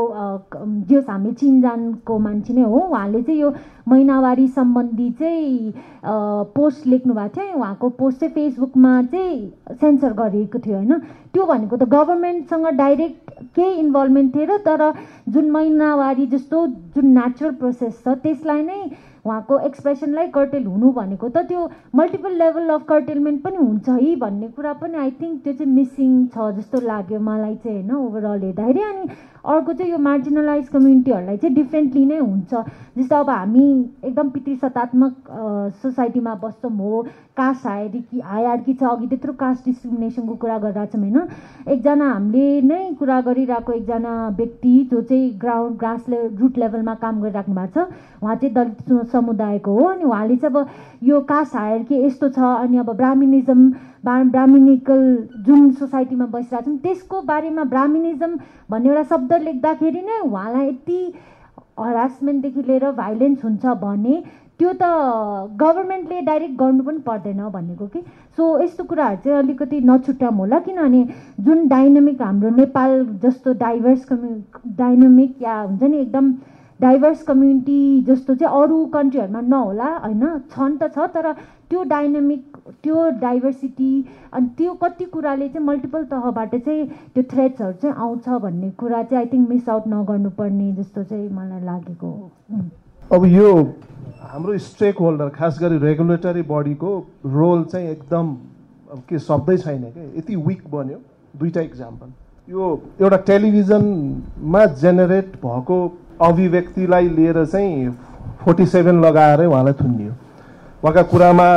जस हामी चिनजानको मान्छे नै हो उहाँले चाहिँ यो महिनावारी सम्बन्धी चाहिँ पोस्ट लेख्नु भएको थियो उहाँको पोस्ट चाहिँ फेसबुकमा चाहिँ सेन्सर गरिएको थियो होइन। त्यो भनेको त गभर्मेन्टसँग डाइरेक्ट केही इन्भल्भमेन्ट थिएन तर जुन महिनावारी जस्तो जुन नेचुरल प्रोसेस छ त्यसलाई नै उहाँको एक्सप्रेसनलाई कर्टेल हुनु भनेको त त्यो मल्टिपल लेभल अफ कर्टेलमेन्ट पनि हुन्छ है भन्ने कुरा पनि आई थिङ्क त्यो चाहिँ मिसिङ छ जस्तो लाग्यो मलाई चाहिँ होइन ओभरअल हेर्दाखेरि। अनि अर्को चाहिँ यो मार्जिनलाइज कम्युनिटीहरूलाई चाहिँ डिफ्रेन्टली नै हुन्छ। जस्तो अब हामी एकदम पितृसत्तात्मक सोसाइटीमा बस्छौँ हो कास्ट हायरकी हायरकी छ अघि त्यत्रो कास्ट डिस्क्रिमिनेसनको कुरा गरिरहेको छौँ होइन। एकजना हामीले नै कुरा गरिरहेको एकजना व्यक्ति जो चाहिँ ग्राउन्ड ग्रास ले रुट लेभलमा काम गरिराख्नु भएको छ उहाँ चाहिँ दलित समुदायको हो। अनि उहाँले चाहिँ अब यो कास्ट हायरकी यस्तो छ अनि अब ब्राह्मिनिजम ब्राह्मिनिकल जुन सोसाइटीमा बसिरहेको छौँ त्यसको बारेमा ब्राह्मिनिजम भन्ने एउटा शब्द लेख्दाखेरि नै उहाँलाई यति हरासमेन्टदेखि लिएर भाइलेन्स हुन्छ भने त्यो त गभर्मेन्टले डाइरेक्ट गर्नु पनि पर्दैन भनेको कि। सो यस्तो कुराहरू चाहिँ अलिकति नछुट्याउँ होला किनभने जुन डाइनामिक हाम्रो नेपाल जस्तो डाइभर्स कम्यु डाइनामिक या हुन्छ नि एकदम डाइभर्स कम्युनिटी जस्तो चाहिँ अरू कन्ट्रीहरूमा नहोला होइन? छन् त छ तर त्यो डाइनामिक त्यो डाइभर्सिटी अनि त्यो कति कुराले चाहिँ मल्टिपल तहबाट चाहिँ त्यो थ्रेट्सहरू चाहिँ आउँछ भन्ने कुरा चाहिँ आई थिङ्क मिस आउट नगर्नुपर्ने जस्तो चाहिँ मलाई लागेको हो। अब यो हाम्रो स्टेक होल्डर खास गरी रेगुलेटरी बडीको रोल चाहिँ एकदम के शब्दै छैन क्या यति विक बन्यो। दुईवटा इक्जाम्पल यो एउटा टेलिभिजनमा जेनेरेट भएको अभिव्यक्तिलाई लिएर चाहिँ फोर्टी सेभेन लगाएरै उहाँलाई थुनियो। उहाँका कुरामा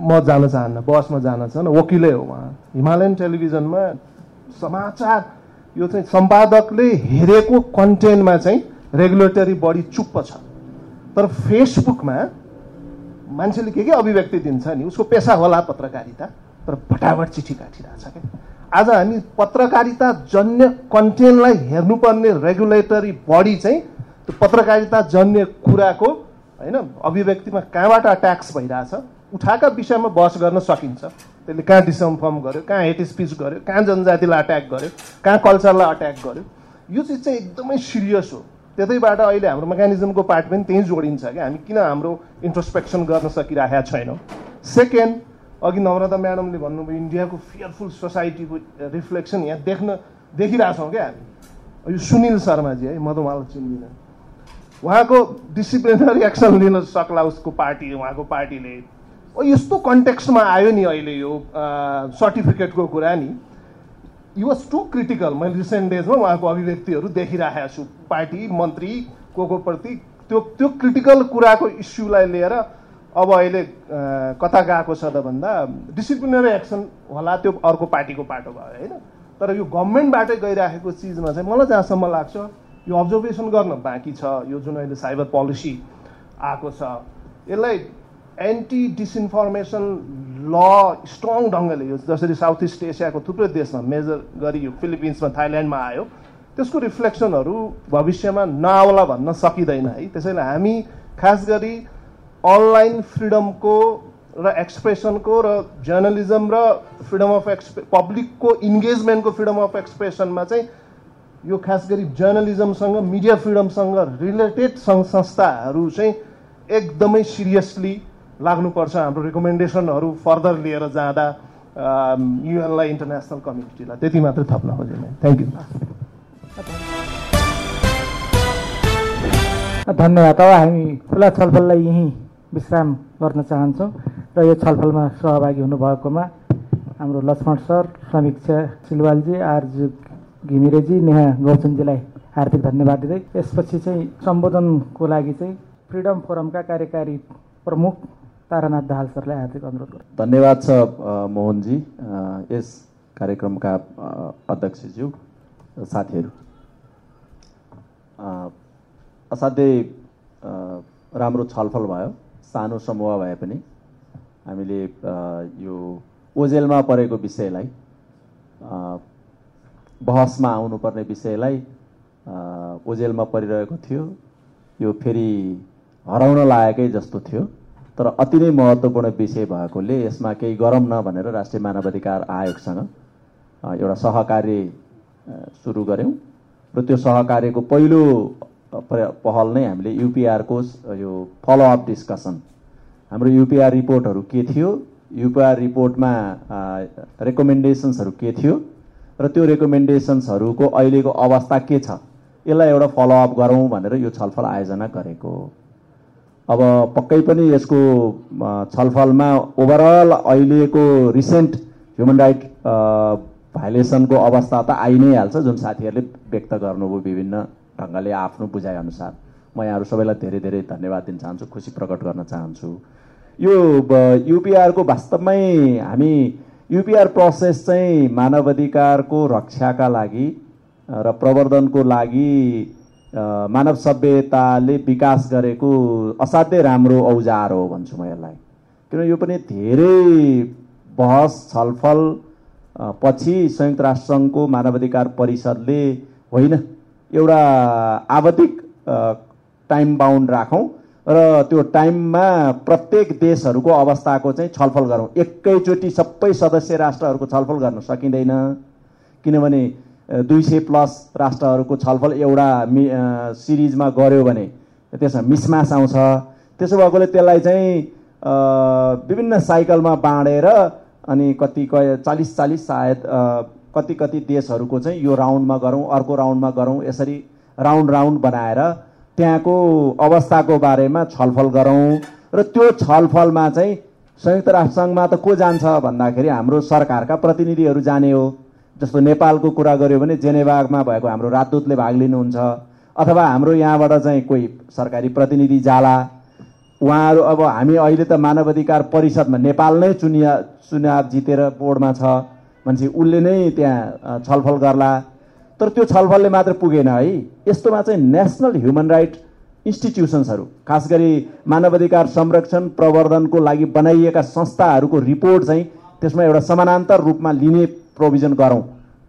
म जान चाहन्न बसमा जान चाहन्न वकिलै हो उहाँ। हिमालयन टेलिभिजनमा समाचार यो चाहिँ सम्पादकले हेरेको कन्टेन्टमा चाहिँ रेगुलेटरी बडी चुप्प छ। तर फेसबुकमा मान्छेले के के अभिव्यक्ति दिन्छ नि उसको पेसा होला पत्रकारिता तर फटाफट चिठी काटिरहेछ क्या। आज हामी पत्रकारिता जन्य कन्टेन्टलाई हेर्नुपर्ने रेगुलेटरी बडी चाहिँ त्यो पत्रकारिता जन्य कुराको होइन अभिव्यक्तिमा कहाँबाट अट्याक्स भइरहेछ उठाएका विषयमा बहस गर्न सकिन्छ। त्यसले कहाँ डिसइन्फर्म गर्यो कहाँ हेट स्पिच गर्यो कहाँ जनजातिलाई अट्याक गर्यो कहाँ कल्चरलाई अट्याक गर्यो। यो चिज चाहिँ एकदमै सिरियस हो। त्यतैबाट अहिले हाम्रो मेकानिजमको पार्ट पनि त्यहीँ जोडिन्छ क्या हामी किन हाम्रो इन्ट्रोस्पेक्सन गर्न सकिरहेका छैनौँ? सेकेन्ड अघि नम्रता म्याडमले भन्नुभयो इन्डियाको फियरफुल सोसाइटीको रिफ्लेक्सन यहाँ देख्न देखिरहेछौँ क्या हामी। यो सुनिल शर्माजी है म त उहाँलाई चिन्दिनँ। उहाँको डिसिप्लिनरी एक्सन लिन सक्ला उसको पार्टी उहाँको पार्टीले। यस्तो कन्टेक्स्टमा आयो नि अहिले यो सर्टिफिकेटको कुरा नि। यु वाज टु क्रिटिकल मैले रिसेन्ट डेजमा उहाँको अभिव्यक्तिहरू देखिरहेको छु। पार्टी मन्त्री को को प्रति त्यो त्यो क्रिटिकल कुराको इस्युलाई लिएर अब अहिले कता गएको छ त भन्दा डिसिप्लिनरी एक्सन होला त्यो अर्को पार्टीको पाटो भयो होइन? तर यो गभर्मेन्टबाटै गइराखेको चिजमा चाहिँ मलाई जहाँसम्म लाग्छ यो अब्जर्भेसन गर्न बाँकी छ यो जुन अहिले साइबर पोलिसी आएको छ यसलाई एन्टी डिसइन्फर्मेसन ल स्ट्रङ ढङ्गले यो जसरी साउथ इस्ट एसियाको थुप्रै देशमा मेजर गरी यो फिलिपिन्समा थाइल्यान्डमा आयो त्यसको रिफ्लेक्सनहरू भविष्यमा नआउला भन्न सकिँदैन है। त्यसैले हामी खास गरी अनलाइन फ्रिडमको र एक्सप्रेसनको र जर्नलिजम र फ्रिडम अफ एक्सप्रे पब्लिकको इन्गेजमेन्टको फ्रिडम अफ एक्सप्रेसनमा चाहिँ यो खास गरी जर्नलिजमसँग मिडिया फ्रिडमसँग रिलेटेड सङ्घ संस्थाहरू चाहिँ एकदमै सिरियसली लाग्नुपर्छ हाम्रो रिकमेन्डेसनहरू फर्दर लिएर जाँदा युएनलाई इन्टरनेसनल कम्युनिटीलाई त्यति मात्रै थप्न खोजेँ थ्याङ्क यू धन्यवाद। अब हामी खुला छलफललाई यहीँ विश्राम गर्न चाहन्छौँ र यो छलफलमा सहभागी हुनुभएकोमा हाम्रो लक्ष्मण सर समीक्षा सिलवालजी आरजु घिमिरेजी नेहा गौतमजीलाई हार्दिक धन्यवाद दिँदै यसपछि चाहिँ सम्बोधनको लागि चाहिँ फ्रिडम फोरमका कार्यकारी प्रमुख तारानाथ दाहाल सरलाई हार्दिक अनुरोध गर्छु। धन्यवाद छ मोहनजी यस कार्यक्रमका अध्यक्षज्यू साथीहरू। असाध्यै राम्रो छलफल भयो सानो समूह भए पनि। हामीले यो ओजेलमा परेको विषयलाई बहसमा आउनुपर्ने विषयलाई ओजेलमा परिरहेको थियो। यो फेरि हराउन लागेकै जस्तो थियो। तर अति नै महत्त्वपूर्ण विषय भएकोले यसमा केही गरौँ न भनेर राष्ट्रिय मानवाधिकार आयोगसँग एउटा सहकार्य सुरु गऱ्यौँ। र त्यो सहकार्यको पहिलो पहल नै हामीले युपिआरको यो फलोअप डिस्कसन। हाम्रो युपिआर रिपोर्टहरू के थियो? युपिआर रिपोर्टमा रेकमेन्डेसन्सहरू के थियो? र त्यो रेकमेन्डेसन्सहरूको अहिलेको अवस्था के छ? यसलाई एउटा फलोअप गरौँ भनेर यो छलफल आयोजना गरेको। अब पक्कै पनि यसको छलफलमा ओभरअल अहिलेको रिसेन्ट ह्युमन राइट भाइलेसनको अवस्था त आइ नै हाल्छ जुन साथीहरूले व्यक्त गर्नुभयो विभिन्न ढङ्गले आफ्नो बुझाइअनुसार म यहाँहरू सबैलाई धेरै धेरै धन्यवाद दिन चाहन्छु खुसी प्रकट गर्न चाहन्छु। यो युपिआरको वास्तवमै हामी युपिआर प्रोसेस चाहिँ मानवाधिकारको रक्षाका लागि र प्रवर्धनको लागि मानव सभ्यताले विकास गरेको असाध्यै राम्रो औजार हो भन्छु म यसलाई। किन यो पनि धेरै बहस छलफल पछि संयुक्त राष्ट्रसङ्घको मानवाधिकार परिषदले होइन एउटा आवधिक टाइम बााउन्ड राखौँ। र त्यो टाइममा प्रत्येक देशहरूको अवस्थाको चाहिँ छलफल गरौँ। एकैचोटि सबै सदस्य राष्ट्रहरूको छलफल गर्न सकिँदैन। किनभने दुई सय प्लस राष्ट्रहरूको छलफल एउटा मि सिरिजमा गऱ्यो भने त्यसमा मिसमास आउँछ। त्यसो भएकोले त्यसलाई चाहिँ विभिन्न साइकलमा बाँडेर अनि कति क चालिस चालिस सायद कति कति देशहरूको चाहिँ यो राउन्डमा गरौँ अर्को राउन्डमा गरौँ यसरी राउन्ड राउन्ड बनाएर त्यहाँको अवस्थाको बारेमा छलफल गरौँ र त्यो छलफलमा चाहिँ संयुक्त राष्ट्रसङ्घमा त को जान्छ भन्दाखेरि हाम्रो सरकारका प्रतिनिधिहरू जाने हो। जस्तो नेपालको कुरा गर्यो भने जेनेभामा भएको हाम्रो राजदूतले भाग लिनुहुन्छ अथवा हाम्रो यहाँबाट चाहिँ कोही सरकारी प्रतिनिधि जाला। उहाँहरू अब हामी अहिले त मानवाधिकार परिषदमा नेपाल नै चुनिया चुनाव जितेर बोर्डमा छ। भनेपछि उसले नै त्यहाँ छलफल गर्ला। तर त्यो छलफलले मात्र पुगेन है। यस्तोमा चाहिँ नेसनल ह्युमन राइट इन्स्टिट्युसन्सहरू खास गरी मानवाधिकार संरक्षण प्रवर्धनको लागि बनाइएका संस्थाहरूको रिपोर्ट चाहिँ त्यसमा एउटा समानान्तर रूपमा लिने प्रोभिजन गरौँ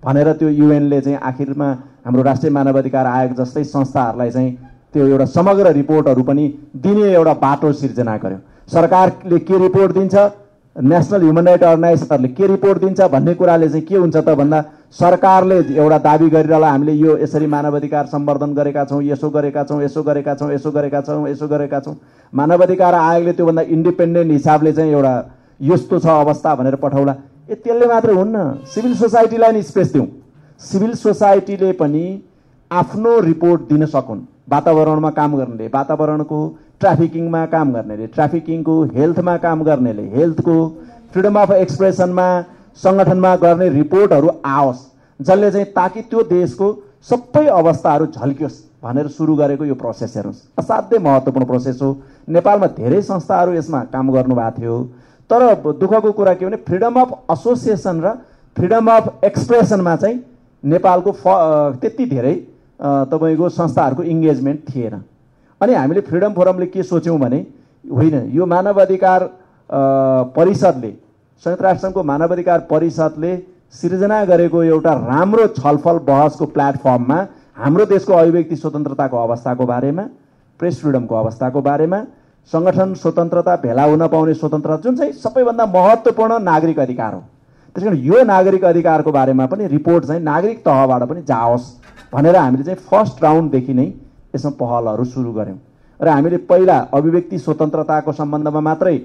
भनेर त्यो युएनले चाहिँ आखिरमा हाम्रो राष्ट्रिय मानवाधिकार आयोग जस्तै संस्थाहरूलाई चाहिँ त्यो एउटा समग्र रिपोर्टहरू पनि दिने एउटा बाटो सिर्जना गर्यो। सरकारले के रिपोर्ट दिन्छ? नेसनल ह्युमन राइट अर्गनाइजेसनहरूले के रिपोर्ट दिन्छ भन्ने कुराले चाहिँ के हुन्छ त भन्दा सरकारले एउटा दावी गरिरहला हामीले यो यसरी मानवाधिकार सम्वर्धन गरेका छौँ यसो गरेका छौँ यसो गरेका छौँ यसो गरेका छौँ यसो गरेका छौँ। मानवाधिकार आयोगले त्योभन्दा इन्डिपेन्डेन्ट हिसाबले चाहिँ एउटा यस्तो छ अवस्था भनेर पठाउला। ए त्यसले मात्रै हुन्न। सिभिल सोसाइटीलाई नि स्पेस दिउँ। सिभिल सोसाइटीले पनि आफ्नो रिपोर्ट दिन सकुन्। वातावरणमा काम गर्नेले। वातावरणको ट्राफिकिङमा काम गर्नेले ट्राफिकिङको हेल्थमा काम गर्नेले हेल्थको फ्रिडम अफ एक्सप्रेसनमा सङ्गठनमा गर्ने रिपोर्टहरू आओस्। जसले चाहिँ ताकि त्यो देशको सबै अवस्थाहरू झल्कियोस् भनेर सुरु गरेको यो प्रोसेस हेर्नुहोस्। असाध्यै महत्त्वपूर्ण प्रोसेस हो। नेपालमा धेरै संस्थाहरू यसमा काम गर्नुभएको थियो। तर दुःखको कुरा के भने फ्रिडम अफ एसोसिएसन र फ्रिडम अफ एक्सप्रेसनमा चाहिँ नेपालको फ त्यति धेरै तपाईँको संस्थाहरूको इङ्गेजमेन्ट थिएन। अनि हामीले फ्रिडम फोरमले के सोच्यौँ भने होइन यो मानवाधिकार परिषदले संयुक्त राष्ट्रसङ्घको मानवाधिकार परिषदले सिर्जना गरेको एउटा राम्रो छलफल बहसको प्लेटफर्ममा हाम्रो देशको अभिव्यक्ति स्वतन्त्रताको अवस्थाको बारेमा प्रेस फ्रिडमको अवस्थाको बारेमा सङ्गठन स्वतन्त्रता भेला हुन पाउने स्वतन्त्रता जुन चाहिँ सबैभन्दा महत्त्वपूर्ण नागरिक अधिकार हो। त्यस कारण यो नागरिक अधिकारको बारेमा पनि रिपोर्ट चाहिँ नागरिक तहबाट पनि जाओस् भनेर हामीले चाहिँ फर्स्ट राउन्डदेखि नै यसमा पहलहरू सुरु गऱ्यौँ। र हामीले पहिला अभिव्यक्ति स्वतन्त्रताको सम्बन्धमा मात्रै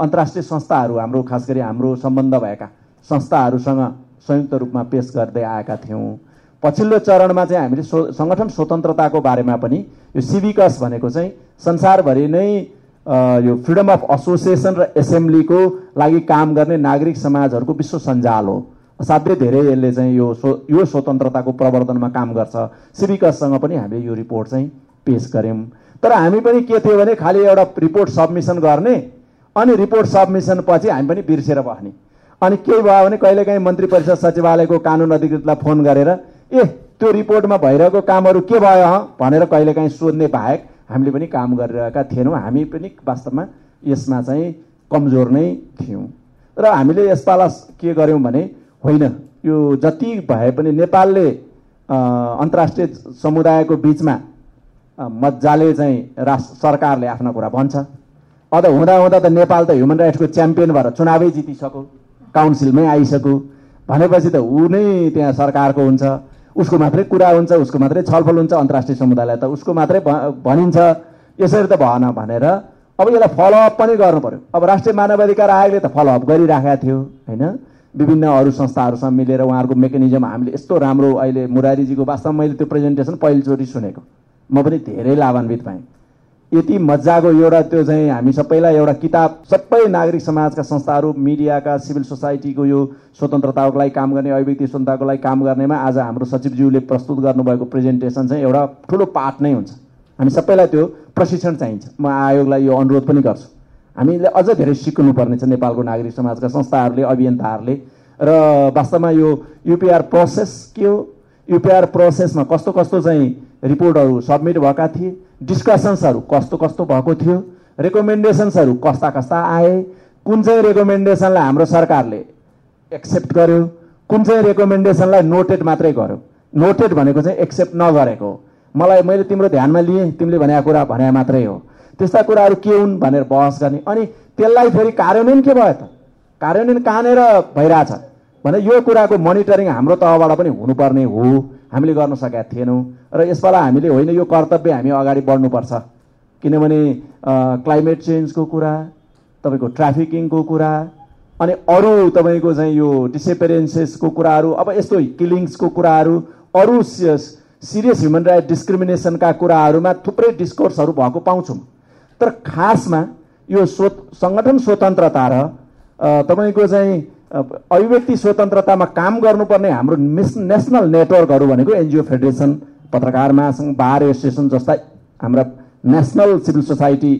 अन्तर्राष्ट्रिय संस्थाहरू हाम्रो खास गरी हाम्रो सम्बन्ध भएका संस्थाहरूसँग संयुक्त रूपमा पेस गर्दै आएका थियौँ। पछिल्लो चरणमा चाहिँ हामीले सो सङ्गठन स्वतन्त्रताको बारेमा पनि यो सिभिकस भनेको चाहिँ संसारभरि नै यो फ्रिडम अफ एसोसिएसन र एसेम्ब्लीको लागि काम गर्ने नागरिक समाजहरूको विश्व सञ्जाल हो। असाध्यै धेरै यसले चाहिँ यो सो यो स्वतन्त्रताको प्रवर्धनमा काम गर्छ। सिभिकससँग पनि हामीले यो रिपोर्ट चाहिँ पेस गऱ्यौँ। तर हामी पनि के थियो भने खालि एउटा रिपोर्ट सबमिसन गर्ने अनि रिपोर्ट सबमिसन पछि हामी पनि बिर्सेर बस्ने। अनि केही भयो भने कहिलेकाहीँ मन्त्री परिषद सचिवालयको कानुन अधिकृतलाई फोन गरेर ए त्यो रिपोर्टमा भइरहेको कामहरू के भयो हँ? भनेर कहिलेकाहीँ सोध्ने बाहेक हामीले पनि काम गरिरहेका थिएनौँ। हामी पनि वास्तवमा यसमा चाहिँ कमजोर नै थियौँ। र हामीले यसपाला के गर्यौँ भने होइन। यो जति भए पनि नेपालले अन्तर्राष्ट्रिय समुदायको बिचमा मजाले चाहिँ राष्ट्र सरकारले आफ्नो कुरा भन्छ। अझ हुँदा हुँदा त नेपाल त ह्युमन राइट्सको च्याम्पियन भएर चुनावै जितिसक्यो काउन्सिलमै आइसक्यो। भनेपछि त ऊ नै त्यहाँ सरकारको हुन्छ। उसको मात्रै कुरा हुन्छ उसको मात्रै छलफल हुन्छ अन्तर्राष्ट्रिय समुदायलाई त उसको मात्रै भनिन्छ। यसरी त भएन भनेर अब यसलाई फलोअप पनि गर्नु पर्यो। अब राष्ट्रिय मानवाधिकार आयोगले त फलोअप गरिराखेका थियो होइन? विभिन्न अरू संस्थाहरूसँग मिलेर उहाँहरूको मेकानिजम हामीले यस्तो राम्रो अहिले मुरारीजीको वास्तवमा मैले त्यो प्रेजेन्टेसन पहिलोचोटि सुनेको। म पनि धेरै लाभान्वित पाएँ यति मजाको एउटा त्यो चाहिँ हामी सबैलाई एउटा किताब सबै नागरिक समाजका संस्थाहरू मिडियाका सिभिल सोसाइटीको यो स्वतन्त्रताको लागि काम गर्ने अभिव्यक्ति स्वतन्त्रताको लागि काम गर्नेमा आज हाम्रो सचिवज्यूले प्रस्तुत गर्नुभएको प्रेजेन्टेसन चाहिँ एउटा ठुलो पाठ नै हुन्छ। हामी सबैलाई त्यो प्रशिक्षण चाहिन्छ। म आयोगलाई यो अनुरोध पनि गर्छु। हामीले अझ धेरै सिक्नुपर्ने छ नेपालको नागरिक समाजका संस्थाहरूले अभियन्ताहरूले। र वास्तवमा यो युपिआर प्रोसेस के हो? युपिआर प्रोसेसमा कस्तो कस्तो चाहिँ रिपोर्टहरू सब्मिट भएका थिए? डिस्कसन्सहरू कस्तो कस्तो भएको थियो? रेकमेन्डेसन्सहरू कस्ता कस्ता आए? कुन चाहिँ रेकमेन्डेसनलाई हाम्रो सरकारले एक्सेप्ट गर्यो? कुन चाहिँ रेकमेन्डेसनलाई नोटेड मात्रै गर्यो? नोटेड भनेको चाहिँ एक्सेप्ट नगरेको मलाई मैले तिम्रो ध्यानमा लिएँ तिमीले भनेको कुरा भने मात्रै हो। त्यस्ता कुराहरू के हुन् भनेर बहस गर्ने। अनि त्यसलाई फेरि कार्यान्वयन के भयो त? कार्यान्वयन कहाँनिर भइरहेछ? भने यो कुराको मोनिटरिङ हाम्रो तहबाट पनि हुनुपर्ने हो। हामीले गर्न सकेका थिएनौँ। र यसपालि हामीले होइन यो कर्तव्य हामी अगाडि बढ्नुपर्छ। किनभने क्लाइमेट चेन्जको कुरा तपाईँको ट्राफिकिङको कुरा अनि अरू तपाईँको चाहिँ यो डिसेपेरेन्सेसको कुराहरू अब यस्तो किलिङ्सको कुराहरू अरू सिरियस ह्युमन राइट डिस्क्रिमिनेसनका कुराहरूमा थुप्रै डिस्कोर्सहरू भएको पाउँछौँ। तर खासमा यो स्व सङ्गठन स्वतन्त्रता र तपाईँको चाहिँ अभिव्यक्ति स्वतन्त्रतामा काम गर्नुपर्ने हाम्रो मिस नेसनल नेटवर्कहरू भनेको एनजिओ फेडरेसन पत्रकार महासङ्घ बार एसोसिएसन जस्ता हाम्रा नेसनल सिभिल सोसाइटी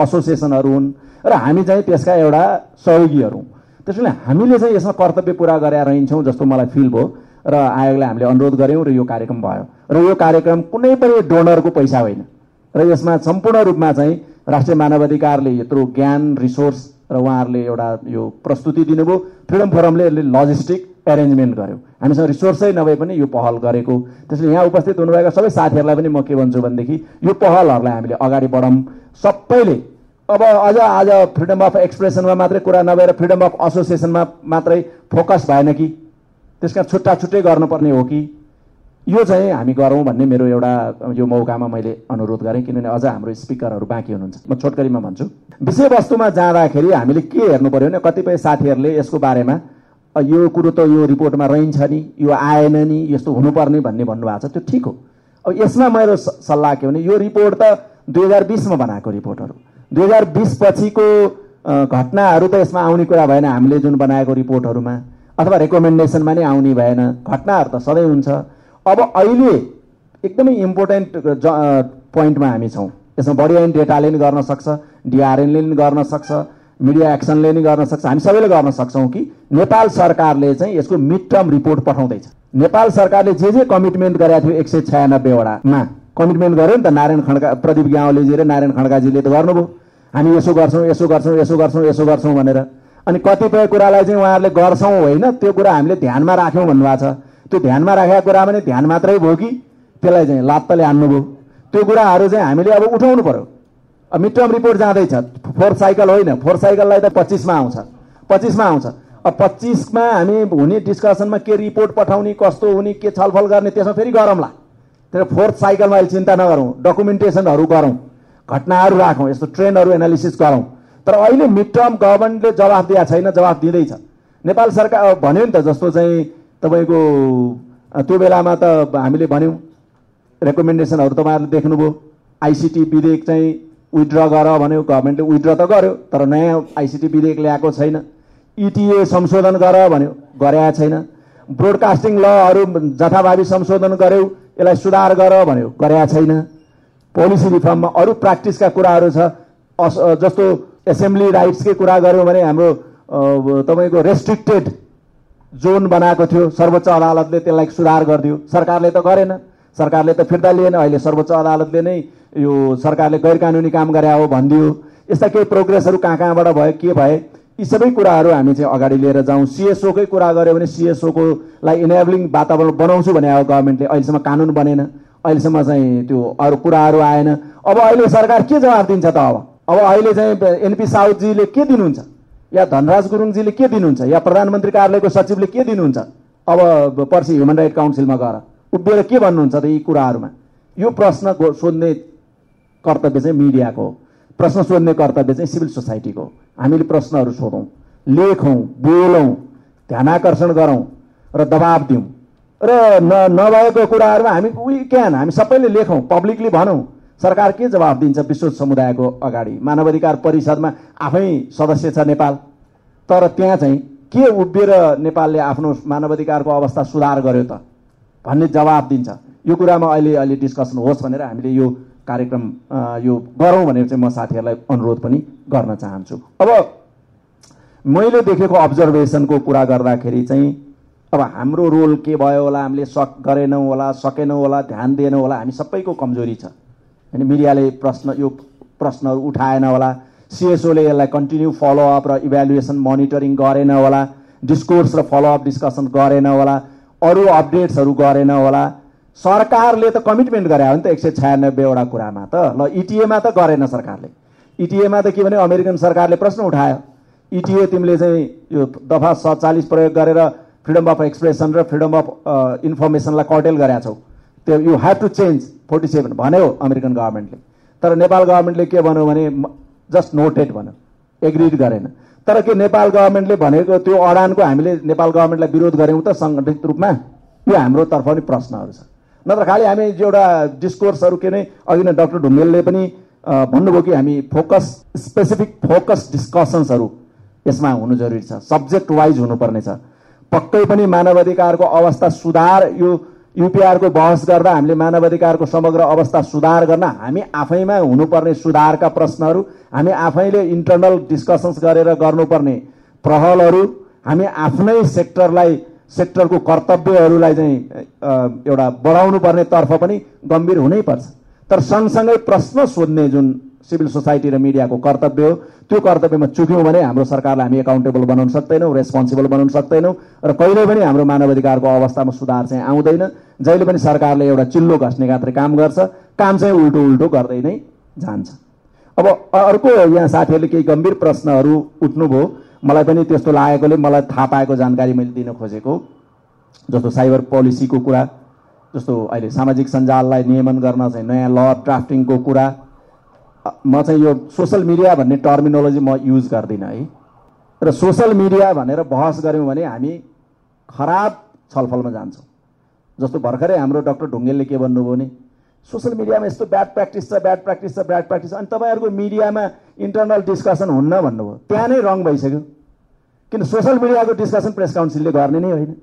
एसोसिएसनहरू हुन् र हामी चाहिँ त्यसका एउटा सहयोगीहरू त्यसैले हामीले चाहिँ यसमा कर्तव्य पुरा गरेर रहन्छौँ जस्तो मलाई फिल भयो र आयोगलाई हामीले अनुरोध गऱ्यौँ र यो कार्यक्रम भयो। र यो कार्यक्रम कुनै पनि डोनरको पैसा होइन। र यसमा सम्पूर्ण रूपमा चाहिँ राष्ट्रिय मानवाधिकारले यत्रो ज्ञान रिसोर्स र उहाँहरूले एउटा यो प्रस्तुति दिनुभयो। फ्रिडम फोरमले यसले लजिस्टिक एरेन्जमेन्ट गर्यो। हामीसँग रिसोर्सै नभए पनि यो पहल गरेको। त्यसले यहाँ उपस्थित हुनुभएका सबै साथीहरूलाई पनि म के भन्छु भनेदेखि यो पहलहरूलाई हामीले अगाडि बढाउँ। सबैले अब अझ आज फ्रिडम अफ एक्सप्रेसनमा मात्रै कुरा नभएर फ्रिडम अफ एसोसिएसनमा मात्रै फोकस भएन कि? त्यसका छुट्टा छुट्टै गर्नुपर्ने हो कि? यो चाहिँ हामी गरौँ भन्ने मेरो एउटा यो मौकामा मैले अनुरोध गरेँ किनभने अझ हाम्रो स्पिकरहरू बाँकी हुनुहुन्छ। म छोटकरीमा भन्छु। विषयवस्तुमा जाँदाखेरि हामीले के हेर्नु पऱ्यो भने कतिपय साथीहरूले यसको बारेमा यो कुरो त यो रिपोर्टमा रहन्छ नि यो आएन नि यस्तो हुनुपर्ने भन्ने भन्नुभएको छ त्यो ठिक हो। अब यसमा मेरो सल्लाह के भने यो रिपोर्ट त दुई हजार बिसमा बनाएको रिपोर्टहरू। दुई हजार बिस पछिको घटनाहरू त यसमा आउने कुरा भएन हामीले जुन बनाएको रिपोर्टहरूमा अथवा रेकमेन्डेसनमा नै आउने भएन। घटनाहरू त सधैँ हुन्छ। अब अहिले एकदमै इम्पोर्टेन्ट पोइन्टमा हामी छौँ। यसमा बढी आइन डेटाले नि गर्न सक्छ डिआरएनले नि गर्न सक्छ मिडिया एक्सनले नि गर्न सक्छ। हामी सबैले गर्न सक्छौँ कि नेपाल सरकारले चाहिँ यसको मिड टर्म रिपोर्ट पठाउँदैछ। नेपाल सरकारले जे जे कमिटमेन्ट गरेका थियो एक सय छयानब्बेवटामा कमिटमेन्ट गर्यो नि त नारायण खड्का प्रदीप ग्यावलीजी र नारायण खड्काजीले त गर्नुभयो। हामी यसो गर्छौँ यसो गर्छौँ यसो गर्छौँ यसो गर्छौँ भनेर। अनि कतिपय कुरालाई चाहिँ उहाँहरूले गर्छौँ होइन त्यो कुरा हामीले ध्यानमा राख्यौँ भन्नुभएको छ। त्यो ध्यानमा राखेका कुरा पनि ध्यान मात्रै भयो कि? त्यसलाई चाहिँ लात्तले हान्नुभयो। त्यो कुराहरू चाहिँ हामीले अब उठाउनु पर्यो। मिड टर्म रिपोर्ट जाँदैछ। फोर साइकल होइन। फोर साइकललाई त पच्चिसमा आउँछ। पच्चिसमा आउँछ। अब पच्चिसमा हामी हुने डिस्कसनमा के रिपोर्ट पठाउने कस्तो हुने के छलफल गर्ने त्यसमा फेरि गरौँला। तर फोर्थ साइकलमा अहिले चिन्ता नगरौँ। डकुमेन्टेसनहरू गरौँ। घटनाहरू राखौँ। यस्तो ट्रेन्डहरू एनालिसिस गरौँ। तर अहिले मिड टर्म गभर्मेन्टले जवाफ दिएको छैन जवाफ दिँदैछ। नेपाल सरकार भन्यो नि त जस्तो चाहिँ तपाईँको त्यो बेलामा त हामीले भन्यौँ रेकमेन्डेसनहरू तपाईँहरूले देख्नुभयो। आइसिटी विधेयक चाहिँ विथड्र गर भन्यो गभर्मेन्टले विथड्र त गर्यो तर नयाँ आइसिटी विधेयक ल्याएको छैन। इटिए संशोधन गर भन्यो गरेका छैन। ब्रोडकास्टिङ लहरू जथाभावी संशोधन गर्यो यसलाई सुधार गर भन्यो गरेका छैन। पोलिसी रिफर्ममा अरू प्र्याक्टिसका कुराहरू छ अस जस्तो एसेम्ब्ली राइट्सकै कुरा गऱ्यौँ भने हाम्रो तपाईँको रेस्ट्रिक्टेड जोन बनाएको थियो सर्वोच्च अदालतले त्यसलाई सुधार गरिदियो। सरकारले त गरेन। सरकारले त फिर्ता लिएन। अहिले सर्वोच्च अदालतले नै यो सरकारले गैर कानुनी काम गरे हो भनिदियो। यस्ता केही प्रोग्रेसहरू कहाँ कहाँबाट भयो के भए यी सबै कुराहरू हामी चाहिँ अगाडि लिएर जाउँ। सिएसओकै कुरा गऱ्यो भने सिएसओकोलाई इनेबलिङ वातावरण बनाउँछु भने अब गभर्मेन्टले अहिलेसम्म कानुन बनेन। अहिलेसम्म चाहिँ त्यो अरू कुराहरू आएन। अब अहिले सरकार के जवाब दिन्छ त अब? अब अहिले चाहिँ एनपी साउदजीले के दिनुहुन्छ? या धनराज गुरुङजीले के दिनुहुन्छ? या प्रधानमन्त्री कार्यालयको सचिवले के दिनुहुन्छ? अब पर्सि ह्युमन राइट काउन्सिलमा गएर उभिएर के भन्नुहुन्छ त यी कुराहरूमा? यो प्रश्न सोध्ने कर्तव्य चाहिँ मिडियाको हो। प्रश्न सोध्ने कर्तव्य चाहिँ सिभिल सोसाइटीको हो। हामीले प्रश्नहरू सोधौँ लेखौँ बोलौँ ध्यानाकर्षण गरौँ र दबाब दिउँ। र न नभएको कुराहरूमा हामी वी क्यान हामी सबैले लेखौँ पब्लिकली भनौँ। सरकार के जवाब दिन्छ विश्व समुदायको अगाडि? मानवाधिकार परिषदमा आफै सदस्य छ नेपाल। तर त्यहाँ चाहिँ के उभिएर नेपालले आफ्नो मानवाधिकारको अवस्था सुधार गर्यो त? भन्ने जवाब दिन्छ। यो कुरामा अहिले अहिले डिस्कसन होस् भनेर हामीले यो कार्यक्रम यो गरौँ भनेर चाहिँ म साथीहरूलाई अनुरोध पनि गर्न चाहन्छु। अब मैले देखेको अब्जर्भेसनको कुरा गर्दाखेरि चाहिँ अब हाम्रो रोल के भयो होला हामीले सक गरेनौँ होला सकेनौँ होला ध्यान दिएनौँ होला हामी सबैको कमजोरी छ। होइन मिडियाले प्रश्न यो प्रश्नहरू उठाएन होला। सिएसओले यसलाई कन्टिन्यू फलोअप र इभ्यालुएसन मोनिटरिङ गरेन होला। डिस्कोर्स र फलोअप डिस्कसन गरेन होला। अरू अपडेट्सहरू गरेन होला। सरकारले त कमिटमेन्ट गरे हो नि त एक सय छयानब्बेवटा कुरामा त। ल इटिएमा त गरेन सरकारले। इटिएमा त के भने अमेरिकन सरकारले प्रश्न उठायो। इटिए तिमीले चाहिँ यो दफा सत्तालिस प्रयोग गरेर फ्रिडम अफ एक्सप्रेसन र फ्रिडम अफ इन्फर्मेसनलाई कर्टेल गरेका छौ। त्यो you have to change forty seven भन्यो अमेरिकन गभर्मेन्टले तर नेपाल गभर्मेन्टले के भन्यो भने जस्ट नोटेड भन्यो। एग्रिड गरेन। तर के नेपाल गभर्मेन्टले भनेको त्यो अडानको हामीले नेपाल गभर्मेन्टलाई विरोध गऱ्यौँ त सङ्गठित रूपमा? यो हाम्रो तर्फ पनि प्रश्नहरू छ। नत्र खालि हामी एउटा डिस्कोर्सहरू के नै अघि नै डक्टर ढुङ्गेलले पनि भन्नुभयो कि हामी फोकस स्पेसिफिक फोकस डिस्कसन्सहरू यसमा हुनु जरुरी छ। सब्जेक्ट वाइज हुनुपर्ने छ पक्कै पनि मानवाधिकारको अवस्था सुधार यो युपिआरको बहस गर्दा हामीले मानवाधिकारको समग्र अवस्था सुधार गर्न हामी आफैमा हुनुपर्ने सुधारका प्रश्नहरू हामी आफैले इन्टरनल डिस्कसन्स गरेर गर्नुपर्ने पहलहरू हामी आफ्नै सेक्टरलाई सेक्टरको कर्तव्यहरूलाई चाहिँ एउटा बढाउनु पर्ने तर्फ पनि गम्भीर हुनैपर्छ तर सँगसँगै प्रश्न सोध्ने जुन सिभिल सोसाइटी र मिडियाको कर्तव्य हो। त्यो कर्तव्यमा चुक्यौँ भने हाम्रो सरकारलाई हामी एकाउन्टेबल बनाउन सक्दैनौँ रेस्पोन्सिबल बनाउन सक्दैनौँ र कहिले पनि हाम्रो मानवाधिकारको अवस्थामा सुधार चाहिँ आउँदैन। जहिले पनि सरकारले एउटा चिल्लो घस्ने मात्रै काम गर्छ काम चाहिँ उल्टो उल्टो गर्दै नै जान्छ। अब अर्को यहाँ साथीहरूले केही गम्भीर प्रश्नहरू उठ्नुभयो। मलाई पनि त्यस्तो लागेकोले मलाई थाहा पाएको जानकारी मैले दिन खोजेको जस्तो साइबर पोलिसीको कुरा जस्तो अहिले सामाजिक सञ्जाललाई नियमन गर्न चाहिँ नयाँ ल ड्राफ्टिङको कुरा म चाहिँ यो सोसल मिडिया भन्ने टर्मिनोलोजी म युज गर्दिनँ है। र सोसल मिडिया भनेर बहस गऱ्यौँ भने हामी खराब छलफलमा जान्छौँ। जस्तो भर्खरै हाम्रो डक्टर ढुङ्गेलले के भन्नुभयो भने सोसियल मिडियामा यस्तो ब्याड प्र्याक्टिस छ ब्याड प्र्याक्टिस छ ब्याड प्र्याक्टिस अनि तपाईँहरूको मिडियामा इन्टरनल डिस्कसन हुन्न भन्नुभयो। त्यहाँ नै रङ भइसक्यो। किन सोसियल मिडियाको डिस्कसन प्रेस काउन्सिलले गर्ने नै होइन।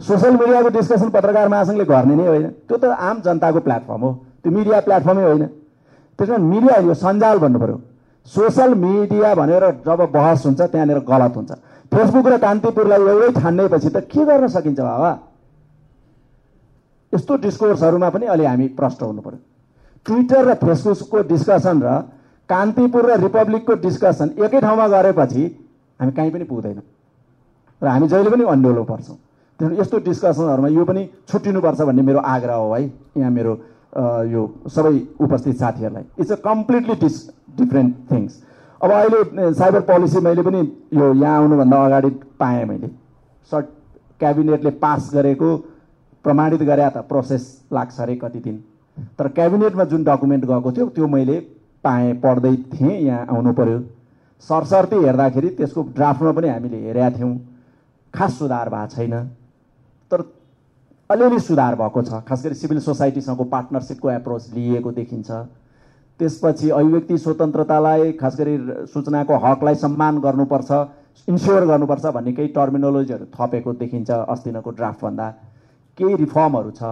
सोसियल मिडियाको डिस्कसन पत्रकार महासङ्घले गर्ने नै होइन। त्यो त आम जनताको प्लेटफर्म हो। त्यो मिडिया प्लेटफर्मै होइन। त्यसमा मिडिया यो सञ्जाल भन्नु पऱ्यो सोसल मिडिया भनेर जब बहस हुन्छ त्यहाँनिर गलत हुन्छ। फेसबुक र कान्तिपुरलाई एउटै ठान्नेपछि त के गर्न सकिन्छ बाबा? यस्तो डिस्कोर्सहरूमा पनि अलि हामी प्रष्ट हुनु पर्यो। ट्विटर र फेसबुकको डिस्कसन र कान्तिपुर र रिपब्लिकको डिस्कसन एकै ठाउँमा गरेपछि हामी कहीँ पनि पुग्दैनौँ। र हामी जहिले पनि अन्यलो पर्छौँ। त्यसमा यस्तो डिस्कसनहरूमा यो पनि छुट्टिनुपर्छ भन्ने मेरो आग्रह हो है। यहाँ मेरो यो सबै उपस्थित साथीहरूलाई। It's a completely dis different things अब अहिले साइबर पोलिसी मैले पनि यो यहाँ आउनुभन्दा अगाडि पाएँ मैले। सर्ट क्याबिनेटले पास गरेको प्रमाणित गरे त प्रोसेस लाग्छ अरे कति दिन। तर क्याबिनेटमा जुन डकुमेन्ट गएको थियो त्यो मैले पाएँ पढ्दै थिएँ यहाँ आउनु पर्यो। सरसर्ती हेर्दाखेरि त्यसको ड्राफ्टमा पनि हामीले हेरेका थियौँ। खास सुधार भएको छैन। तर अलिअलि सुधार भएको छ। खास गरी सिभिल सोसाइटीसँगको पार्टनरसिपको एप्रोच लिएको देखिन्छ। त्यसपछि अभिव्यक्ति स्वतन्त्रतालाई खास गरी सूचनाको हकलाई सम्मान गर्नुपर्छ इन्स्योर गर्नुपर्छ भन्ने केही टर्मिनोलोजीहरू थपेको देखिन्छ अस्तिनको ड्राफ्टभन्दा। केही रिफर्महरू छ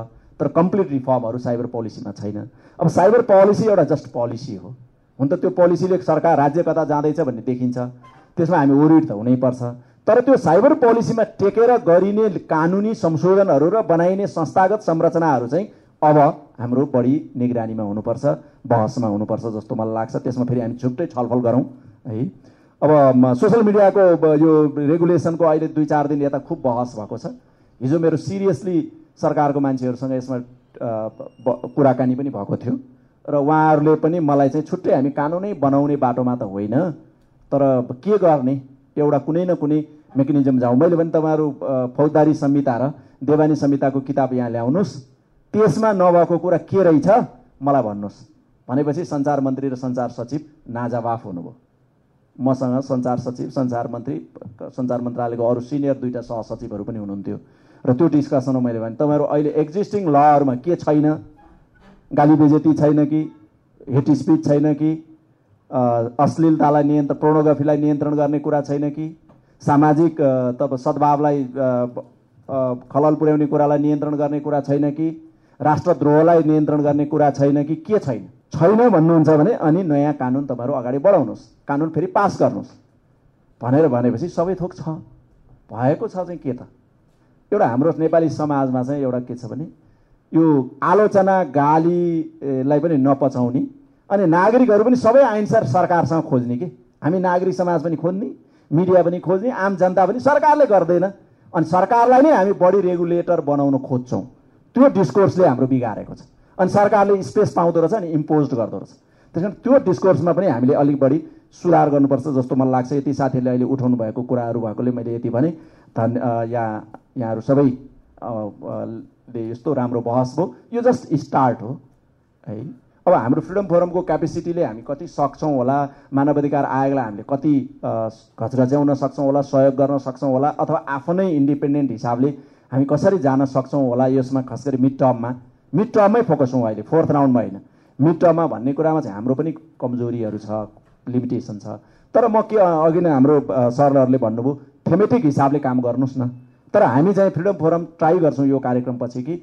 तर कम्प्लिट रिफर्महरू साइबर पोलिसीमा छैन। अब साइबर पोलिसी एउटा जस्ट पोलिसी हो। हुन त त्यो पोलिसीले सरकार राज्य कता जाँदैछ भन्ने देखिन्छ। त्यसमा हामी ओरिड त हुनैपर्छ। तर त्यो साइबर पोलिसीमा टेकेर गरिने कानुनी संशोधनहरू र बनाइने संस्थागत संरचनाहरू चाहिँ अब हाम्रो बढी निगरानीमा हुनुपर्छ बहसमा हुनुपर्छ जस्तो मलाई लाग्छ। त्यसमा फेरि हामी छुट्टै छलफल गरौँ है। अब सोसियल मिडियाको यो रेगुलेसनको अहिले दुई चार दिन यता खुब बहस भएको छ। हिजो मेरो सिरियसली सरकारको मान्छेहरूसँग यसमा कुराकानी पनि भएको थियो। र उहाँहरूले पनि मलाई चाहिँ छुट्टै हामी कानुनै बनाउने बाटोमा त होइन तर के गर्ने? एउटा कुनै न कुनै मेकानिजम जाउँ। मैले पनि तपाईँहरू फौजदारी संहिता र देवानी संहिताको किताब यहाँ ल्याउनुहोस्। त्यसमा नभएको कुरा के रहेछ मलाई भन्नुहोस्। भनेपछि सञ्चार मन्त्री र सञ्चार सचिव नाजावाफ हुनुभयो। मसँग सञ्चार सचिव सञ्चार मन्त्री सञ्चार मन्त्रालयको अरू सिनियर दुईवटा सहसचिवहरू पनि हुनुहुन्थ्यो। र त्यो डिस्कसनमा मैले भने तपाईँहरू अहिले एक्जिस्टिङ लहरूमा के छैन? गाली बेजेती छैन कि? हेट स्पिच छैन कि? अश्लीलतालाई नियन्त्रण प्रोनोग्राफीलाई नियन्त्रण गर्ने कुरा छैन कि? सामाजिक तब सद्भावलाई खलल पुर्याउने कुरालाई नियन्त्रण गर्ने कुरा छैन कि राष्ट्रद्रोहलाई नियन्त्रण गर्ने कुरा छैन कि के छैन? छैन भन्नुहुन्छ भने अनि नयाँ कानुन तपाईँहरू अगाडि बढाउनुहोस्। कानुन फेरि पास गर्नुहोस्। भनेर भनेपछि सबै थोक छ। भएको छ चाहिँ के त? एउटा हाम्रो नेपाली समाजमा चाहिँ एउटा के छ भने यो आलोचना गालीलाई पनि नपचाउने अनि नागरिकहरू पनि सबै आइन्सार सरकारसँग खोज्ने कि? हामी नागरिक समाज पनि खोज्ने। मिडिया पनि खोज्ने आम जनता पनि सरकारले गर्दैन। अनि सरकारलाई नै हामी बढी रेगुलेटर बनाउन खोज्छौँ। त्यो डिस्कोर्सले हाम्रो बिगारेको छ। अनि सरकारले स्पेस पाउँदो रहेछ अनि इम्पोज गर्दो रहेछ। त्यस कारण त्यो डिस्कोर्समा पनि हामीले अलिक बढी सुधार गर्नुपर्छ जस्तो मलाई लाग्छ। यति साथीहरूले अहिले उठाउनु भएको कुराहरू भएकोले मैले यति भने। धन् यहाँ यहाँहरू सबै ले यस्तो राम्रो बहस भयो। यो जस्ट स्टार्ट हो। है। अब हाम्रो फ्रिडम फोरमको क्यापेसिटीले हामी कति सक्छौँ होला मानवाधिकार आयोगलाई हामीले कति घचघच्याउन सक्छौँ होला सहयोग गर्न सक्छौँ होला अथवा आफ्नै इन्डिपेन्डेन्ट हिसाबले हामी कसरी जान सक्छौँ होला यसमा खास गरी मिड टर्ममा मिड टर्ममै फोकस हौँ अहिले फोर्थ राउन्डमा होइन। मिड टर्ममा भन्ने कुरामा चाहिँ हाम्रो पनि कमजोरीहरू छ लिमिटेसन छ। तर म के अघि नै हाम्रो सरहरूले भन्नुभयो थेमेटिक हिसाबले काम गर्नुहोस् न। तर हामी चाहिँ फ्रिडम फोरम ट्राई गर्छौँ यो कार्यक्रम पछि कि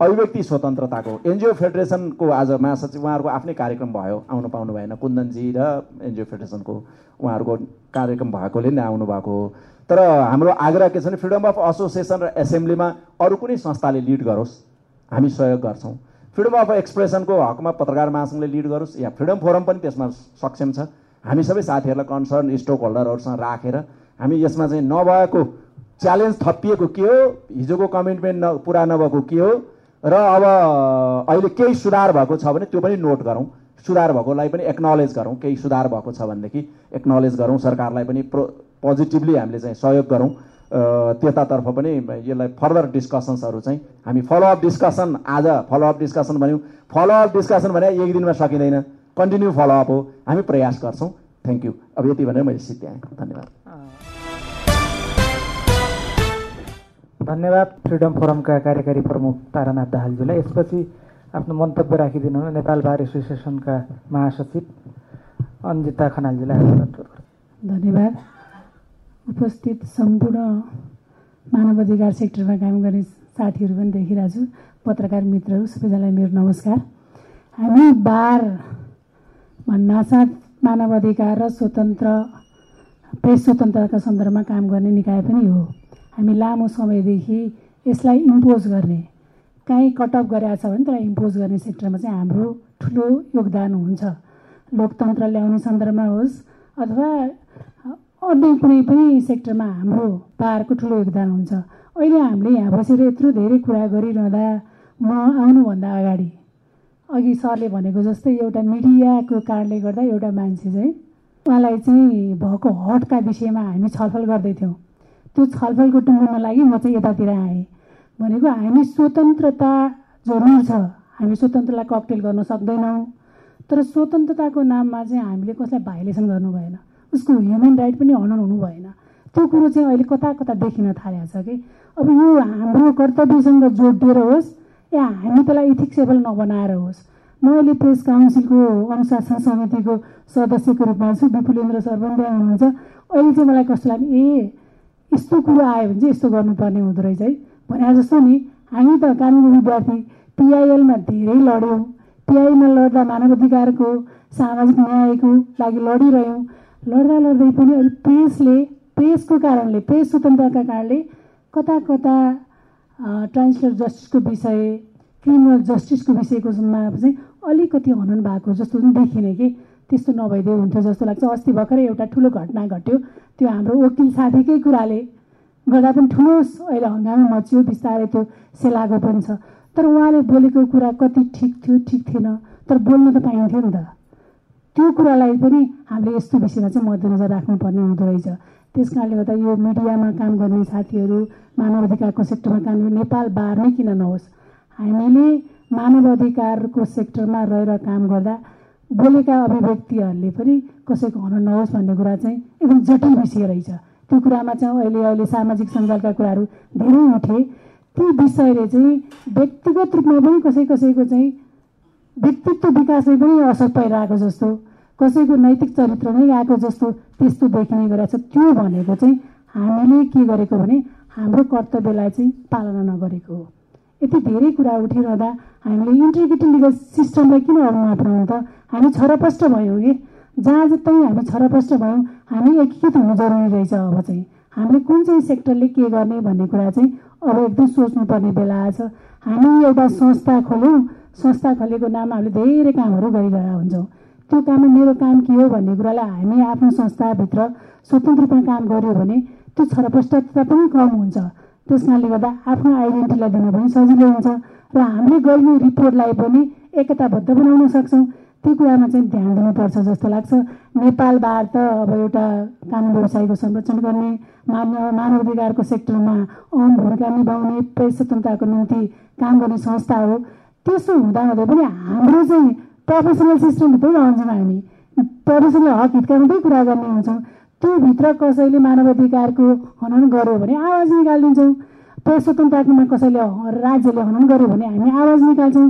अभिव्यक्ति स्वतन्त्रताको। एनजिओ फेडरेसनको आज महासचिव उहाँहरूको आफ्नै कार्यक्रम भयो आउनु पाउनु भएन। कुन्दनजी र एनजिओ फेडरेसनको उहाँहरूको कार्यक्रम भएकोले नै आउनु भएको हो। तर हाम्रो आग्रह के छ भने फ्रिडम अफ एसोसिएसन र एसेम्ब्लीमा अरू कुनै संस्थाले लिड गरोस् हामी सहयोग गर्छौँ। फ्रिडम अफ एक्सप्रेसनको हकमा पत्रकार महासङ्घले लिड गरोस् या फ्रिडम फोरम पनि त्यसमा सक्षम छ। हामी सबै साथीहरूलाई कन्सर्न स्टोक होल्डरहरूसँग राखेर हामी यसमा चाहिँ नभएको च्यालेन्ज थपिएको के हो? हिजोको कमिटमेन्ट न पुरा नभएको के हो? र अब अहिले केही सुधार भएको छ भने त्यो पनि नोट गरौँ। सुधार भएकोलाई पनि एक्नोलेज गरौँ। केही सुधार भएको छ भनेदेखि एक्नोलेज गरौँ। सरकारलाई पनि प्रो पोजिटिभली हामीले चाहिँ सहयोग गरौँ। त्यतातर्फ पनि यसलाई फर्दर डिस्कसन्सहरू चाहिँ हामी फलोअप डिस्कसन आज फलोअप डिस्कसन भन्यौँ। फलोअप डिस्कसन भने एक दिनमा सकिँदैन। कन्टिन्यू फलोअप हो। हामी प्रयास गर्छौँ। थ्याङ्क यू अब यति भनेर मैले सिद्ध्याएँ धन्यवाद। धन्यवाद फ्रिडम फोरमका कार्यकारी प्रमुख तारानाथ दाहालज्यूलाई यसपछि आफ्नो मन्तव्य राखिदिनु नेपाल बार एसोसिएसनका महासचिव अन्जिता खनालजीलाई धन्यवाद। उपस्थित सम्पूर्ण मानव अधिकार सेक्टरमा काम गर्ने साथीहरू पनि देखिरहेको छु। पत्रकार मित्रहरू सबैजनालाई मेरो नमस्कार। हामी बार भन्नासाथ मानव अधिकार र स्वतन्त्र प्रेस स्वतन्त्रताका सन्दर्भमा काम गर्ने निकाय पनि हो। हामी लामो समयदेखि यसलाई इम्पोज गर्ने काहीँ कटअप गरेका छ भने त्यसलाई इम्पोज गर्ने सेक्टरमा चाहिँ हाम्रो ठुलो योगदान हुन्छ। लोकतन्त्र ल्याउने सन्दर्भमा होस् अथवा अन्य कुनै पनि सेक्टरमा हाम्रो बारको ठुलो योगदान हुन्छ। अहिले हामीले यहाँ बसेर यत्रो धेरै कुरा गरिरहँदा म आउनुभन्दा अगाडि अघि सरले भनेको जस्तै एउटा मिडियाको कारणले गर्दा एउटा मान्छे चाहिँ उहाँलाई चाहिँ भएको हटका विषयमा हामी छलफल गर्दैथ्यौँ त्यो छलफलको टुङ्गोमा लागि म चाहिँ यतातिर आएँ भनेको हामी स्वतन्त्रता जरुर छ। हामी स्वतन्त्रलाई ककटेल गर्न सक्दैनौँ। तर स्वतन्त्रताको नाममा चाहिँ हामीले कसलाई भाइलेसन गर्नु भएन। उसको ह्युमन राइट पनि हनन हुनु भएन। त्यो कुरो चाहिँ अहिले कता कता देखिन थालेको छ कि? अब यो हाम्रो कर्तव्यसँग जोडिएर होस् या हामी त्यसलाई इथिक्सेबल नबनाएर होस्। म अहिले प्रेस काउन्सिलको अनुशासन समितिको सदस्यको रूपमा छु। विपुलेन्द्र सर पनि त्यहाँ हुनुहुन्छ। अहिले चाहिँ मलाई कस्तो लाग्यो ए यस्तो कुरो आयो भने चाहिँ यस्तो गर्नुपर्ने हुँदो रहेछ है। भने जस्तो नि हामी त कानुनी विद्यार्थी पिआइएलमा धेरै लड्यौँ। पिआइमा लड्दा मानव अधिकारको सामाजिक न्यायको लागि लडिरह्यौँ। लड्दा लड्दै पनि अहिले प्रेसले प्रेसको कारणले प्रेस स्वतन्त्रताका कारणले कता कता ट्रान्सफर जस्टिसको विषय क्रिमिनल जस्टिसको विषयको चाहिँ अलिकति हनन भएको जस्तो पनि देखिने कि त्यस्तो नभइदियो हुन्थ्यो जस्तो लाग्छ। अस्ति भर्खरै एउटा ठुलो घटना घट्यो। त्यो हाम्रो वकिल साथीकै कुराले गर्दा पनि ठुलो अहिले हङ्गामा मच्यो बिस्तारै त्यो सेलाएको पनि छ। तर उहाँले बोलेको कुरा कति ठिक थियो ठिक थिएन। तर बोल्न त पाइन्थ्यो नि त। त्यो कुरालाई पनि हामीले यस्तो विषयमा चाहिँ मध्यनजर राख्नुपर्ने हुँदो रहेछ। त्यस कारणले गर्दा यो मिडियामा काम गर्ने साथीहरू मानव अधिकारको सेक्टरमा काम गर्ने नेपाल बार नै किन नहोस्? हामीले मानव अधिकारको सेक्टरमा रहेर काम गर्दा बोलेका अभिव्यक्तिहरूले पनि कसैको हुन नहोस् भन्ने कुरा चाहिँ एकदम जटिल विषय रहेछ। त्यो कुरामा चाहिँ अहिले अहिले सामाजिक सञ्जालका कुराहरू धेरै उठे। ती विषयले चाहिँ व्यक्तिगत रूपमा पनि कसै कसैको चाहिँ व्यक्तित्व विकासमै पनि असर परिरहेको जस्तो कसैको नैतिक चरित्र नै आएको जस्तो त्यस्तो देखिने गरेको छ। त्यो भनेको चाहिँ हामीले के गरेको भने हाम्रो कर्तव्यलाई चाहिँ पालना नगरेको हो। यति धेरै कुरा उठिरहँदा हामीले इन्टिग्रेटेड लिगल सिस्टमलाई किन अघि अपनाउनु त? हामी छरपष्ट भयौँ कि? जहाँ जतै हामी छरपष्ट भयौँ हामी एकीकृत हुनु जरुरी रहेछ अब चाहिँ। हामीले कुन चाहिँ सेक्टरले के गर्ने भन्ने कुरा चाहिँ अब एकदम सोच्नुपर्ने बेला आएछ। हामी एउटा संस्था खोल्यौँ। संस्था खोलेको नाममा हामीले धेरै कामहरू गरिरहेका हुन्छौँ। त्यो काममा मेरो काम के हो भन्ने कुरालाई हामी आफ्नो संस्थाभित्र स्वतन्त्र रूपमा काम गऱ्यो भने त्यो छरपष्टता पनि कम हुन्छ। त्यस कारणले गर्दा आफ्नो आइडेन्टिटीलाई दिन पनि सजिलो हुन्छ। र हामीले गर्ने रिपोर्टलाई पनि एकताबद्ध बनाउन सक्छौँ। त्यो कुरामा चाहिँ ध्यान दिनुपर्छ जस्तो लाग्छ। नेपाल बार त अब एउटा कानुन व्यवसायको संरक्षण गर्ने मानव मानव अधिकारको सेक्टरमा अहम भूमिका निभाउने प्रेस स्वतन्त्रताको निम्ति काम गर्ने संस्था हो। त्यसो हुँदा हुँदै पनि हाम्रो चाहिँ प्रोफेसनल सिस्टमभित्रै रहन्छौँ हामी। प्रोफेसनल हक हितका मात्रै कुरा गर्ने हुन्छौँ। त्योभित्र कसैले मानव अधिकारको हनन गर्यो भने आवाज निकालिदिन्छौँ। प्रेस स्वतन्त्रतामा कसैले राज्यले हनन गर्यो भने हामी आवाज निकाल्छौँ।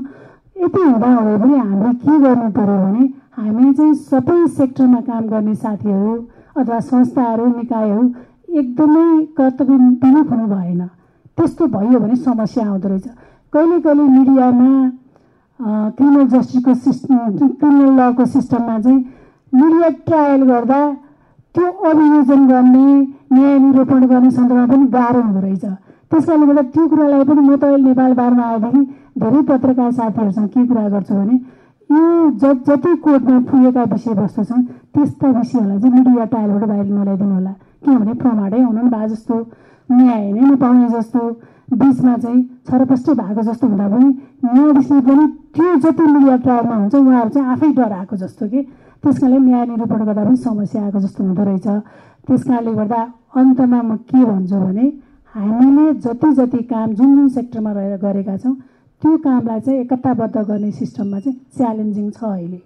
यति हुँदा हुँदै पनि हामीले के गर्नु पऱ्यो भने हामी चाहिँ सबै सेक्टरमा काम गर्ने साथीहरू अथवा संस्थाहरू निकायहरू एकदमै कर्तव्य विमुख हुनु भएन। त्यस्तो भयो भने समस्या आउँदो रहेछ। कहिले कहिले मिडियामा क्रिमिनल जस्टिसको सिस्टम क्रिमिनल लको सिस्टममा चाहिँ मिडिया ट्रायल गर्दा त्यो अभियोजन गर्ने न्याय निरूपण गर्ने सन्दर्भमा पनि गाह्रो हुँदो रहेछ। त्यस कारणले गर्दा त्यो कुरालाई पनि म त अहिले नेपाल बारमा आएदेखि धेरै पत्रकार साथीहरूसँग के कुरा गर्छु भने यो ज जति कोर्टमा पुगेका विषयवस्तु छन् त्यस्ता विषयहरूलाई चाहिँ मिडिया ट्रायलबाट बाहिर नल्याइदिनु होला। किनभने प्रमाणै हुनु भए जस्तो न्याय नै नपाउने जस्तो बिचमा चाहिँ छरपष्ट भएको जस्तो हुँदा पनि न्यायाधीशले पनि त्यो जति मिडिया ट्रायलमा हुन्छ उहाँहरू चाहिँ आफै डराएको जस्तो कि त्यस कारणले न्याय निरूपण गर्दा पनि समस्या आएको जस्तो हुँदो रहेछ। त्यस कारणले गर्दा अन्तमा म के भन्छु भने हामीले जति जति काम जुन जुन सेक्टरमा रहेर गरेका छौँ त्यो कामलाई चाहिँ एकताबद्ध गर्ने सिस्टममा चाहिँ च्यालेन्जिङ छ अहिले।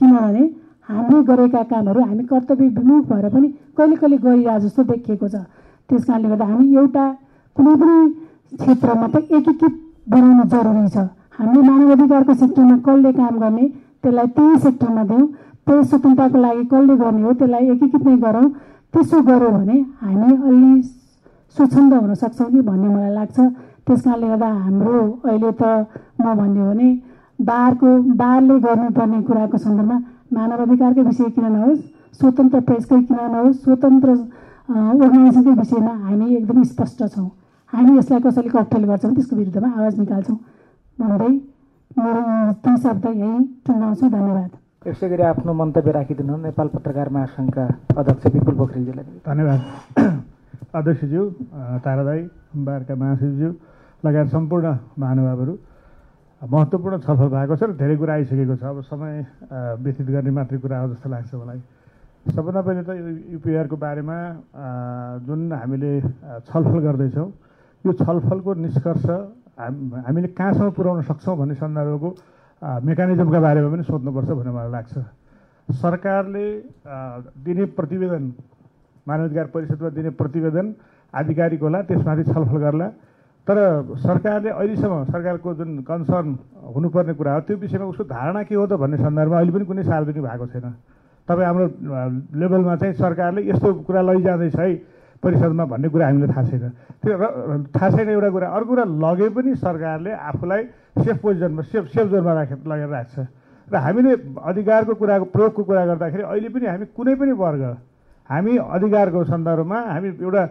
किनभने हामीले गरेका कामहरू हामी कर्तव्य विमुख भएर पनि कहिले कहिले गरिरहेको जस्तो देखिएको छ। त्यस कारणले गर्दा हामी एउटा कुनै पनि क्षेत्रमा त एकीकृत बनाउनु जरुरी छ। हामीले मानव अधिकारको सेक्टरमा कसले काम गर्ने त्यसलाई त्यही सेक्टरमा दिउँ त्यही स्वतन्त्रताको लागि कसले गर्ने हो त्यसलाई एकीकृत नै गरौँ। त्यसो गऱ्यो भने हामी अलि स्वच्छन्द हुन सक्छौँ कि भन्ने मलाई लाग्छ। त्यस कारणले गर्दा हाम्रो अहिले त म भन्यो भने बारको बारले गर्नुपर्ने कुराको सन्दर्भमा मानव अधिकारकै विषय किन नहोस् स्वतन्त्र प्रेसकै किन नहोस् स्वतन्त्र अर्गनाइजेसनकै विषयमा हामी एकदम स्पष्ट छौँ। हामी यसलाई कसैले ककटेल गर्छौँ त्यसको विरुद्धमा आवाज निकाल्छौँ। भन्दै मेरो ती शब्द यहीँ टुङ्गाउँछु। धन्यवाद। यसै गरी आफ्नो मन्तव्य राखिदिनु नेपाल पत्रकार महासङ्घका अध्यक्ष विपुल पोखरेलजीलाई। धन्यवाद। अध्यक्षज्यू तारादाई बारका महासचिवज्यू लगायत सम्पूर्ण महानुभावहरू। महत्त्वपूर्ण छलफल भएको छ र धेरै कुरा आइसकेको छ। अब समय व्यतीत गर्ने मात्रै कुरा हो जस्तो लाग्छ मलाई। सबभन्दा पहिले त यो युपिआरको बारेमा जुन हामीले छलफल गर्दैछौँ यो छलफलको निष्कर्ष हामीले कहाँसम्म पुर्याउन सक्छौँ भन्ने सन्दर्भको मेकानिजमका बारेमा पनि सोध्नुपर्छ भन्ने मलाई लाग्छ। सरकारले दिने प्रतिवेदन मानवाधिकार परिषदमा दिने प्रतिवेदन आधिकारिक होला त्यसमाथि छलफल गर्ला। तर सरकारले अहिलेसम्म सरकारको जुन कन्सर्न हुनुपर्ने कुरा हो त्यो विषयमा उसको धारणा के हो त भन्ने सन्दर्भमा अहिले पनि कुनै सार्वजनिक भएको छैन। तपाईँ हाम्रो लेभलमा चाहिँ सरकारले यस्तो कुरा लैजाँदैछ है परिषदमा भन्ने कुरा हामीलाई थाहा छैन। त्यो थाहा छैन एउटा कुरा अर्को कुरा लगे पनि सरकारले आफूलाई सेफ पोजिसनमा सेफ सेफ जोनमा राखेर लगेर राख्छ। र हामीले अधिकारको कुराको प्रयोगको कुरा गर्दाखेरि अहिले पनि हामी कुनै पनि वर्ग हामी अधिकारको सन्दर्भमा हामी एउटा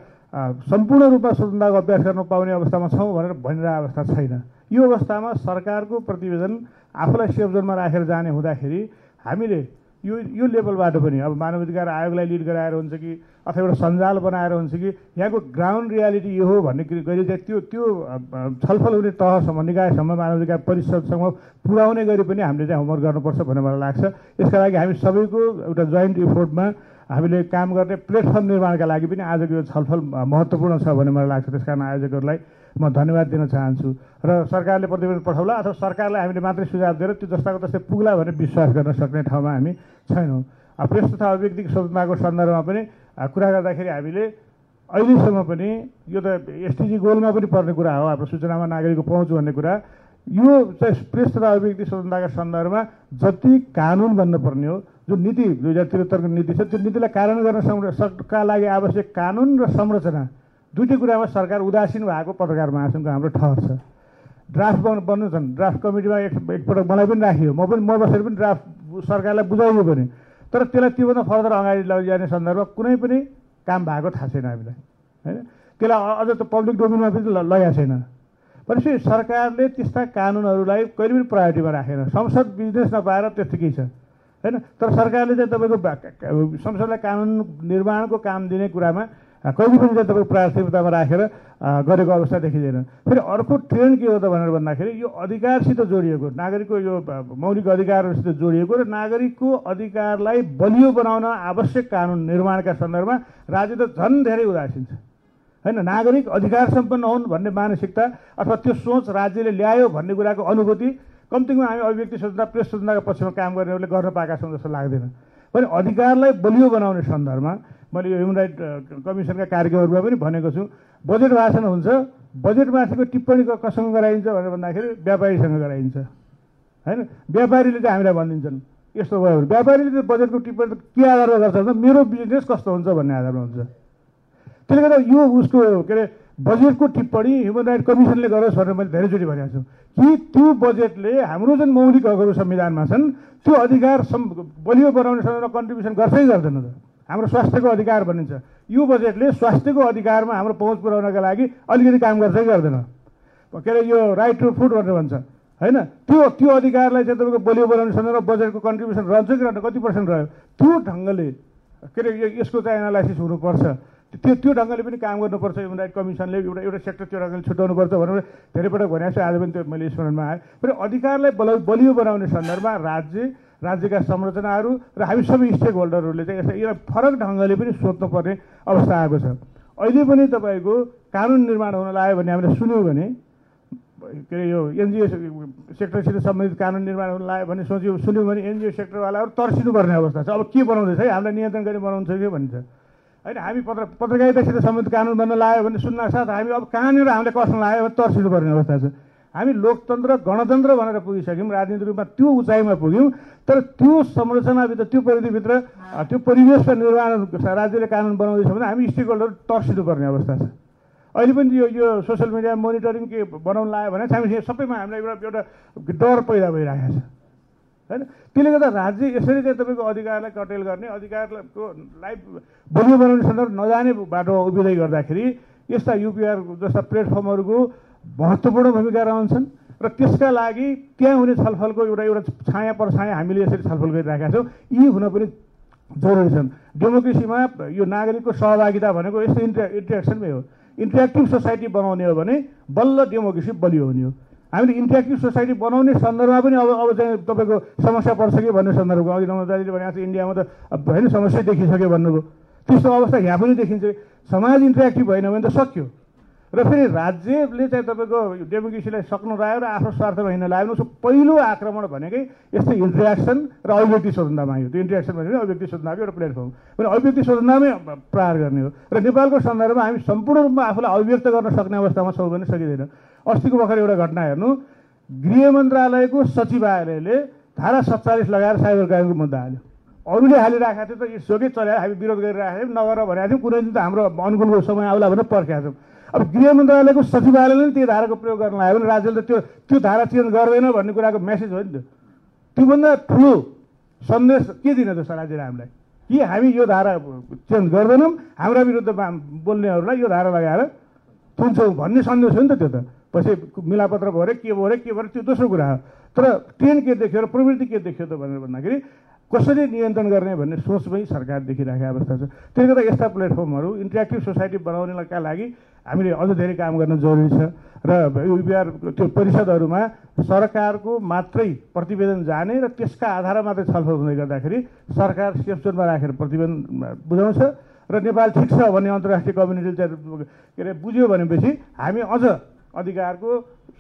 सम्पूर्ण रूपमा स्वतन्त्रताको अभ्यास गर्न पाउने अवस्थामा छौँ भनेर भनिरहेको अवस्था छैन। यो अवस्थामा सरकारको प्रतिवेदन आफूलाई सेफ जोनमा राखेर जाने हुँदाखेरि हामीले यो यो लेभलबाट पनि अब मानवाधिकार आयोगलाई लिड गराएर हुन्छ कि अथवा एउटा सञ्जाल बनाएर हुन्छ कि यहाँको ग्राउन्ड रियालिटी यो हो भन्ने गरी चाहिँ त्यो त्यो छलफल हुने तहसम्म निकायसम्म मानवाधिकार परिषदसँग पुर्याउने गरी पनि हामीले चाहिँ होमवर्क गर्नुपर्छ भन्ने मलाई लाग्छ। यसका लागि हामी सबैको एउटा जोइन्ट इफोर्टमा हामीले काम गर्ने प्लेटफर्म निर्माणका लागि पनि आजको यो छलफल महत्त्वपूर्ण छ भन्ने मलाई लाग्छ। त्यस कारण आयोजकहरूलाई म धन्यवाद दिन चाहन्छु। र सरकारले प्रतिवेदन पठाउला अथवा सरकारलाई हामीले मात्रै सुझाव दिएर त्यो जस्ताको तस्तै पुग्ला भनेर विश्वास गर्न सक्ने ठाउँमा हामी छैनौँ। प्रेस तथा व्यक्तिगत स्वतन्त्रताको सन्दर्भमा पनि कुरा गर्दाखेरि हामीले अहिलेसम्म पनि यो त एसटिजी गोलमा पनि पर्ने कुरा हो हाम्रो सूचनामा नागरिकको पहुँच भन्ने कुरा। यो चाहिँ प्रेस तथा अभिव्यक्ति स्वतन्त्रताका सन्दर्भमा जति कानुन बन्नुपर्ने हो जुन नीति दुई हजार त्रिहत्तरको नीति छ त्यो नीतिलाई कार्यान्वयन गर्न सक्का लागि आवश्यक कानुन र संरचना दुइटै कुरामा सरकार उदासीन भएको पत्रकार महासङ्घको हाम्रो ठहर छ। ड्राफ्ट बन् बन्नु छन्। ड्राफ्ट कमिटीमा एक एकपटक मलाई पनि राखियो। म पनि म बसेर पनि ड्राफ्ट सरकारलाई बुझाइयो पनि तर त्यसलाई त्योभन्दा फर्दर अगाडि लैजाने सन्दर्भमा कुनै पनि काम भएको थाहा छैन हामीलाई। होइन? त्यसलाई अझ त पब्लिक डोमिनमा पनि लगाएको छैन। भनेपछि सरकारले त्यस्ता कानुनहरूलाई कहिले पनि प्रायोरिटीमा राखेन। संसद बिजनेस नपाएर त्यत्तिकै छ। होइन? तर सरकारले चाहिँ तपाईँको संसदलाई कानुन निर्माणको काम दिने कुरामा कहिले पनि चाहिँ तपाईँको प्राथमिकतामा राखेर गरेको अवस्था देखिँदैन। फेरि अर्को ट्रेन्ड के हो त भनेर भन्दाखेरि यो अधिकारसित जोडिएको नागरिकको यो मौलिक अधिकारहरूसित जोडिएको र नागरिकको अधिकारलाई बलियो बनाउन आवश्यक कानुन निर्माणका सन्दर्भमा राज्य त झन् धेरै उदासीन छ। होइन? नागरिक अधिकार सम्पन्न हुन् भन्ने मानसिकता अथवा त्यो सोच राज्यले ल्यायो भन्ने कुराको अनुभूति कम्तीमा हामी अभिव्यक्ति स्वतन्त्रता प्रेस स्वतन्त्रताको पक्षमा काम गर्नेहरूले गर्न पाएका छौँ जस्तो लाग्दैन। पनि अधिकारलाई बलियो बनाउने सन्दर्भमा मैले यो ह्युमन राइट कमिसनका कार्यक्रमहरूमा पनि भनेको छु बजेट भाषण हुन्छ बजेटमाथिको टिप्पणी कसँग गराइन्छ भनेर भन्दाखेरि व्यापारीसँग गराइन्छ। होइन? व्यापारीले चाहिँ हामीलाई भनिदिन्छन् यस्तो भयो भने। व्यापारीले चाहिँ बजेटको टिप्पणी के आधारमा गर्छ भने मेरो बिजनेस कस्तो हुन्छ भन्ने आधारमा हुन्छ। त्यसले गर्दा यो उसको के अरे बजेटको टिप्पणी ह्युमन राइट कमिसनले गरोस् भनेर मैले धेरैचोटि भनेको छु। कि त्यो बजेटले हाम्रो जुन मौलिक हकहरू संविधानमा छन् त्यो अधिकार बलियो बनाउने सन्दर्भमा कन्ट्रिब्युसन गर्छै गर्दैन त। हाम्रो स्वास्थ्यको अधिकार भनिन्छ। यो बजेटले स्वास्थ्यको अधिकारमा हाम्रो पहुँच पुर्याउनका लागि अलिकति काम गर्छै गर्दैन। के अरे यो राइट टु फुड भनेर भन्छ। होइन? त्यो त्यो अधिकारलाई चाहिँ तपाईँको बलियो बनाउने सन्दर्भमा बजेटको कन्ट्रिब्युसन रहन्छ कि रहन्छ कति पर्सेन्ट रह्यो? त्यो ढङ्गले के अरे यसको चाहिँ एनालाइसिस हुनुपर्छ। त्यो त्यो ढङ्गले पनि काम गर्नुपर्छ ह्युमन राइट कमिसनले एउटा एउटा सेक्टर त्यो ढङ्गले छुट्याउनुपर्छ भनेर धेरै पटक भनेको छु आज पनि त्यो मैले स्मरणमा आएँ फेरि अधिकारलाई बल बलियो बनाउने सन्दर्भमा राज्य राज्यका संरचनाहरू र हामी सबै स्टेक होल्डरहरूले चाहिँ यसलाई यसलाई फरक ढङ्गले पनि सोध्नुपर्ने अवस्था आएको छ। अहिले पनि तपाईँको कानुन निर्माण हुन लाग्यो भने हामीले सुन्यौँ भने के अरे यो एनजिओ सेक्टरसित सम्बन्धित कानुन निर्माण हुन लाग्यो भने सोच्यो सुन्यौँ भने एनजिओ सेक्टरवालाहरू तर्सिनुपर्ने अवस्था छ। अब के बनाउँदैछ है? हामीलाई नियन्त्रण गरी बनाउँछ कि भन्छ होइन हामी पत्र पत्रकारितासित सम्बन्धित कानुन बन्न लाग्यो भने सुन्न साथ हामी अब कहाँनिर हामीले कस्न लाग्यो भने तर्सिनुपर्ने अवस्था छ। हामी लोकतन्त्र गणतन्त्र भनेर पुगिसक्यौँ राजनीतिक रूपमा त्यो उचाइमा पुग्यौँ तर त्यो संरचनाभित्र त्यो परिधिभित्र त्यो परिवेशको निर्माण राज्यले कानुन बनाउँदैछ भने हामी स्टेक होल्डर तर्सिनुपर्ने अवस्था छ। अहिले पनि यो यो सोसियल मिडिया मोनिटरिङ के बनाउनु लाग्यो भने हामी सबैमा हामीलाई एउटा एउटा डर पैदा भइरहेको छ। होइन त्यसले गर्दा राज्य यसरी चाहिँ तपाईँको अधिकारलाई कटेल गर्ने अधिकारको लाइफ बलियो बनाउने सन्दर्भ नजाने बाटो उभिँदै गर्दाखेरि यस्ता युपिआर जस्ता प्लेटफर्महरूको महत्त्वपूर्ण भूमिका रहन्छन् र त्यसका लागि त्यहाँ हुने छलफलको एउटा एउटा छाया परछाया हामीले यसरी छलफल गरिरहेका छौँ। यी हुन पनि जरुरी छन्। डेमोक्रेसीमा यो नागरिकको सहभागिता भनेको यस्तो इन्ट्रा इन्ट्रेक्सनमै हो। इन्ट्रेक्टिभ सोसाइटी बनाउने हो भने बल्ल डेमोक्रेसी बलियो हुने हो। हामीले इन्ट्रेक्टिभ सोसाइटी बनाउने सन्दर्भमा पनि अब अब चाहिँ तपाईँको समस्या पर्छ कि भन्ने सन्दर्भको। अघि नमदाजीले भनेको छ इन्डियामा त होइन समस्या देखिसक्यो भन्नुभयो त्यस्तो अवस्था यहाँ पनि देखिन्छ। समाज इन्ट्रेक्टिभ भएन भने त सक्यो। र फेरि राज्यले चाहिँ तपाईँको डेमोक्रेसीलाई सक्नु लाग्यो र आफ्नो स्वार्थमा हिँड्न लाग्यो उसको पहिलो आक्रमण भनेकै यस्तै इन्ट्रेक्सन र अभिव्यक्ति स्वतन्त्रमा आयो। त्यो इन्ट्रेक्सन भनेको अभिव्यक्ति स्वतन्त्रको एउटा प्लेटफर्म भने अभिव्यक्ति स्वतन्त्रमै प्रहार गर्ने हो। र नेपालको सन्दर्भमा हामी सम्पूर्ण रूपमा आफूलाई अभिव्यक्त गर्न सक्ने अवस्थामा छौँ भने सकिँदैन। अस्तिको भर्खर एउटा घटना हेर्नु। गृह मन्त्रालयको सचिवालयले धारा सत्तालिस लगाएर साइबर क्राइमको मुद्दा हाल्यो। अरूले हालिरहेको थियो त इट्सोकै चलाएर हामी विरोध गरिरहेको थियौँ नगर भनेको थियौँ कुनै दिन त हाम्रो अनुकूलको समय आउला भनेर पर्खेका छौँ अब गृह मन्त्रालयको सचिवालयले त्यो धाराको प्रयोग गर्न लाग्यो भने राज्यले त त्यो त्यो धारा चेन्ज गर्दैन भन्ने कुराको मेसेज हो नि त। त्योभन्दा ठुलो सन्देश के दिन त राज्यले हामीलाई? कि हामी यो धारा चेन्ज गर्दैनौँ हाम्रा विरुद्धमा बोल्नेहरूलाई यो धारा लगाएर थुन्छौँ भन्ने सन्देश हो नि त त्यो त। पछि मिलापत्र भयो अरे के भयो अरे के भयो त्यो दोस्रो कुरा हो। तर ट्रेन के देख्यो र प्रवृत्ति के देख्यो त भनेर भन्दाखेरि कसरी नियन्त्रण गर्ने भन्ने सोचमै सरकार देखिरहेको अवस्था छ। त्यसले गर्दा यस्ता प्लेटफर्महरू इन्टरेक्टिभ सोसाइटी बनाउनेका लागि हामीले अझ धेरै काम गर्न जरुरी छ र युपिआर त्यो परिषदहरूमा सरकारको मात्रै प्रतिवेदन जाने र त्यसका आधारमा मात्रै छलफल हुँदै गर्दाखेरि सरकार सेफ जोनमा राखेर प्रतिवेदन बुझाउँछ र नेपाल ठिक छ भन्ने अन्तर्राष्ट्रिय कम्युनिटीले के अरे बुझ्यो भनेपछि हामी अझ अधिकारको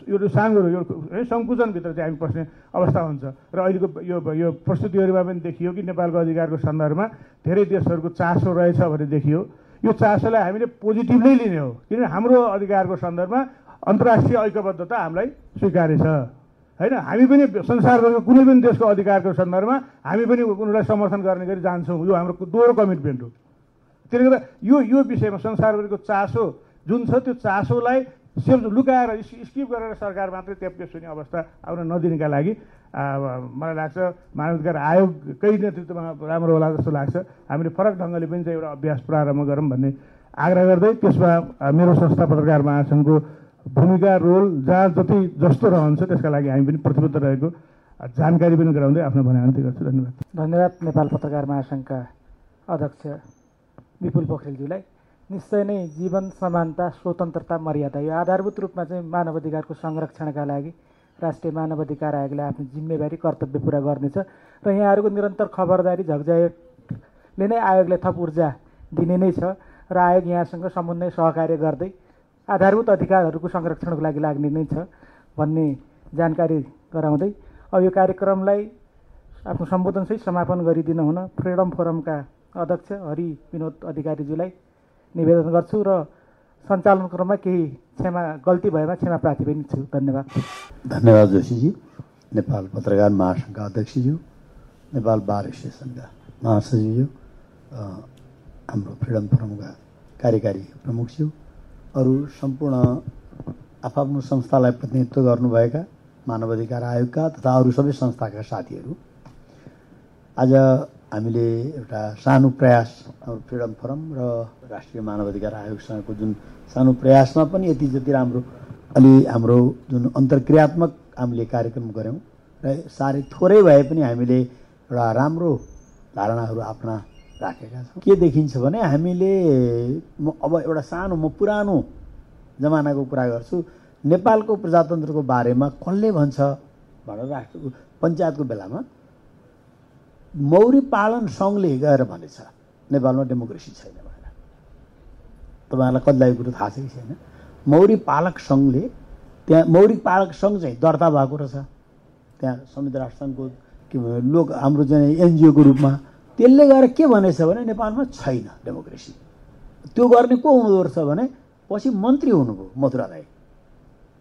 यो साँगुरो यो सङ्कुचनभित्र चाहिँ हामी पस्ने अवस्था हुन्छ। र अहिलेको यो यो प्रस्तुतिहरूमा पनि देखियो कि नेपालको अधिकारको सन्दर्भमा धेरै देशहरूको चासो रहेछ भने देखियो। यो चासोलाई हामीले पोजिटिभली लिने हो किनभने हाम्रो अधिकारको सन्दर्भमा अन्तर्राष्ट्रिय ऐक्यबद्धता हामीलाई स्वीकार्य छ। होइन हामी पनि संसारभरको कुनै पनि देशको अधिकारको सन्दर्भमा हामी पनि उनीहरूलाई समर्थन गर्ने गरी जान्छौँ। यो हाम्रो दोहोरो कमिटमेन्ट हो। त्यसले गर्दा यो यो विषयमा संसारभरिको चासो जुन छ त्यो चासोलाई सेल लुकाएर स्किप गरेर सरकार मात्रै त्यहाँ हुने अवस्था आउन नदिनका लागि मलाई लाग्छ मानवाधिकार आयोगकै नेतृत्वमा राम्रो होला जस्तो लाग्छ। हामीले फरक ढङ्गले पनि चाहिँ एउटा अभ्यास प्रारम्भ गरौँ भन्ने आग्रह गर्दै त्यसमा मेरो संस्था पत्रकार महासङ्घको भूमिका रोल जहाँ जति जस्तो रहन्छ त्यसका लागि हामी पनि प्रतिबद्ध रहेको जानकारी पनि गराउँदै आफ्नो भनाइ अन्त्य गर्छु। धन्यवाद। धन्यवाद नेपाल पत्रकार महासङ्घका अध्यक्ष विपुल पोखरेलज्यूलाई। निश्चय नै जीवन समानता स्वतन्त्रता मर्यादा यो आधारभूत रूपमा चाहिँ मानव अधिकारको संरक्षणका लागि राष्ट्रिय मानव अधिकार आयोगले आफ्नो जिम्मेवारी कर्तव्य पुरा गर्नेछ। र यहाँहरूको निरन्तर खबरदारी झकझायले नै आयोगले थप ऊर्जा दिने नै छ र आयोग यहाँसँग समन्वय सहकार्य गर्दै आधारभूत अधिकारहरूको संरक्षणको लागि लाग्ने नै छ भन्ने जानकारी गराउँदै अब यो कार्यक्रमलाई आफ्नो सम्बोधनसहित समापन गरिदिनु हुन फ्रिडम फोरमका अध्यक्ष हरि विनोद अधिकारीज्यूलाई निवेदन गर्छु र सञ्चालन क्रममा केही क्षमा गल्ती भएमा क्षमा प्रार्थी पनि छु। धन्यवाद। धन्यवाद जोशीजी। नेपाल पत्रकार महासङ्घका अध्यक्षज्यू नेपाल बार एसोसिएसनका महासचिवज्यू हाम्रो फ्रिडम फोरमका कार्यकारी प्रमुखज्यू अरू सम्पूर्ण आफ्नो संस्थालाई प्रतिनिधित्व गर्नुभएका मानव अधिकार आयोगका तथा अरू सबै संस्थाका साथीहरू आज हामीले एउटा सानो प्रयास फ्रिडम फोरम र राष्ट्रिय मानव अधिकार आयोगसँगको जुन सानो प्रयासमा पनि यति जति राम्रो अलि हाम्रो जुन अन्तर्क्रियात्मक हामीले कार्यक्रम गऱ्यौँ र साह्रै थोरै भए पनि हामीले एउटा राम्रो धारणाहरू आफ्ना राखेका छौँ। के देखिन्छ भने हामीले म अब एउटा सानो म पुरानो जमानाको कुरा गर्छु। नेपालको प्रजातन्त्रको बारेमा कसले भन्छ भनेर राष्ट्र पञ्चायतको बेलामा मौरी पालन सङ्घले गएर भनेछ नेपालमा डेमोक्रेसी छैन भनेर। तपाईँहरूलाई कतिलाई कुरो थाहा छ कि छैन? मौरी पालक सङ्घले त्यहाँ मौरी पालक सङ्घ चाहिँ दर्ता भएको रहेछ। त्यहाँ संयुक्त राष्ट्रसङ्घको के लोक हाम्रो चाहिँ एनजिओको रूपमा। त्यसले गएर के भनेछ भने नेपालमा छैन डेमोक्रेसी। त्यो गर्ने को हुँदो रहेछ भने पछि मन्त्री हुनुभयो मथुरा दाई।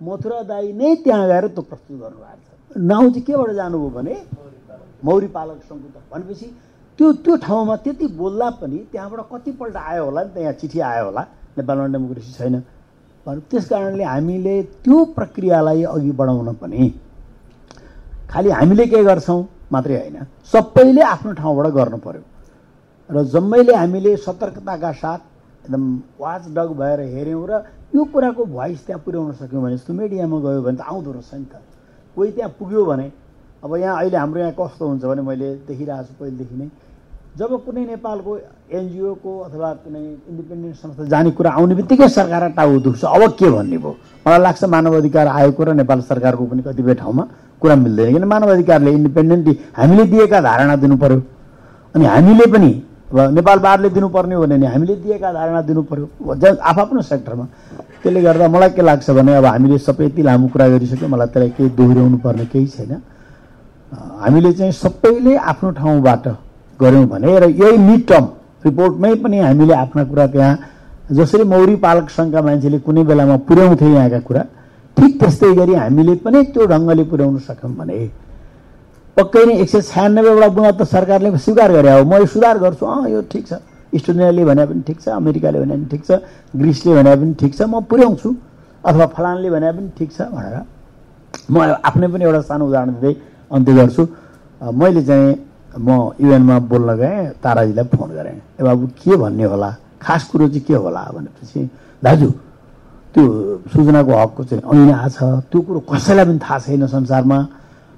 मथुरा दाई नै त्यहाँ गएर त्यो प्रस्तुत गर्नुभएको छ। नाउँ चाहिँ केबाट जानुभयो भने मौरी पालक सङ्घ भनेपछि त्यो त्यो ठाउँमा त्यति बोल्दा पनि त्यहाँबाट कतिपल्ट आयो होला नि त यहाँ चिठी आयो होला। नेपालमा डेमोक्रेसी छैन। त्यस कारणले हामीले त्यो प्रक्रियालाई अघि बढाउन पनि खालि हामीले के गर्छौँ मात्रै होइन सबैले आफ्नो ठाउँबाट गर्नु पर्यो। र जम्मैले हामीले सतर्कताका साथ एकदम वाच डग भएर हेऱ्यौँ र यो कुराको भोइस त्यहाँ पुर्याउन सक्यौँ भने जस्तो मिडियामा गयो भने त आउँदो रहेछ नि त। कोही त्यहाँ पुग्यो भने अब यहाँ अहिले हाम्रो यहाँ कस्तो हुन्छ भने मैले देखिरहेको छु पहिलेदेखि नै। जब कुनै नेपालको एनजिओको अथवा कुनै इन्डिपेन्डेन्ट संस्था जाने कुरा आउने बित्तिकै सरकार टाउ दुख्छ। अब के भन्ने भयो? मलाई लाग्छ मानव अधिकार आयोगको र नेपाल सरकारको पनि कतिपय ठाउँमा कुरा मिल्दैन। किन मानव अधिकारले इन्डिपेन्डेन्टली हामीले दिएका धारणा दिनु पर्यो अनि हामीले पनि अब नेपाल बारले दिनुपर्ने हो भने हामीले दिएका धारणा दिनु पर्यो ज आफ्नो सेक्टरमा। त्यसले गर्दा मलाई के लाग्छ भने अब हामीले सबै यति लामो कुरा गरिसक्यौँ मलाई त्यसलाई केही दोहोऱ्याउनु पर्ने केही छैन। हामीले चाहिँ सबैले आफ्नो ठाउँबाट गऱ्यौँ भने र यही मिड टर्म रिपोर्टमै पनि हामीले आफ्ना कुरा त्यहाँ जसरी मौरी पालक सङ्घका मान्छेले कुनै बेलामा पुर्याउँथे यहाँका कुरा ठिक त्यस्तै गरी हामीले पनि त्यो ढङ्गले पुर्याउन सक्यौँ भने पक्कै नै एक सय छयानब्बेवटा बुँदा त सरकारले स्वीकार गरे हो। म यो सुधार गर्छु। अँ यो ठिक छ। इस्टोनियाले भने पनि ठिक छ अमेरिकाले भने पनि ठिक छ ग्रिसले भने पनि ठिक छ म पुर्याउँछु। अथवा फलानले भने पनि ठिक छ भनेर। म आफ्नै पनि एउटा सानो उदाहरण दिँदै अन्त्य गर्छु। मैले चाहिँ म युएनमा बोल्न गएँ ताराजीलाई फोन गरेँ। ए बाबु के भन्ने होला? खास कुरो चाहिँ के होला भनेपछि दाजु त्यो सूचनाको हकको चाहिँ ऐन छ त्यो कुरो कसैलाई पनि थाहा छैन संसारमा।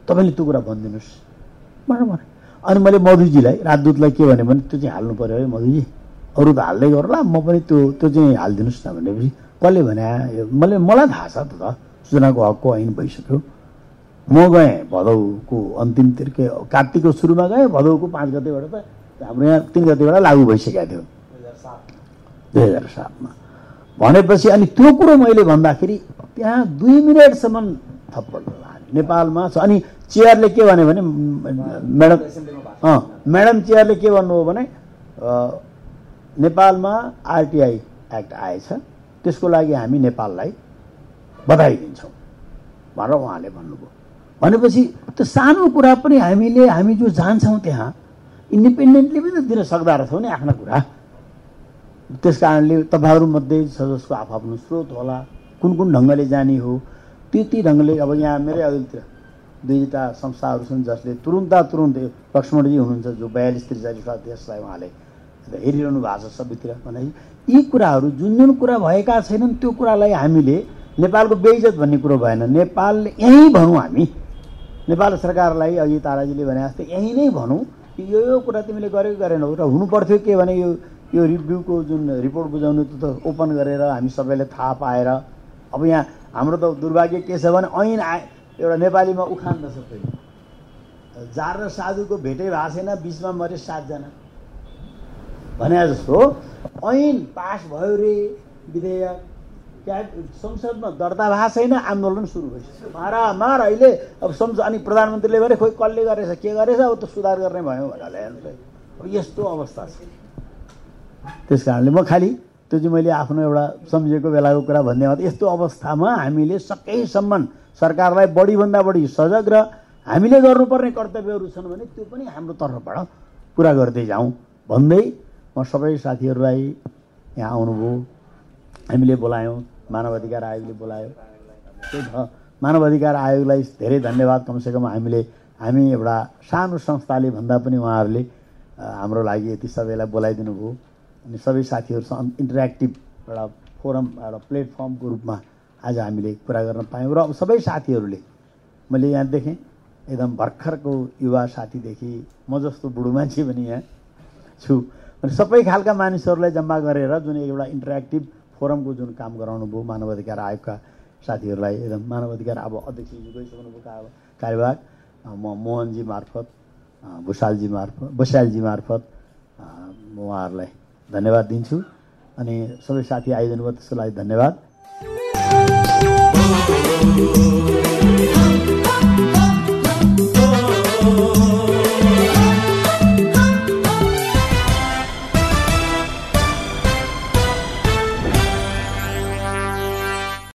तपाईँले त्यो कुरा भनिदिनुहोस्। भनेर भने। अनि मैले मधुजीलाई राजदूतलाई के भने त्यो चाहिँ हाल्नु पऱ्यो है मधुजी। अरू त हाल्दै गरौँला म पनि त्यो त्यो चाहिँ हालिदिनुहोस् न भनेपछि कसले भने मैले मलाई थाहा छ त सूचनाको हकको ऐन भइसक्यो। म गएँ भदौको अन्तिमतिर के कार्तिकको सुरुमा गएँ भदौको पाँच गतेबाट त हाम्रो यहाँ तिन गतेबाट लागु भइसकेको थियो। दुई हजार सातमा। भनेपछि अनि त्यो कुरो मैले भन्दाखेरि त्यहाँ दुई मिनटसम्म थप्पड नेपालमा छ। अनि चेयरले के भन्यो भने म्याडम अँ म्याडम चेयरले के भन्नुभयो भने नेपालमा आरटिआई एक्ट आएछ। त्यसको लागि हामी नेपाललाई बधाई दिन्छौँ भनेर उहाँले भन्नुभयो। भनेपछि त्यो सानो कुरा पनि हामीले हामी जो जान्छौँ त्यहाँ इन्डिपेन्डेन्टली पनि दिन सक्दा रहेछौँ नि आफ्ना कुरा। त्यस कारणले तपाईँहरूमध्ये जसको आफ्नो स्रोत होला कुन कुन ढङ्गले जाने हो त्यति ढङ्गले अब यहाँ मेरै अघिल्तिर दुईवटा संस्थाहरू छन् जसले तुरुन्ता तुरुन्त लक्ष्मणजी हुनुहुन्छ जो बयालिस त्रिचालिस देशलाई उहाँले हेरिरहनु भएको छ सबैतिर भने यी कुराहरू जुन जुन कुरा भएका छैनन् त्यो कुरालाई हामीले नेपालको बेइज्जत भन्ने कुरो भएन। नेपालले यहीँ भनौँ हामी। नेपाल सरकारलाई अघि ताराजीले भने जस्तै यहीँ नै भनौँ यो यो कुरा तिमीले गरेको गरेनौ। र हुनु पर्थ्यो के भने यो यो रिभ्यूको जुन रिपोर्ट बुझाउनु त्यो त ओपन गरेर हामी सबैले थाहा पाएर अब यहाँ हाम्रो त दुर्भाग्य के छ भने ऐन आए एउटा नेपालीमा उखान त सबै जार र साधुको भेटै भएको छैन बिचमा मरे सातजना। भने जस्तो ऐन पास भयो रे विधेयक। संसदमा दर्ता भएको छैन आन्दोलन सुरु भइसक्यो। मारा मार अहिले अब संसद अनि प्रधानमन्त्रीले भने खोइ कसले गरेछ के गरेछ? अब त सुधार गर्ने भयो भनेर अब यस्तो अवस्था छ। त्यस कारणले म खालि त्यो चाहिँ मैले आफ्नो एउटा सम्झेको बेलाको कुरा भन्ने हो। यस्तो अवस्थामा हामीले सकेसम्म सरकारलाई बढीभन्दा बढी सजग र हामीले गर्नुपर्ने कर्तव्यहरू छन् भने त्यो पनि हाम्रो तर्फबाट पुरा गर्दै जाउँ भन्दै म सबै साथीहरूलाई यहाँ आउनुभयो। हामीले बोलायौँ। मानव अधिकार आयोगले बोलायो। त्यही मानव अधिकार आयोगलाई धेरै धन्यवाद। कमसेकम हामीले हामी एउटा सानो संस्थाले भन्दा पनि उहाँहरूले हाम्रो लागि यति सबैलाई बोलाइदिनु भयो अनि सबै साथीहरूसँग इन्टरेक्टिभ एउटा फोरम एउटा प्लेटफर्मको रूपमा आज हामीले कुरा गर्न पायौँ र सबै साथीहरूले मैले यहाँ देखेँ एकदम भर्खरको युवा साथीदेखि म जस्तो बुढो मान्छे पनि यहाँ छु। अनि सबै खालका मानिसहरूलाई जम्मा गरेर जुन एउटा इन्टरेक्टिभ फोरमको जुन काम गराउनु भयो। मानव अधिकार आयोगका साथीहरूलाई एकदम मानव अधिकार अब अध्यक्षजी गइसक्नुभयो कार्यभार। म मोहनजी मार्फत भुषालजी मार्फत बस्यालजी मार्फत म उहाँहरूलाई धन्यवाद दिन्छु। अनि सबै साथी आइदिनु भयो त्यसको लागि धन्यवाद।